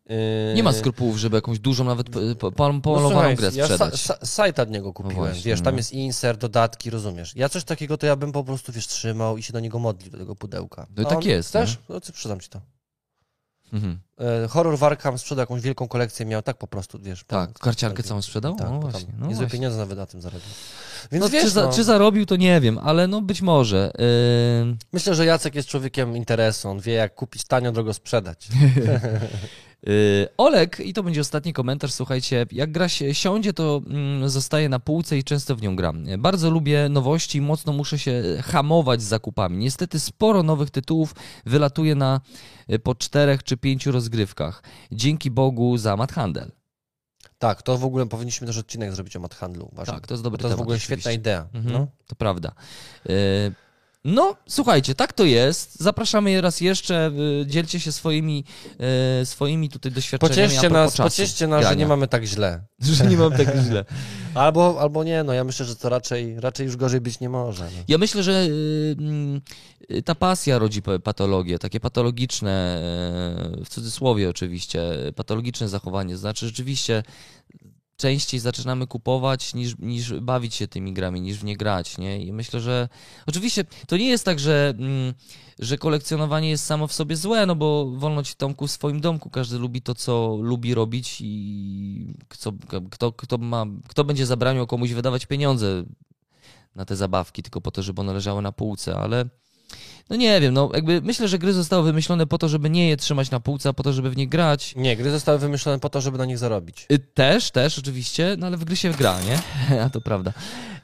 e, Nie ma skrupułów, żeby jakąś dużą nawet po- No pomalowaną słuchaj, grę ja sprzedać. sa, sajt od niego kupiłem, właśnie, wiesz, tam no. jest insert, dodatki, rozumiesz. Ja coś takiego to ja bym po prostu, wiesz, trzymał i się do niego modlił, do tego pudełka. No i tak jest, Chcesz? No, sprzedam ci to. Mhm. E, Horror Warkham sprzedał jakąś wielką kolekcję, miał tak po prostu, wiesz. Tak, karciarkę tak, całą sprzedał? Tak, no właśnie. No niezłe właśnie. pieniądze nawet na tym zarobił. Więc No, wiesz, czy, za, no, czy zarobił, to nie wiem, ale no być może. Yy, myślę, że Jacek jest człowiekiem interesu, on wie jak kupić tanio, drogo sprzedać. Yy, Olek, i to będzie ostatni komentarz, słuchajcie, jak gra się siądzie, to mm, zostaje na półce i często w nią gram. Bardzo lubię nowości i mocno muszę się hamować z zakupami. Niestety sporo nowych tytułów wylatuje na y, po czterech czy pięciu rozgrywkach. Dzięki Bogu za Mad Handel. Tak, to w ogóle powinniśmy też odcinek zrobić o mathandlu. Uważam. Tak, to jest Bo dobry to jest w temat, ogóle oczywiście. świetna idea. Mhm, No. To prawda. Yy, No, słuchajcie, tak to jest. Zapraszamy je raz jeszcze. y, Dzielcie się swoimi, y, swoimi tutaj doświadczeniami. Pocieszcie nas, pocieszcie nas, że nie mamy tak źle. że nie mam tak źle. Albo, albo nie, no ja myślę, że to raczej, raczej już gorzej być nie może. No. Ja myślę, że y, ta pasja rodzi pa- patologie, takie patologiczne, w cudzysłowie oczywiście, patologiczne zachowanie. Znaczy rzeczywiście częściej zaczynamy kupować niż, niż bawić się tymi grami, niż w nie grać, nie? I myślę, że oczywiście to nie jest tak, że, mm, że kolekcjonowanie jest samo w sobie złe, no bo wolno ci Tomku w swoim domku, każdy lubi to, co lubi robić i kto, kto, kto, ma, kto będzie zabraniał komuś wydawać pieniądze na te zabawki, tylko po to, żeby one leżały na półce, ale No nie wiem, no jakby myślę, że gry zostały wymyślone po to, żeby nie je trzymać na półce, a po to, żeby w nie grać. Nie, gry zostały wymyślone po to, żeby na nich zarobić. Y, Też, też oczywiście, no ale w gry się gra, nie? A to prawda.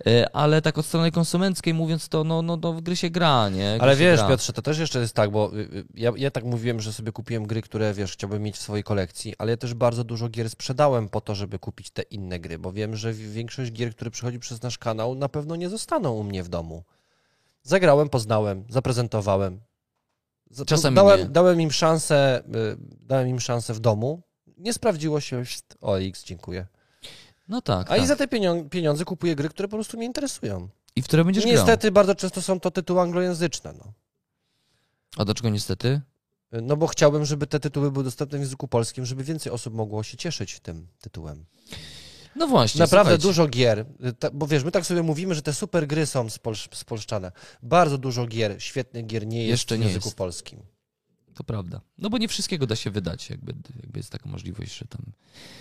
Y, Ale tak od strony konsumenckiej mówiąc, to no, no, no w gry się gra, nie? Gry Ale wiesz, gra. Piotrze, to też jeszcze jest tak, bo y, ja, ja tak mówiłem, że sobie kupiłem gry, które wiesz, chciałbym mieć w swojej kolekcji, ale ja też bardzo dużo gier sprzedałem po to, żeby kupić te inne gry, bo wiem, że wi- większość gier, które przychodzi przez nasz kanał, na pewno nie zostaną u mnie w domu. Zagrałem, poznałem, zaprezentowałem. Za- Czasami dałem, nie. dałem im szansę, y, dałem im szansę w domu. Nie sprawdziło się, OX, dziękuję. No tak, A tak. i za te pieniądze kupuję gry, które po prostu mnie interesują. I w które będziesz grał. Niestety bardzo często są to tytuły anglojęzyczne. No. A dlaczego niestety? No bo chciałbym, żeby te tytuły były dostępne w języku polskim, żeby więcej osób mogło się cieszyć tym tytułem. No właśnie, Naprawdę słuchajcie. dużo gier, ta, bo wiesz, my tak sobie mówimy, że te super gry są spolsz, spolszczane. Bardzo dużo gier, świetnych gier nie jest Jeszcze w nie języku jest. polskim. To prawda. No bo nie wszystkiego da się wydać, jakby, jakby jest taka możliwość, że tam...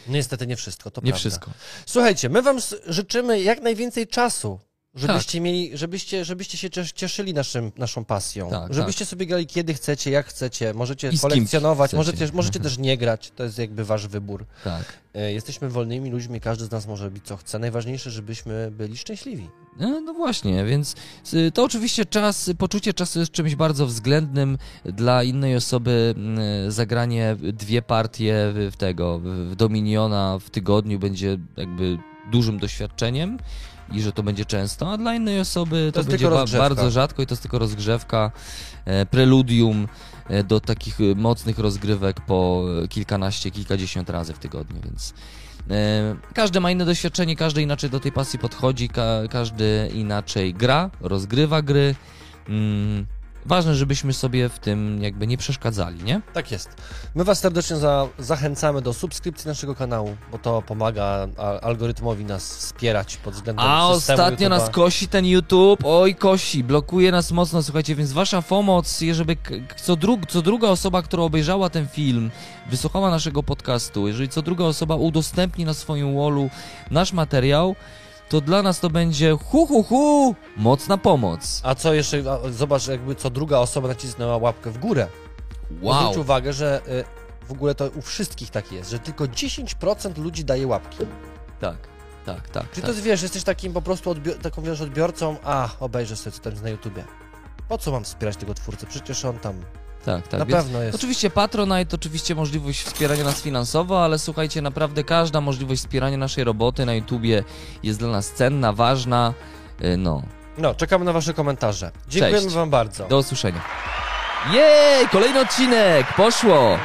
Niestety nie wszystko, to nie prawda. wszystko. Słuchajcie, my wam życzymy jak najwięcej czasu, żebyście Tak. mieli, żebyście, żebyście się cies- cieszyli naszym, naszą pasją. Tak, żebyście sobie grali kiedy chcecie, jak chcecie. Możecie I kolekcjonować, możecie, możecie też nie grać, to jest jakby wasz wybór. Tak. E, Jesteśmy wolnymi ludźmi, każdy z nas może robić co chce. Najważniejsze, żebyśmy byli szczęśliwi. No, no właśnie, więc y, to oczywiście czas, poczucie czasu jest czymś bardzo względnym. Dla innej osoby zagranie dwie partie w tego, w Dominiona w tygodniu będzie jakby dużym doświadczeniem i że to będzie często, a dla innej osoby to, jest będzie ba- bardzo rzadko i to jest tylko rozgrzewka, e, preludium e, do takich e, mocnych rozgrywek po e, kilkanaście, kilkadziesiąt razy w tygodniu, więc e, każdy ma inne doświadczenie, każdy inaczej do tej pasji podchodzi, ka każdy inaczej gra, rozgrywa gry. Mm, ważne, żebyśmy sobie w tym jakby nie przeszkadzali, nie? Tak jest. My Was serdecznie za, zachęcamy do subskrypcji naszego kanału, bo to pomaga a, algorytmowi nas wspierać pod względem A ostatnio YouTube'a. nas kosi ten YouTube, oj kosi, blokuje nas mocno, słuchajcie, więc wasza pomoc, k- co, dru co druga osoba, która obejrzała ten film, wysłuchała naszego podcastu, jeżeli co druga osoba udostępni na swoim wallu nasz materiał, to dla nas to będzie hu hu hu, mocna pomoc. A co jeszcze, zobacz, jakby co druga osoba nacisnęła łapkę w górę. Wow. Zwróć uwagę, że y, w ogóle to u wszystkich tak jest, że tylko 10% ludzi daje łapki. Tak, tak, tak. Czy tak. to jest, wiesz, jesteś takim po prostu odbior- taką, wiesz, odbiorcą, a obejrzę sobie co tam jest na YouTubie. Po co mam wspierać tego twórcę? Przecież on tam tak, tak. na więc- pewno jest. Oczywiście Patronite, oczywiście możliwość wspierania nas finansowo, ale słuchajcie, naprawdę każda możliwość wspierania naszej roboty na YouTubie jest dla nas cenna, ważna. Yy, No, No, czekamy na Wasze komentarze. Dziękujemy Cześć. Wam bardzo. do usłyszenia. Jej, kolejny odcinek, poszło!